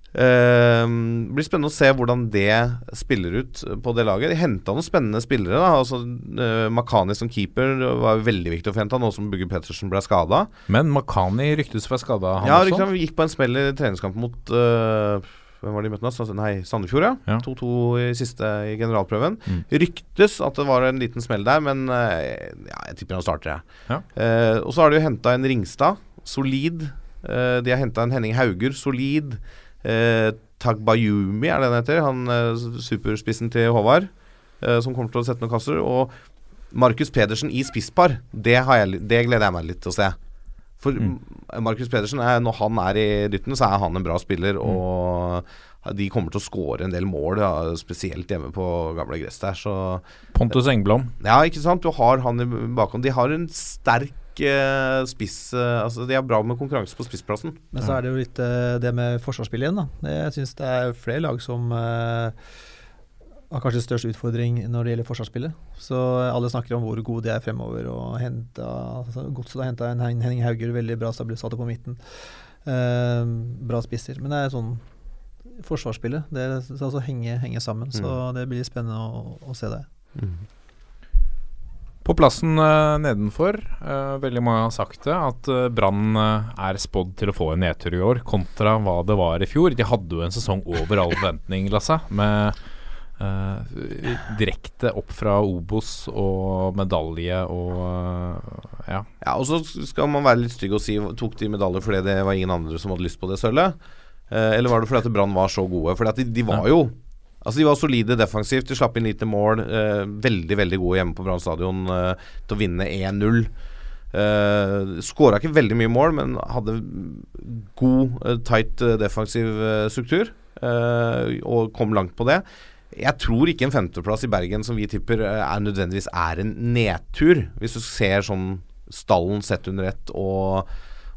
Uh, blir spennende å se hvordan det spiller ut på det laget. De henta noen spennende spillere. da altså uh, Makani som keeper var veldig viktig å få henta, nå som Bugge Pettersen ble skada. Men Makani ryktes å være skada, han ja, også? Ja, gikk på en smell i treningskamp mot uh, hvem var de møtte nå? Nei, Sandefjord, ja. 2-2 i siste i generalprøven. Mm. Ryktes at det var en liten smell der, men eh, ja, jeg tipper han starter, jeg. Ja. Eh, og så har de jo henta en Ringstad, solid. Eh, de har henta en Henning Hauger, solid. Eh, Tagbayumi er det han heter, han eh, superspissen til Håvard, eh, som kommer til å sette noen kasser. Og Markus Pedersen i spisspar, det, jeg, det gleder jeg meg litt til å se. For mm. Markus Pedersen, er, når han er i dytten, så er han en bra spiller. Mm. Og de kommer til å skåre en del mål, ja, spesielt hjemme på gamle gress der. Så Pontus Engblom. Ja, ikke sant. Du har han i bakhånd. De har en sterk uh, spiss uh, Altså De er bra med konkurranse på spissplassen. Men så er det jo litt uh, det med forsvarsspillet igjen, da. Jeg syns det er flere lag som har kanskje størst utfordring når det gjelder forsvarsspillet. Så alle snakker om hvor gode de er fremover. og henta, altså Godset har henta en Henning Hauger, veldig bra stabilisator på midten. Eh, bra spisser. Men det er sånn forsvarsspillet. Det skal altså henge, henge sammen. Mm. Så det blir spennende å, å se det. Mm. På plassen uh, nedenfor, uh, veldig mange har sagt det, at uh, Brann er spådd til å få en nedtur i år, kontra hva det var i fjor. De hadde jo en sesong over all forventning, Lasse, med direkte opp fra Obos og medalje og uh, ja. ja. Og så skal man være litt stygg og si tok de medalje fordi det var ingen andre som hadde lyst på det sølvet? Uh, eller var det fordi at Brann var så gode? Fordi at de, de var jo Altså De var solide defensivt, de slapp inn lite mål. veldig veldig gode hjemme på Brann stadion til å vinne 1-0. Eh, Skåra ikke veldig mye mål, men hadde god, tight defensiv struktur. og kom langt på det. Jeg tror ikke en femteplass i Bergen som vi tipper eh, er nødvendigvis er en nedtur, hvis du ser sånn stallen sett under ett og,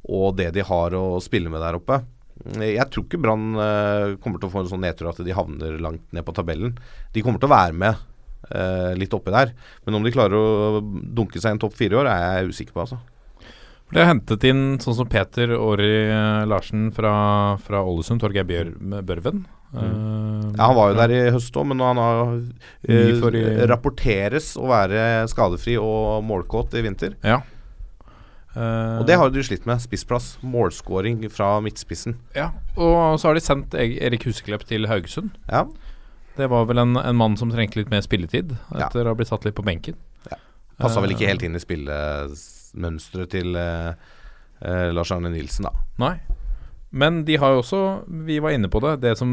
og det de har å spille med der oppe. Jeg tror ikke Brann uh, kommer til å få en sånn nedtur at de havner langt ned på tabellen. De kommer til å være med eh, litt oppi der, men om de klarer å dunke seg en topp fire i år, er jeg usikker på, altså. De har hentet inn sånn som Peter Åri Larsen fra, fra Ålesund, Torgeir Bjør, Børven. Mm. ja, Han var jo der i høst òg, men han har uh, rapporteres å være skadefri og målkåt i vinter. Ja. Uh, og det har du slitt med. Spissplass. Målscoring fra midtspissen. Ja, og så har de sendt Erik Huseklepp til Haugesund. Ja. Det var vel en, en mann som trengte litt mer spilletid etter ja. å ha blitt satt litt på benken. Ja. Passa uh, vel ikke helt inn i spillemønsteret til uh, Lars Arne Nilsen, da. Nei. Men de har jo også, vi var inne på det, det som,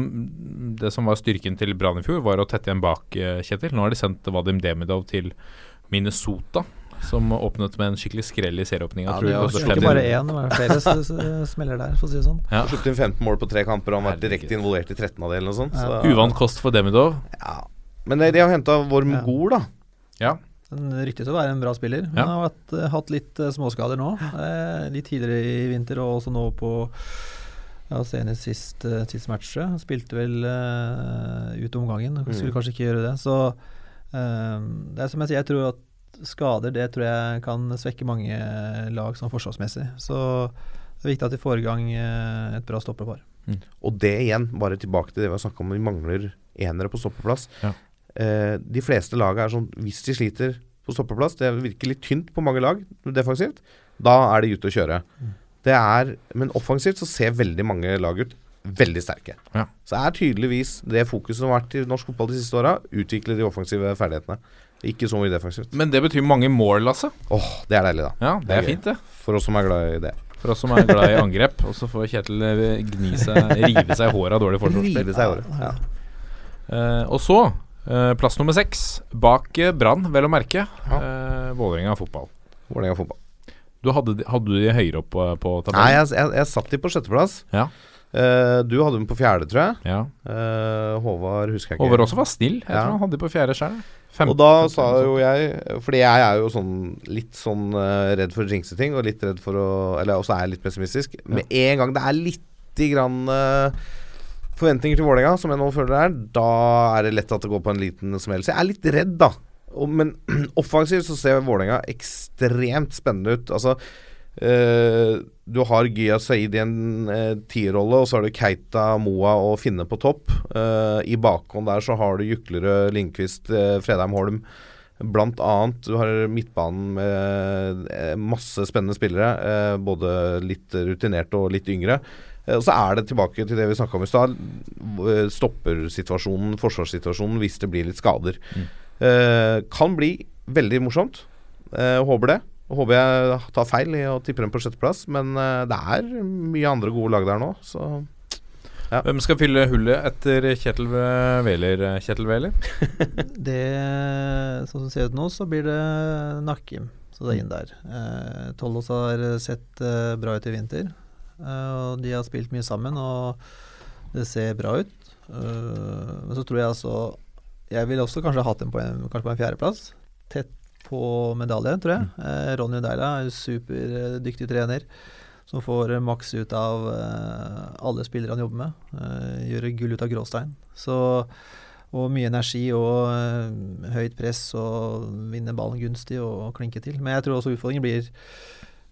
det som var styrken til Brann i fjor, var å tette igjen bak uh, Kjetil. Nå har de sendt Vadim Demidov til Minnesota, som åpnet med en skikkelig skrell i serieåpninga. Ja, det er ikke bare én, det var flere smeller der, for å si det sånn. Ja. Sluppet inn 15 mål på tre kamper, og han vært direkte involvert i 13 av det, eller noe sånt. Ja. Så. Uvant kost for Demidov. Ja. Men de har henta Vorm ja. Gol, da. Ja. Den ryktes å være en bra spiller. Han har hatt, hatt litt uh, småskader nå. Eh, litt tidligere i vinter, og også nå på ja, senest sist, uh, sist match. Spilte vel uh, ut omgangen. Skulle mm. kanskje ikke gjøre det. Så uh, det er som jeg sier, jeg tror at skader det tror jeg kan svekke mange lag sånn forsvarsmessig. Så det er viktig at de får i gang et bra stoppepar. Mm. Og det igjen, bare tilbake til det vi har snakka om, vi mangler enere på stoppeplass. Ja. Uh, de fleste lagene er sånn Hvis de sliter på stoppeplass, det virker litt tynt på mange lag defensivt, da er de ute å kjøre. Det er, men offensivt så ser veldig mange lag ut veldig sterke. Ja. Så er tydeligvis det fokuset som har vært i norsk fotball de siste åra, utvikle de offensive ferdighetene. Ikke så mye defensivt. Men det betyr mange mål, Lasse. Åh, det er deilig, da. Ja, det er er fint, det. For oss som er glad i det. For oss som er glad i angrep. Og så får Kjetil eh, gni seg, rive seg i håret av dårlig forsvarsspill. Rive seg i håret. Ja. Uh, og så, uh, plass nummer seks. Bak Brann, vel å merke. Uh, Vålerenga fotball. Vålerenga fotball. Du hadde, hadde du de høyere opp på, på Nei, jeg, jeg, jeg satt de på sjetteplass. Ja. Uh, du hadde dem på fjerde, tror jeg. ja. Uh, Håvard husker jeg ikke. Håvard også var snill. Jeg Ja. tror han hadde dem på fjerde sjøl. Og da sa jo jeg Fordi jeg er jo sånn litt sånn uh, redd for å jinxe ting, og litt redd for å Eller også er jeg litt pessimistisk. Med en gang det er lite grann forventninger til Vålerenga, som jeg nå føler det er, da er det lett at det går på en liten smell. Så jeg er litt redd, da. Men offensivt så ser Vålerenga ekstremt spennende ut. Altså øh, Du har Gya Saeed i en uh, tierrolle, og så har du Keita, Moa og Finne på topp. Uh, I bakhånd der så har du Juklerød, Lindqvist, uh, Fredheim Holm. Blant annet, du har midtbanen med eh, masse spennende spillere. eh, både litt rutinerte og litt yngre. Eh, og så er det tilbake til det vi snakka om i stad. eh, Stoppersituasjonen, forsvarssituasjonen, hvis det blir litt skader. Eh, kan bli veldig morsomt. Eh, håper det. Håper jeg tar feil i å tippe dem på sjetteplass, men eh, det er mye andre gode lag der nå, så Hvem skal fylle hullet etter Kjetil Wæler? Kjetil Wæler? Det, sånn som det ser ut nå, så blir det Nakkim. Så det er inn der. Eh, Tollos har sett eh, bra ut i vinter. Eh, og de har spilt mye sammen, og det ser bra ut. Eh, men så tror jeg altså Jeg ville også kanskje hatt dem på en, kanskje på en fjerdeplass. Tett på medalje, tror jeg. Eh, Ronny Deila er superdyktig trener. Som får maks ut av eh, alle spillere han jobber med. Eh, gjøre gull ut av gråstein. Så og mye energi og eh, høyt press og vinne ballen gunstig og klinke til. Men jeg tror også utfordringen blir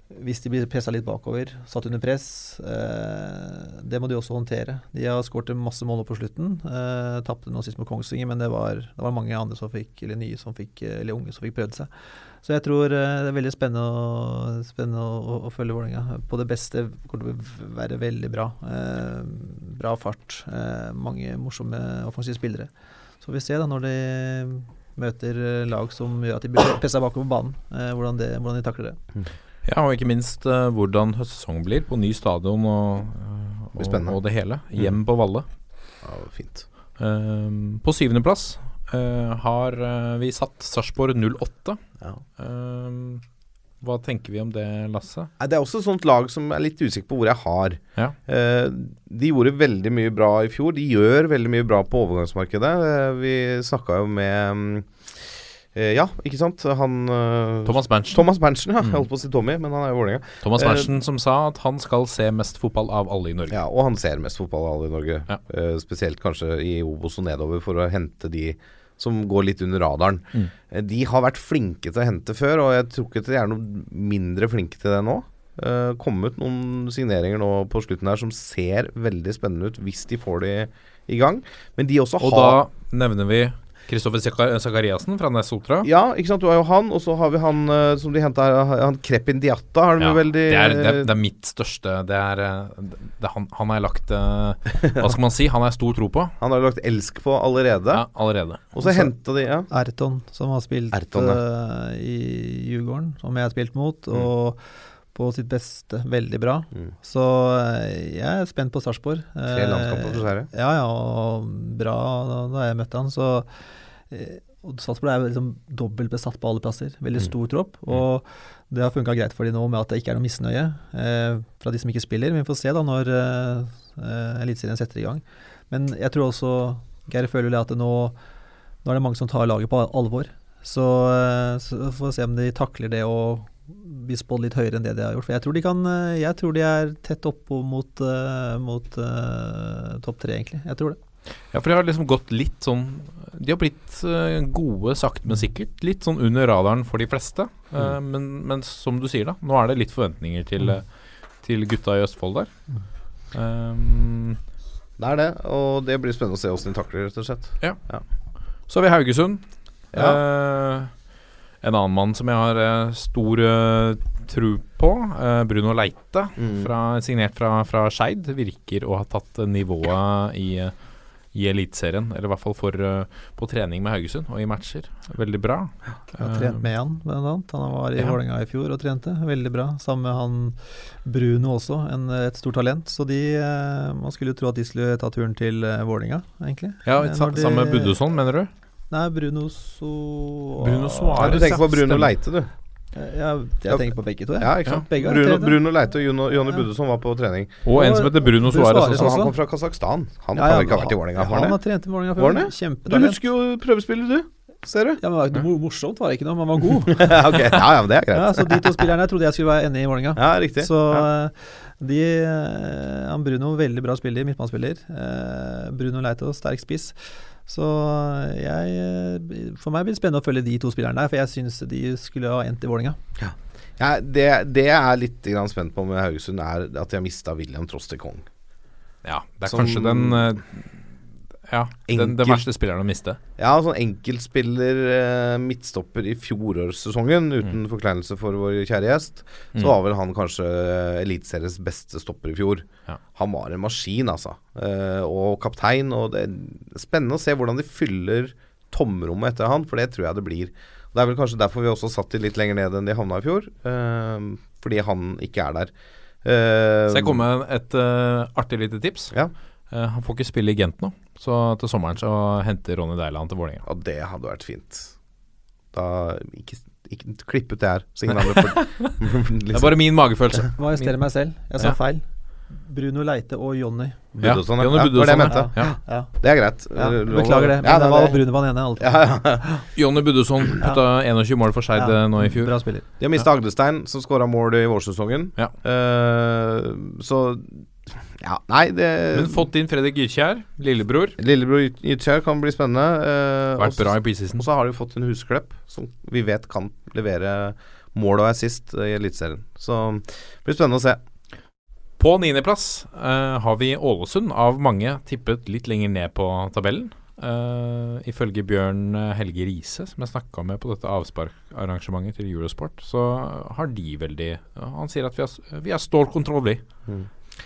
hvis de blir pressa litt bakover, satt under press. Eh, det må de også håndtere. De har skåret masse mål på slutten. Eh, Tapte nå sist mot Kongsvinger, men det var, det var mange andre som fikk, eller nye som fikk, eller unge som fikk prøvd seg. Så jeg tror eh, det er veldig spennende å, spennende å, å, følge Vålerenga. På det beste kommer det til å være veldig bra. Eh, bra fart. Eh, mange morsomme offensive spillere. Så vi ser da når de møter eh, lag som gjør at de blir pressa bakover på banen, eh, hvordan, det, hvordan de takler det. Ja, og ikke minst uh, hvordan høstsesongen blir på ny stadion og, uh, det og, og det hele. Hjem på Valle. ja, fint. Uh, på syvendeplass uh, har eh, vi satt Sarpsborg 08. Ja. Um, hva tenker vi om det, Lasse? Det er også et sånt lag som er litt usikker på hvor jeg har. Ja. Eh, de gjorde veldig mye bra i fjor. De gjør veldig mye bra på overgangsmarkedet. Eh, vi snakka jo med mm, eh, Ja, ikke sant? Han eh, Thomas Berntsen. Thomas Berntsen, ja. Mm. Jeg holdt på å si Tommy, men han er jo Vålerenga. Thomas Eh, Berntsen som sa at han skal se mest fotball av alle i Norge. Ja, og han ser mest fotball av alle i Norge. Ja. Eh, spesielt kanskje i Obos og nedover, for å hente de som går litt under radaren. Mm. Eh, de har vært flinke til å hente før, og jeg tror ikke de er noe mindre flinke til det nå. Uh, kommet noen signeringer nå på slutten her som ser veldig spennende ut, hvis de får de i gang. Men de også Og har da nevner vi Kristoffer Sakariassen fra Nesotra. Ja, ikke sant. Du har jo han, og så har vi han eh, som de henta her, han Krepin Diatta. Har de Ja, veldig det, er, det, er, det er mitt største Det er, eh, det han, han har jeg lagt eh, Hva skal man si? Han har jeg stor tro på. Han har jeg lagt elsk på allerede. Ja, allerede. Og så henta de ja. Erton, som har spilt Erton, eh, i Djurgården, som jeg har spilt mot, og på sitt beste veldig bra. Mm. Så eh, jeg er spent på Sarpsborg. Tre Eh, landskamper for Sverige. Ja, ja, og bra da, da jeg møtte han, så eh, Sarpsborg er liksom dobbelt besatt på alle plasser. Veldig Mm. stor tropp. Og det har funka greit for de nå med at det ikke er noe misnøye eh, fra de som ikke spiller. Men vi får se da når eh, eh, Eliteserien setter i gang. Men jeg tror også Geir føler at nå, nå er det mange som tar laget på alvor. Så, eh, så får vi se om de takler det å bli spådd litt høyere enn det de har gjort. For jeg tror de kan eh, Jeg tror de er tett oppå mot, eh, mot uh, topp tre, egentlig. Jeg tror det. Ja, for de har liksom gått litt sånn De har blitt gode sakte, men sikkert. Litt sånn under radaren for de fleste. Eh, men, men som du sier, da. Nå er det litt forventninger til, mm. til gutta i Østfold der. Um, Det er det, og det blir spennende å se åssen de takler rett og slett. Ja Så har vi Haugesund. Ja. Eh, en annen mann som jeg har eh, stor eh, tro på, eh, Bruno Leite, Mm. fra, signert fra, fra Skeid, virker å ha tatt nivået i, i Eliteserien. Eller i hvert fall for, på trening med Haugesund og i matcher. Veldig bra. Jeg har trent med han, blant annet. Han var i Ja. Vålerenga i fjor og trente. Veldig bra. Sammen med han Bruno også, en, et stort talent. Så de Man skulle jo tro at de skulle ta turen til Vålerenga, egentlig. Ja, Sammen med Budusson, mener du? Nei, Bruno so Bruno Ja, Suárez. du tenker på Bruno Stemmer. Leite, du. Ja, jeg tenker på begge to, jeg. Ja, ikke sant? Begge Bruno. Bruno Leite og Jonny Ja. Budesson var på trening. Og en som heter Bruno Bruno Suárez Altså. han kom fra Kasakhstan. Han Ja, ja, vel ikke ha vært i Vålerenga? Han han har trent i Vålerenga før. Du husker jo prøvespillet, du. Ser du? Ja, men det var ikke morsomt, var det ikke noe, men han var god. okay. ja, ja, men det er Ja, så De to spillerne trodde jeg skulle være enig i Vålerenga. Ja, riktig. Så ja. eh, de eh, han Bruno, veldig bra spiller, midtbanespiller. Eh, Bruno Leito, sterk spiss. Så jeg eh, For meg blir det spennende å følge de to spillerne der, for jeg syns de skulle ha endt i Vålerenga. Ja, det, det jeg er litt grann spent på med Haugesund, er at de har mista William Trostekong. Ja, det er Som- kanskje den eh, Ja, den, den verste spilleren å miste. Ja, sånn enkeltspiller, eh, midtstopper i fjorårssesongen, uten forkleinelse for vår kjære gjest, Mm. så var vel han kanskje eh, Eliteseriens beste stopper i fjor. Ja. Han var en maskin, altså. Eh, og kaptein. Og det er spennende å se hvordan de fyller tomrommet etter han, for det tror jeg det blir. Det er vel kanskje derfor vi også satt de litt lenger ned enn de havna i fjor. eh, fordi han ikke er der. Uh, Så jeg kommer med et uh, artig lite tips. Ja. Eh, han får ikke spille i Gent nå, så til sommeren så henter Ronny Deiland til Vålerenga. Ja, det hadde vært fint. Da Ikke, ikke klipp ut det her, så ingen andre får Det er bare min magefølelse. Må arrestere meg selv. Jeg sa Ja. feil. Bruno Leite og Jonny. Ja, Budosson, ja. Det var det jeg mente. Ja. Ja, Det er greit. Beklager det. Men Ja, det nei, var det- Bruno var den ene. alltid. Ja, ja. Jonny Budusson putta 21 mål for Skeid Ja. eh, nå i fjor. Bra spiller. De har mista Agdestein, som skåra mål i vårsesongen. Ja. Eh, så Ja, nei, det Men fått inn Fredrik Gytkjær, lillebror. Lillebror Gytkjær kan bli spennende. eh, Vært bra i preseason. Og så har de fått en Husklepp, som vi vet kan levere mål og assist i Eliteserien. Så det blir spennende å se. På niendeplass eh, har vi Ålesund, av mange tippet litt lenger ned på tabellen. Eh, ifølge Bjørn eh, Helge Riise, som jeg snakka med på dette avsparkarrangementet til Eurosport, så har de veldig Han sier at vi har, vi har stålkontroll, vi. Mm.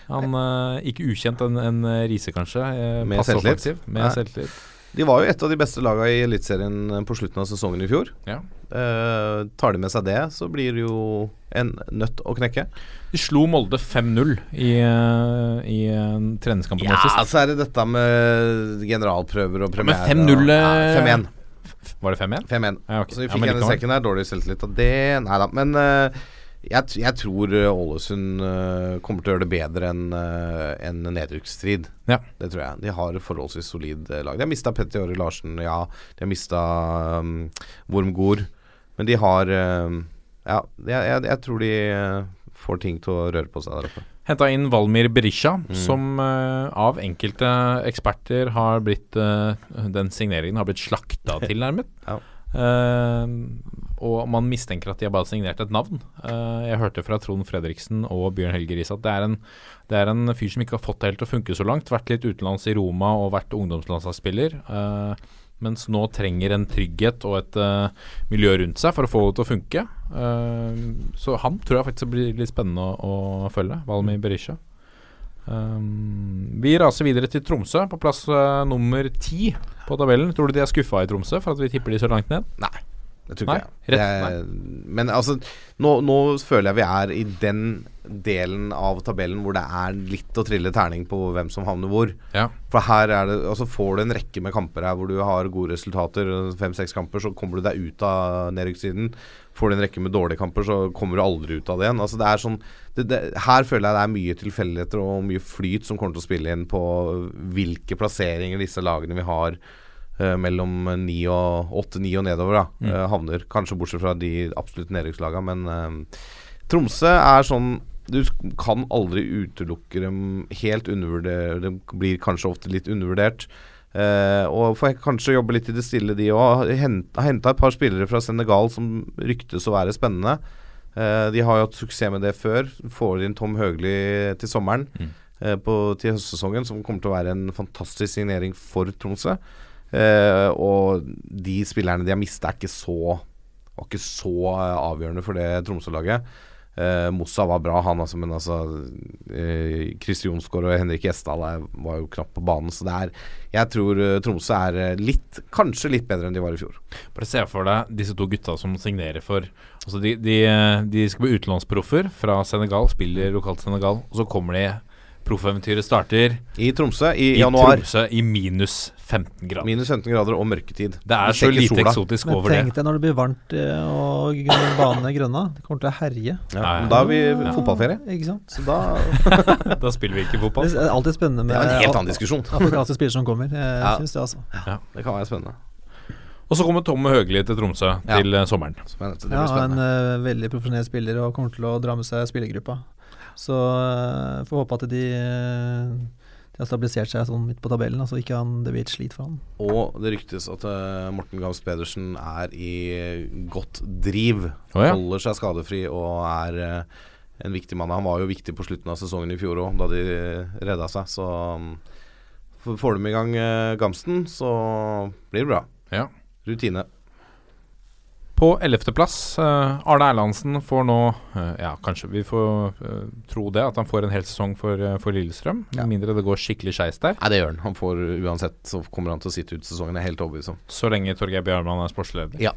Han eh, Ikke ukjent en, en Riise, kanskje. eh, Med selvtillit. Med selvtillit. De var jo et av de beste laga i Eliteserien på slutten av sesongen i fjor. Ja. Eh, tar de med seg det, så blir det jo en nøtt å knekke. De slo Molde 5-0 i, eh, i en treningskampen Ja, sist. så er det dette med generalprøver og Ja, men 5-0 ja, 5-1. Var det 5-1? 5-1. Ja, okay. Så vi fikk ja, en i sekken der. Dårlig selvtillit av det. Nei da. Men eh, jeg, jeg tror eh, Ålesund eh, kommer til å gjøre det bedre enn uh, en nedrykksstrid. Ja. Det tror jeg. De har forholdsvis solid eh, lag. De har mista Petter Jåre Larsen, ja. De har mista um, Wormgård. Men de har eh, Ja, jeg, jeg, jeg tror de eh, får ting til å røre på seg der oppe. Henta inn Valmir Berisha, Mm. som uh, av enkelte eksperter har blitt uh, Den signeringen har blitt slakta tilnærmet. Ja. Eh, og man mistenker at de har bare signert et navn. Eh, jeg hørte fra Trond Fredriksen og Bjørn Helge Riis at det er, en, det er en fyr som ikke har fått det helt til å funke så langt. Vært litt utenlands i Roma og vært ungdomslandslagsspiller. eh, mens nå trenger en trygghet og et eh, miljø rundt seg for å få det til å funke. Så han tror jeg faktisk blir litt spennende å følge. Valmi Berisha. Um, vi raser videre til Tromsø, på plass uh, nummer ti på tabellen. Tror du de er skuffa i Tromsø for at vi tipper de så langt ned? Nei. Det tror ikke nei, rett, Det er- men altså, nå, nå føler jeg vi er i den delen av tabellen hvor det er litt å trille terning på hvem som havner hvor. Ja. For her er det Altså får du en rekke med kamper her hvor du har gode resultater, fem-seks kamper, så kommer du deg ut av nedrykkssiden. Får du en rekke med dårlige kamper, så kommer du aldri ut av det igjen. Altså det er sånn det, det, Her føler jeg det er mye tilfeldigheter og mye flyt som kommer til å spille inn på hvilke plasseringer disse lagene vi har mellom ni og åtte, ni og nedover, da, Mm. eh, havner. Kanskje bortsett fra de absolutt nedrykkslagene, men eh, Tromsø er sånn Du kan aldri utelukke dem helt undervurdert. De blir kanskje ofte litt undervurdert. Eh, og får kanskje jobbe litt i det stille, de òg. Henta et par spillere fra Senegal som ryktes å være spennende. Eh, de har jo hatt suksess med det før. Får inn Tom Høgli til sommeren. Mm. eh, på, til høstsesongen, som kommer til å være en fantastisk signering for Tromsø. Eh, og de spillerne de har mista, er ikke så var ikke så eh, avgjørende for det Tromsø-laget. Eh, Mossa var bra, han altså, men altså eh, Chris Jonsgaard og Henrik Gjesdal var jo knapt på banen. Så det er Jeg tror eh, Tromsø er litt Kanskje litt bedre enn de var i fjor. Bare se for deg disse to gutta som signerer for Altså de, de, de skal bli utenlandsproffer fra Senegal, spiller lokalt Senegal, og så kommer de Proffeventyret starter I Tromsø i, i januar. Tromsø i minus 15 grader. Minus 15 grader og mørketid. Det er så lite sola. eksotisk Men over det. Men tenk deg når det blir varmt eh, og banene er grønne. Det kommer til å herje. Ja, Ja, ja. Da har vi fotballferie. Ikke sant? Så da Da spiller vi ikke fotball. Det er alltid spennende Det er en helt annen diskusjon. afrikanske spillere som kommer. Jeg Ja. synes det, altså. Det kan være spennende. Og så kommer Tom Høgli til Tromsø Ja. til eh, sommeren. spennende. Det blir spennende. Ja, en uh, veldig profesjonell spiller og kommer til å dra med seg spillergruppa. Så uh, får håpe at de, eh, de har stabilisert seg sånn midt på tabellen, altså ikke han, det blir et slit for han. Og det ryktes at uh, Morten Gams Pedersen er i godt driv. Oh, ja. Holder seg skadefri og er uh, en viktig mann. Han var jo viktig på slutten av sesongen i fjor òg, da de eh, redda seg. Så um, får de i gang uh, Gamsten, så blir det bra. Ja. Rutine. På ellevteplass, uh, Arne Erlandsen får nå uh, Ja, kanskje vi får uh, tro det, at han får en hel sesong for, uh, for Lillestrøm. Ja. Mindre det går skikkelig skeis der. Nei, det gjør han. Han får uansett så kommer han til å sitte ut sesongen, jeg er helt overbevist om. Så lenge Torgeir Bjarmann er sportsleder. Ja.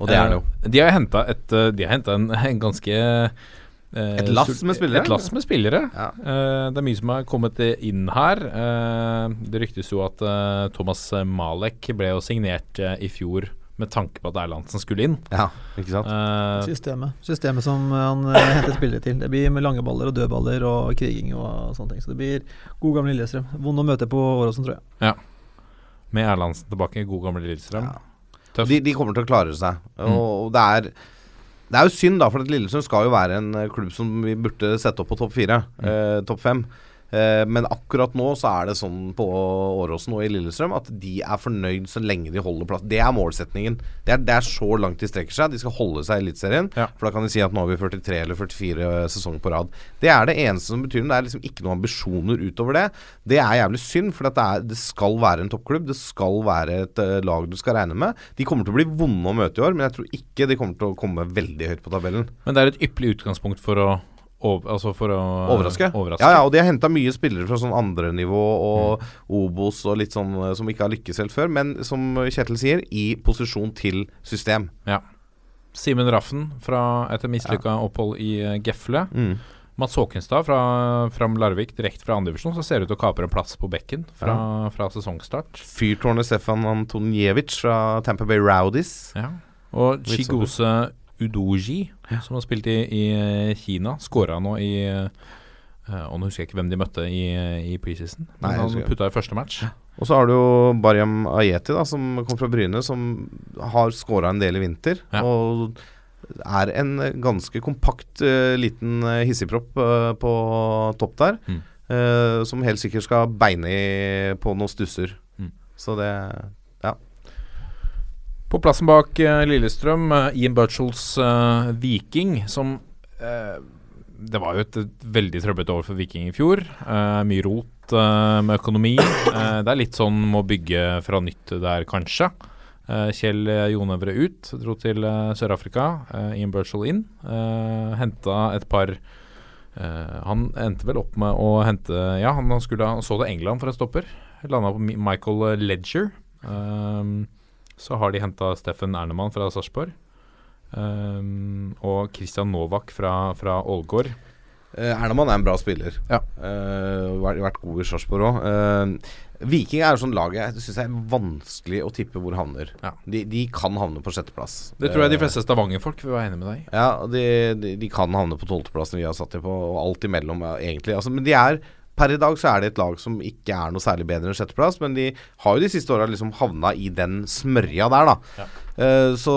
Og det er han jo. De har henta en, en ganske Et lass med spillere? Et lass med spillere. Ja. Det er mye som har kommet inn her. Det ryktes jo at Thomas Malek ble jo signert i fjor med tanke på at Erlandsen skulle inn. ja, ikke sant. Uh, Systemet Systemet som han uh, henter spillere til. Det blir med lange baller og dødballer og kriging og sånne ting. Så det blir god gamle Lillestrøm. Vond å møte på Åråsen, tror jeg. Ja. med Erlandsen tilbake, god gamle Lillestrøm. Ja. Tøft. De, de kommer til å klare seg. Mm. Og det er Det er jo synd, da, for Lillestrøm skal jo være en eh, klubb som vi burde sette opp på topp fire. Mm. Eh, topp fem. Eh, men akkurat nå så er det sånn på Åråsen og i Lillestrøm at de er fornøyd så lenge de holder plass. Det er målsetningen. Det er, det er så langt de strekker seg. De skal holde seg i Eliteserien. Ja. For da kan de si at nå har vi 43 eller 44 sesonger på rad. Det er det eneste som betyr noe. Det er liksom ikke noen ambisjoner utover det. Det er jævlig synd, for det, er, det skal være en toppklubb. Det skal være et eh, lag du skal regne med. De kommer til å bli vonde å møte i år, men jeg tror ikke de kommer til å komme veldig høyt på tabellen. Men det er et ypperlig utgangspunkt for å over, Altså for å Overraske. overraske. Ja, ja, og de har henta mye spillere fra sånn andre nivå og Obos og litt sånn eh, som ikke har lykkes helt før, men som Kjetil sier, i posisjon til system. Ja. Simen Raffen fra etter mislykka opphold i eh, Gefle. Mm. Mats Håkenstad fra, fra Larvik, direkte fra andredivisjon, som ser ut til å kapre en plass på bekken fra, fra sesongstart. Fyrtårnet Stefan Antonjevic fra Tamper Bay Rowdies. Ja. Og Litt Chigose Udoji, som har spilt i, i eh, Kina, skåra nå i eh, Og nå husker jeg ikke hvem de møtte i, i preseason, Nei, men han putta i første match. Og så har du jo Bariam Ayeti, da, som kom fra Bryne, som har skåra en del i vinter. Ja. Og er en ganske kompakt uh, liten hissigpropp uh, på topp der. Mm. Uh, som helt sikkert skal beine i på noen stusser. Mm. Så det På plassen bak eh, Lillestrøm, uh, Ian Butchells uh, Viking, som uh, Det var jo et, veldig trøblete år for Viking i fjor. Uh, mye rot eh, med økonomi. Eh, det er litt sånn må bygge fra nytt der, kanskje. Eh, Kjell Jonevre ut, dro til eh, Sør-Afrika. Eh, Ian Butchell inn. Henta et par eh, Han endte vel opp med å hente Ja, han skulle ha så det England for en stopper. Landa på Michael Ledger. Um, så har de henta Steffen Ernemann fra Sarpsborg. Um, og Christian Novak fra, fra Ålgård. eh, Ernemann er en bra spiller. Ja. Eh, vært, vært god i Sarpsborg òg. Viking er sånn lag jeg syns er vanskelig å tippe hvor havner. Ja. De, de kan havne på sjetteplass. Det tror jeg de Eh, fleste Stavanger-folk vil være enig med deg i. Ja, de, de, de kan havne på tolvteplassen vi har satt dem på, og alt imellom, egentlig. Altså, men de er Per i dag så er det et lag som ikke er noe særlig bedre enn sjetteplass, men de har jo de siste åra liksom havna i den smørja der, da. Ja. Uh, så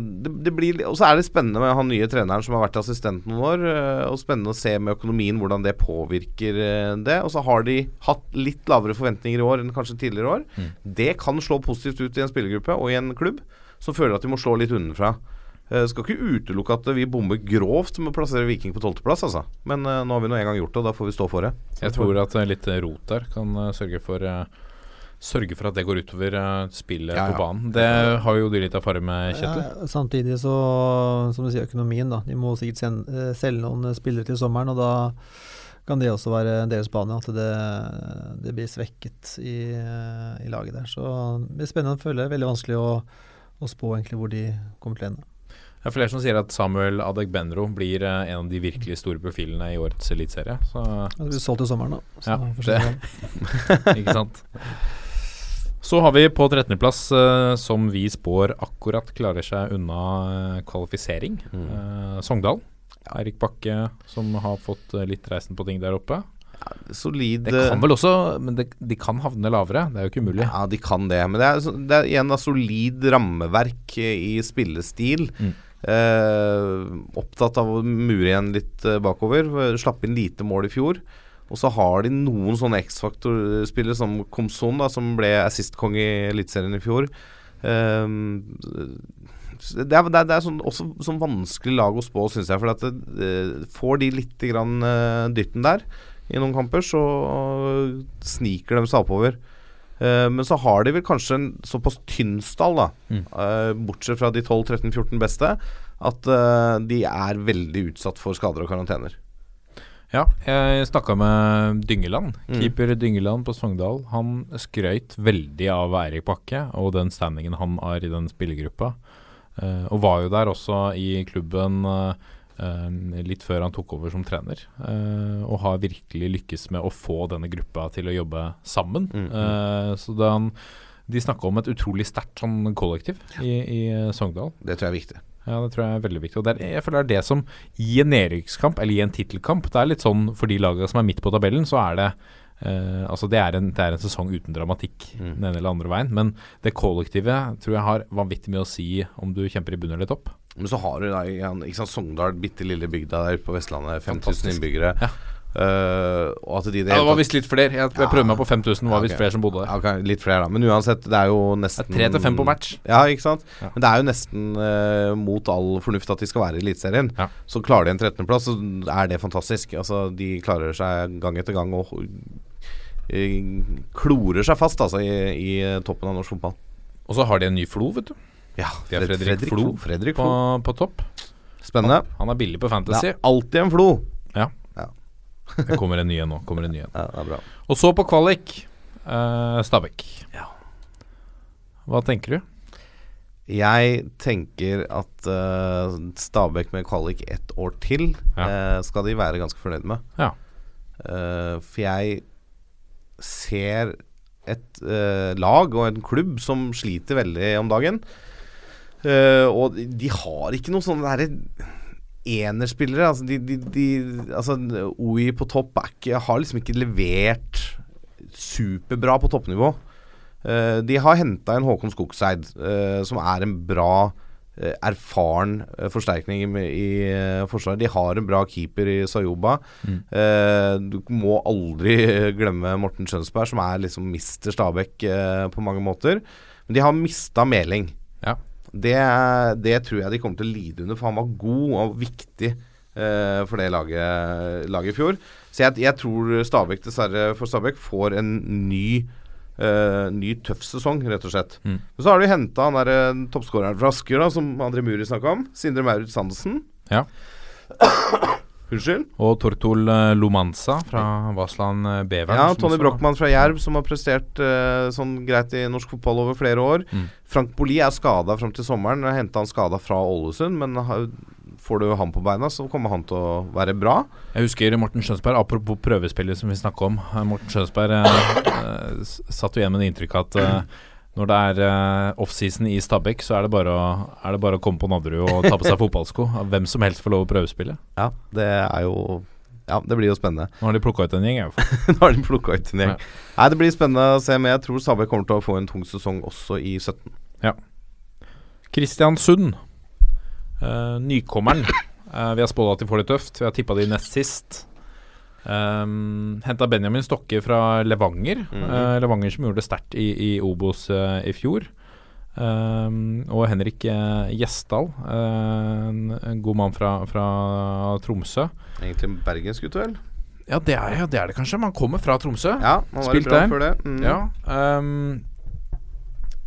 det, det blir Og så er det spennende med han nye treneren som har vært assistent noen år, eh, og spennende å se med økonomien hvordan det påvirker uh, det. Og så har de hatt litt lavere forventninger i år enn kanskje tidligere år. Mm. Det kan slå positivt ut i en spillergruppe og i en klubb som føler at de må slå litt unnafra. Uh, skal ikke utelukke at vi bomber grovt med å plassere Viking på tolvteplass, altså. Men eh, nå har vi nå en gang gjort det, og da får vi stå for det. Så Jeg tror at eh, litt rot der kan eh, sørge for eh, sørge for at det går utover spillet Ja, ja. på banen. Det har jo du litt erfaring med, Kjetil. Ja, samtidig så, som du sier, økonomien, da. De må sikkert sen, eh, selge noen spillere til sommeren, og da kan det også være deres bane, at det, det blir svekket i, eh, i laget der. Så det blir spennende å følge. Veldig vanskelig å, å spå egentlig hvor de kommer til å ende. Det er flere som sier at Samuel Adegbenro blir eh, en av de virkelig store profilene i årets eliteserie. Så Det blir solgt i sommeren, da. Så Ja, får se Ikke sant. Så har vi på 13.-plass, uh, som vi spår akkurat klarer seg unna eh, kvalifisering, eh, Sogndal. Eirik Bakke, som har fått eh, litt reisen på ting der oppe. Solid Det kan vel også Men det, de kan havne lavere, det er jo ikke umulig. Ja, de kan det. Men det er, så- det er igjen da solid rammeverk eh, i spillestil. Mm. Eh, opptatt av å mure igjen litt eh, bakover. Slapp inn lite mål i fjor. Og så har de noen sånne X-faktor-spillere som Komson, da, som ble assist-konge i Eliteserien i fjor. Eh, det er, det er, det er sånn, også sånn vanskelig lag å spå, syns jeg. For at det, eh, får de litt grann, eh, dytten der i noen kamper, så sniker de seg oppover. Eh, men så har de vel kanskje en såpass tynn stall, da, Mm. eh, bortsett fra de 12-13-14 beste, at eh, de er veldig utsatt for skader og karantener. Ja, jeg snakka med Dyngeland, Mm. keeper Dyngeland på Sogndal. Han skrøyt veldig av Eirik Bakke og den standingen han har i den spillergruppa. Og var jo der også i klubben litt før han tok over som trener. eh, og har virkelig lykkes med å få denne gruppa til å jobbe sammen. Mm, mm. Eh, så da han, de snakka om et utrolig sterkt sånn kollektiv i, i eh, Sogndal. Det tror jeg er viktig. Ja, det tror jeg er veldig viktig. Og er, jeg føler det er det som i en nedrykkskamp, eller i en tittelkamp Det er litt sånn for de lagene som er midt på tabellen, så er det eh, Altså det er, en, det er en sesong uten dramatikk Mm. den ene eller andre veien. Men det kollektivet tror jeg har vanvittig mye å si om du kjemper i bunn eller topp. Men så har du da ikke sant, Sogndal, bitte lille bygda der på Vestlandet, 5000 innbyggere. Ja. Uh, og de det Ja, det var visst litt flere. Jeg, jeg prøvde meg på 5000, det var Ja, visst ok. flere som bodde der. Okay, ok, litt flere, da. Men uansett, det er jo nesten tre til fem på match. Ja, ikke sant. Ja. Men det er jo nesten uh, mot all fornuft at de skal være i Eliteserien. Ja. Så klarer de en 13.-plass, så er det fantastisk. Altså, de klarer seg gang etter gang og uh, klorer seg fast altså, i, i toppen av norsk fotball. Og så har de en ny Flo, vet du. Ja, De har Fred- Fredrik Flo Fredrik Flo. på topp. Spennende. Han er billig på Det Fantasy. er alltid en Flo. Det kommer en ny en nå. Kommer en ny en. Ja, det er bra. Og så på kvalik, eh, Stabæk. Ja. Hva tenker du? Jeg tenker at uh, Stabæk med kvalik ett år til Ja. uh, skal de være ganske fornøyd med. Ja. Uh, for jeg ser et lag og en klubb som sliter veldig om dagen. Eh, og de har ikke noen sånne derre enerspillere. Altså, de, de, de, altså OI på topp ikke, har liksom ikke levert superbra på toppnivå. Uh, de har henta en Håkon Skogseid, uh, som er en bra, eh, erfaren eh, forsterkning i, i eh, forsvaret. De har en bra keeper i Sayoba. Mm. Eh, du må aldri glemme Morten Skjønsberg, som er liksom mister Stabæk eh, på mange måter. Men de har mista Meling. Det, det tror jeg de kommer til å lide under, for han var god og viktig eh, for det laget, laget i fjor. Så jeg, jeg tror Stabæk dessverre for Stabæk får en ny eh, ny tøff sesong, rett og slett. Mm. Så har de henta han der toppskåreren fra Asker, da, som André Muri snakka om. Sindre Maurits Andersen. Ja. Unnskyld. Og Tortol eh, Lomanza fra Vasland eh, Bevern. Ja, Tony Brochmann fra Jerv, som har prestert uh, sånn greit i norsk fotball over flere år. Mm. Frank Boli er skada fram til sommeren. Henta han skada fra Ålesund, men har- får du han på beina, så kommer han til å være bra. Jeg husker Morten Skjønsberg, apropos prøvespillet som vi snakka om. Morten Skjønsberg eh, satt jo igjen med det inntrykket at eh, når det er uh, offseason i Stabæk, så er det, bare å, er det bare å komme på Nadderud og ta på seg fotballsko. Hvem som helst får lov å prøvespille. Ja, det er jo Ja, det blir jo spennende. Nå har de plukka ut en gjeng, i hvert fall. Nå har de plukka ut en gjeng. Ja. Nei, det blir spennende å se, men jeg tror Stabæk kommer til å få en tung sesong også i 17. Ja. Kristiansund. uh, nykommeren. Uh, vi har spådd at de får det tøft. Vi har tippa de nest sist. Um, Henta Benjamin Stokke fra Levanger. Mm -hmm. uh, Levanger som gjorde det sterkt i, i Obos uh, i fjor. Um, og Henrik uh, Gjesdal, eh, en, en god mann fra, fra Tromsø. Egentlig en bergensgutt, vel? Ja, det er, ja, det er det kanskje. Man kommer fra Tromsø. Ja, man var Spilt der. før det. Mm. Ja. ehm,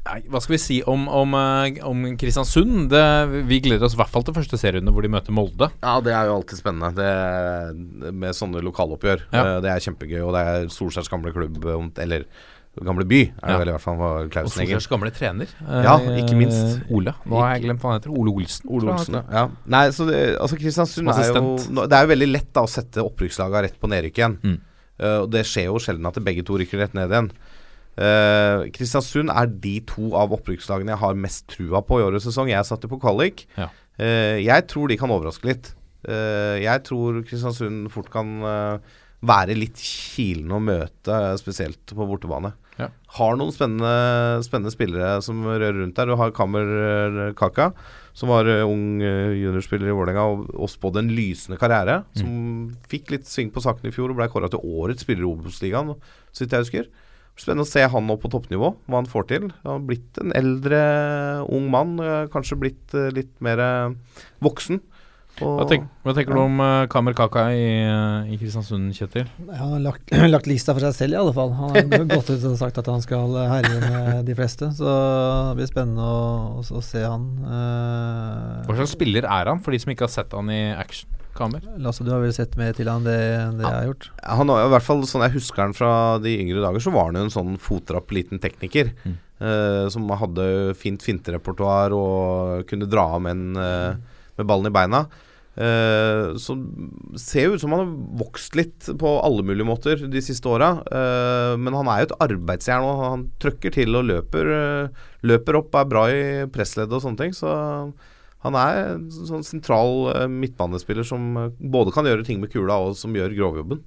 nei, hva skal vi si om, om, eh, om Kristiansund? Det, vi gleder oss i hvert fall til første serierunde hvor de møter Molde. Ja, det er jo alltid spennende det, med sånne lokaloppgjør. Ja. Eh, Det er kjempegøy, og det er Solskjærs gamle klubb, eller gamle by, er det Ja. vel i hvert fall, var Og Klausen. Solskjærs gamle trener. eh, Ja, ikke minst. Ole. Nå har jeg glemt hva han heter. Ole Olsen. Ole Olsen, ja. Nei, så det, altså Kristiansund er jo Det er jo veldig lett da å sette opprykkslaga rett på nedrykk igjen. Mm. Uh, og det skjer jo sjelden at begge to rykker rett ned igjen. Eh, Kristiansund er de to av opprykkslagene jeg har mest trua på i årets sesong. Jeg satte på kvalik. Ja. Uh, jeg tror de kan overraske litt. Uh, jeg tror Kristiansund fort kan være litt kilende å møte, spesielt på bortebane. Ja. Har noen spennende, spennende spillere som rører rundt der. Du har Kammer Kaka, som var ung juniorspiller i Vålerenga og, og spådde en lysende karriere. Som fikk litt sving på saken i fjor og ble kåra til årets spiller i Obos-ligaen, så vidt jeg husker. Spennende å se han nå på toppnivå, hva han får til. Han har blitt en eldre ung mann, eh, kanskje blitt eh, litt mer eh, voksen. Hva, tenk, hva tenker du om uh, Kamer Kaka i, i Kristiansund, Kjetil? Han har lagt, lagt lista for seg selv, i alle fall. Han har gått ut og sagt at han skal herje med de fleste. Så det blir spennende å, å, å se han. Uh, Hva slags spiller er han, for de som ikke har sett han i action? Kamer? Lasse, du har vel sett mer til han det, det ja. jeg har gjort? Han var jo i hvert fall, sånn jeg husker han fra de yngre dager, så var han jo en sånn fotrapp liten tekniker. Mm. eh, som hadde fint finterepertoar og kunne dra av med, en, eh, med ballen i beina. Eh, så ser jo ut som han har vokst litt på alle mulige måter de siste åra. eh, men han er jo et arbeidsjern, og han trøkker til og løper, eh, løper opp, er bra i pressledd og sånne ting. Så han er en sånn sentral eh, midtbanespiller som eh, både kan gjøre ting med kula, og som gjør grovjobben.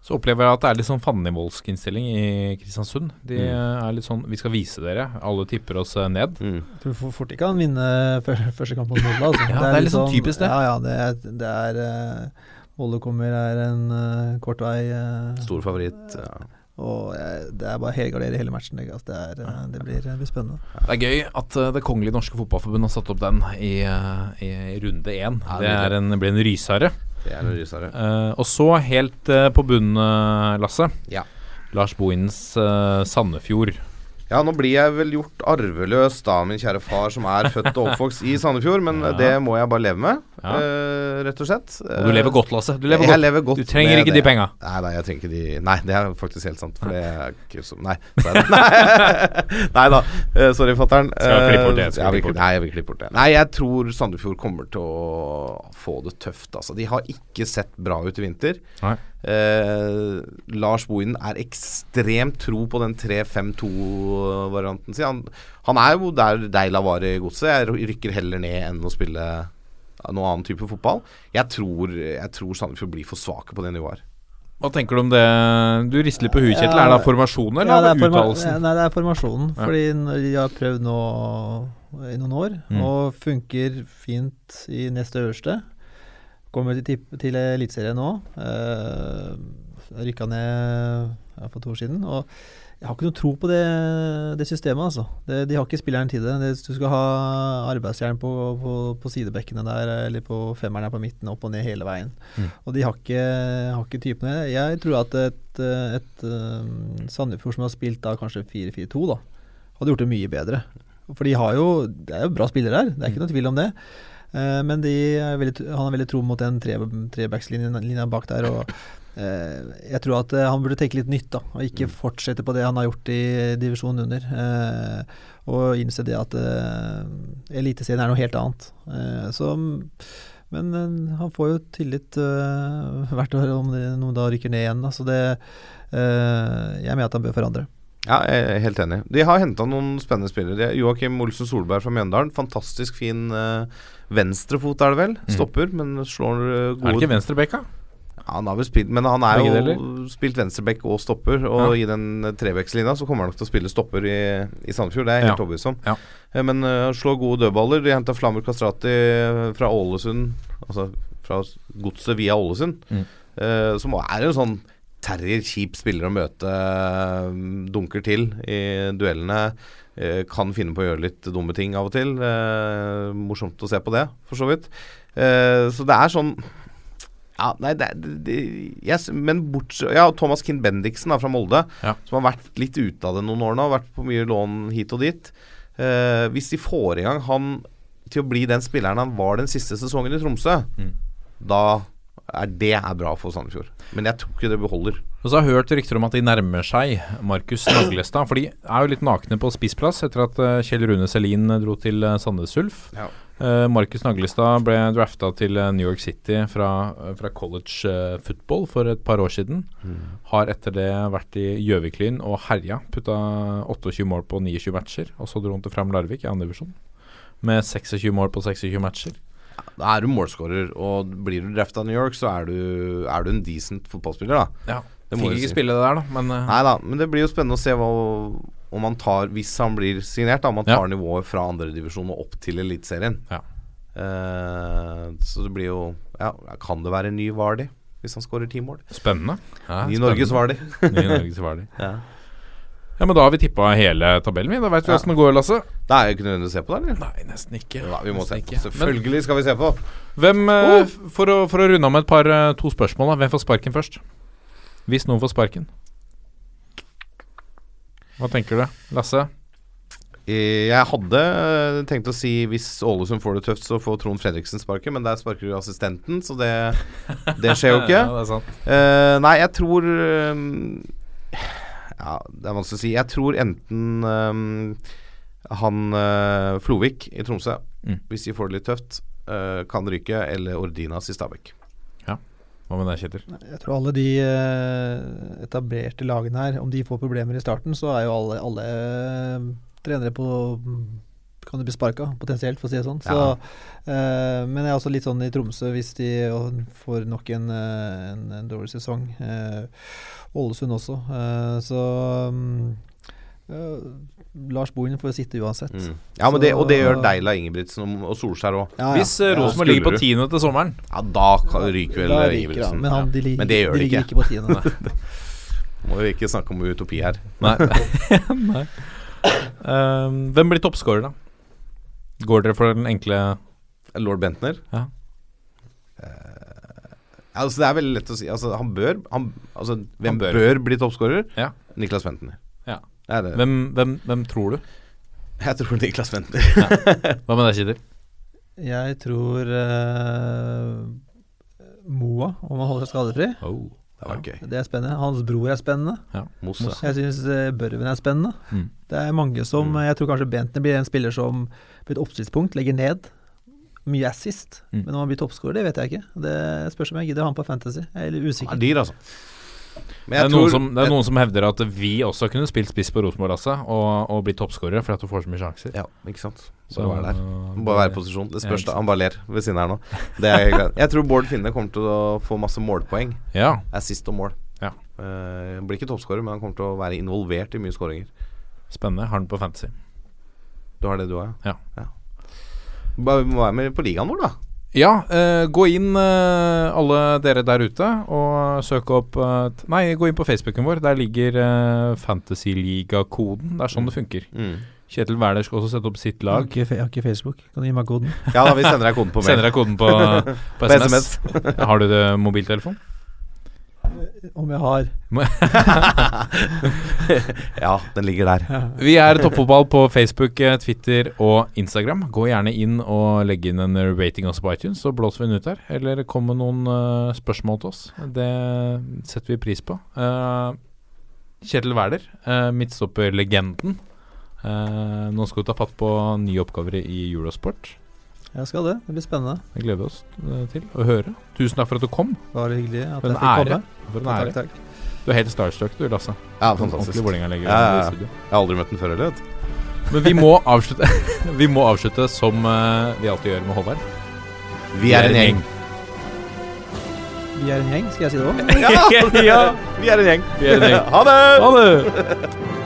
Så opplever jeg at det er litt sånn fannivoldsk innstilling i Kristiansund. De Mm. eh, er litt sånn Vi skal vise dere. Alle tipper oss ned. Mm. Jeg tror for- fort ikke han vinner første kamp mot Molde. Altså. Ja, det er litt sånn typisk det. Ja, ja, det er, det er Molde kommer er en uh, kort vei. uh, Stor favoritt. Ja. Og eh, det er bare helgardere hele matchen. Det, altså, det, er, eh, det, blir, det blir spennende. Det er gøy at eh, Det kongelige norske fotballforbund har satt opp den i, eh, i runde én. Ja, det er en, blir en rysere. Det er en rysere. Uh, og så helt uh, på bunnen, eh, Lasse. Ja. Lars Bohins uh, Sandefjord. Ja, nå blir jeg vel gjort arveløs da, min kjære far som er født og oppvokst i Sandefjord, men Ja. det må jeg bare leve med, Ja. uh, rett og slett. Og du lever godt, Lasse. Du lever godt. lever godt Du trenger ikke det. de penga. Nei, nei, jeg trenger ikke de Nei, det er faktisk helt sant, for det er ikke så Nei. det- Nei, da. Uh, sorry, fatter'n. Skal jeg klippe bort det? Skal jeg vi klippe bort klipp- Nei, jeg vil klippe bort det. Nei, jeg tror Sandefjord kommer til å få det tøft, altså. De har ikke sett bra ut i vinter. Nei. Eh, Lars Bohinen er ekstremt tro på den 3-5-2-varianten sin. Han, han er jo der Deila var i godset. Jeg rykker heller ned enn å spille noen annen type fotball. Jeg tror, jeg tror Sandefjord blir for svake på det nivået her. Hva tenker du om det? Du rister litt på huet, Kjetil. Ja. Er det formasjonen, eller Ja, det er forma- uttalelsen? Nei, det er formasjonen. Ja. Fordi de har prøvd nå i noen år, Mm. og funker fint i nest øverste. Kommer til, til Eliteserien nå. Uh, Rykka ned for to år siden. Og jeg har ikke noe tro på det, det systemet, altså. Det, de har ikke spilleren til det. det. Du skal ha arbeidsjern på, på, på sidebekkene der, eller på femmeren her på midten, opp og ned hele veien. Mm. Og de har ikke, har ikke typene. Jeg tror at et, et, um, Sandefjord som har spilt da kanskje 4-4-2, da, hadde gjort det mye bedre. For de har jo Det er jo bra spillere her, det er ikke noe tvil om det. Eh, men de er veldig, han er veldig tro mot den tre, trebackslinja bak der. Og eh, jeg tror at eh, han burde tenke litt nytt, da. Og ikke fortsette på det han har gjort i divisjonen under. Og innse det at Eliteserien er noe helt annet. Så men han får jo tillit hvert år om det, noen da rykker ned igjen. Da. Så det Jeg mener at han bør forandre. Ja, jeg er helt enig. De har henta noen spennende spillere. Joakim Olsen Solberg fra Mjøndalen. Fantastisk fin uh, venstrefot, er det vel. Stopper, men slår gode Er det ikke venstrebekka? Ja, Han har vel spilt Men han er jo spilt venstreback og stopper, og i den trevekslinja så kommer han nok til å spille stopper i, i Sandefjord. Det er jeg helt Ja. overbevist om. Ja. Eh, Men uh, slår gode dødballer. De henta Flammer Kastrati eh, fra Ålesund, altså fra godset via Ålesund, Mm. uh, som er en sånn terrier, kjip spiller å møte. eh, Dunker til i duellene. Eh, Kan finne på å gjøre litt dumme ting av og til. Eh, morsomt å se på det, for så vidt. Eh, så det er sånn Ja, nei, det, det, yes, Men bortsett Ja, Thomas Kinn Bendiksen fra Molde, Ja. som har vært litt ute av det noen år nå, vært på mye lån hit og dit. Eh, hvis de får i gang han til å bli den spilleren han var den siste sesongen i Tromsø, Mm. da er det er bra for Sandefjord. Men jeg tror ikke det beholder. Og så har jeg hørt rykter om at de nærmer seg Markus Naglestad. For de er jo litt nakne på spissplass etter at eh, Kjell Rune Selin dro til uh, Sandnes Ulf. Ja. Eh, Markus Naglestad ble drafta til eh, New York City fra, eh, fra college eh, football for et par år siden. Har etter det vært i Gjøviklyn og herja. Putta 28 mål på 29 matcher. Og så dro han til Fram Larvik i andre divisjon med 26 mål på 26 matcher. Da er du målskårer, og blir du drafta av New York, så er du, er du en decent fotballspiller, da. Ja, Det må Fikk ikke si. spille det der, da, men uh. Nei da, men det blir jo spennende å se hva, om han tar Hvis han blir signert, da, om Ja. tar nivået fra andredivisjon og opp til Eliteserien. Ja. Uh, så det blir jo Ja, kan det være en ny Vardi hvis han skårer ti mål? spennende. Ja, Ny. Norges Vardi. Ny Norges Vardi. ja. Ja, men da har vi tippa hele tabellen, vi. Da veit vi Ja. det går, Lasse. Det er jo ikke nødvendig å se på det, eller? Nei, nesten ikke. Ja, vi må se Nesten på. ikke. Selvfølgelig skal vi se på. hvem oh. for, å, for å runde av med et par eh, to spørsmål, da. Hvem får sparken først? Hvis noen får sparken. Hva tenker du, Lasse? Eh, Jeg hadde eh, tenkt å si hvis Ålesund får det tøft, så får Trond Fredriksen sparket, men der sparker jo assistenten, så det, det skjer jo ikke. Ja, det sant. Eh, nei, jeg tror eh, Ja, det er vanskelig å si. Jeg tror enten um, han uh, Flovik i Tromsø, Mm. hvis de får det litt tøft, uh, kan ryke, eller Ordinas i Stabæk. Ja. Hva med deg, Kjetil? Jeg tror alle de uh, etablerte lagene her, om de får problemer i starten, så er jo alle, alle trenere på kan det bli sparka, potensielt, for å si det sånn. Så, eh, men jeg er også litt sånn i Tromsø, hvis de får nok en, eh, en, en dårlig sesong. Ålesund Ålesund også. Uh, så um, eh, Lars Bohin får sitte uansett. Mm. Ja, men det, og det gjør Deila Ingebrigtsen og, og Solskjær òg. Ja, ja. Hvis uh, Ja, Rosenborg ligger på du. tiende til sommeren Ja, da kan, ryker vel ryker Ingebrigtsen. men, han, de, ja. ligger- men det gjør de de ikke. ikke på tiende. Må jo ikke snakke om utopi her. Nei. Nei. Um, hvem blir toppskårer, da? Går dere for den enkle Lord Bentner? Ja. Uh, altså Det er veldig lett å si. Altså Han bør han, Altså Hvem Han bør. bør. bli toppskårer? Ja. Niklas Bentner. Ja. Det det. Hvem, hvem, hvem tror du? Jeg tror Niklas Bentner. Hva med deg, Kjetil? Jeg tror uh, Moa, om han holder seg skadefri. Oh. Det var gøy. Det er spennende. Hans bror er spennende. Mosse. Jeg syns uh, Børven er spennende. Mm. Det er mange som Mm. Jeg tror kanskje Bentner blir en spiller som på et oppstillspunkt legger ned. Mye assist. Mm. Men om han blir toppskårer, det vet jeg ikke. Det spørs om jeg gidder ha han på Fantasy. Jeg er litt Han usikker. er dyr, altså. Men Det er, noen som, det er noen som hevder at vi også kunne spilt spiss på Rosenborg, altså, og, og blitt toppskårere fordi at du får så mye sjanser. Ja, ikke sant. Så, Bare være der. uh, Bare være i posisjon. Det Ja, spørs da. Han bare ler ved siden her nå. Jeg tror Bård Finne kommer til å få masse målpoeng. Ja. Assist og mål. Ja. Uh, blir ikke toppskårer, men han kommer til å være involvert i mye skåringer. Spennende. Har den på Fantasy. Du har det, du òg? Ja. Bare vi må være med på ligaen vår, da. Ja, uh, gå inn uh, alle dere der ute og søk opp uh, Nei, gå inn på Facebooken vår. Der ligger uh, Fantasyliga-koden. Det er sånn det funker. Mm. Kjetil Wæler skal også sette opp sitt Jeg har, lag. jeg har ikke Facebook. Kan du gi meg koden? Ja da, vi sender deg koden på mail. Sender deg koden på, på På SMS. Har du det mobiltelefon? Om jeg har ja, den ligger der. Vi er Toppfotball på Facebook, eh, Twitter og Instagram. Gå gjerne inn og legg inn en rating også på iTunes, så blåser vi den ut her. Eller kom med noen uh, spørsmål til oss. Det setter vi pris på. Uh, Kjetil Wæler, uh, midtstopperlegenden. Uh, nå skal du ta fatt på nye oppgaver i Eurosport. Jeg skal det. Det blir spennende. Det gleder vi oss eh, til å høre. Tusen takk for at du kom. Bare hyggelig at For en jeg fikk ære. komme. For en Takk, ære. takk. Du er helt starstruck, du, Lasse. Ja, fantastisk. Ja, ja, ja. Jeg har aldri møtt den før heller, vet du. Men vi må avslutte Vi må avslutte som uh, vi alltid gjør med Håvard. Vi er en gjeng. Vi er en gjeng, skal jeg si det òg? Ja, ja, vi er en gjeng. Vi er en gjeng. Ha det! Ha det!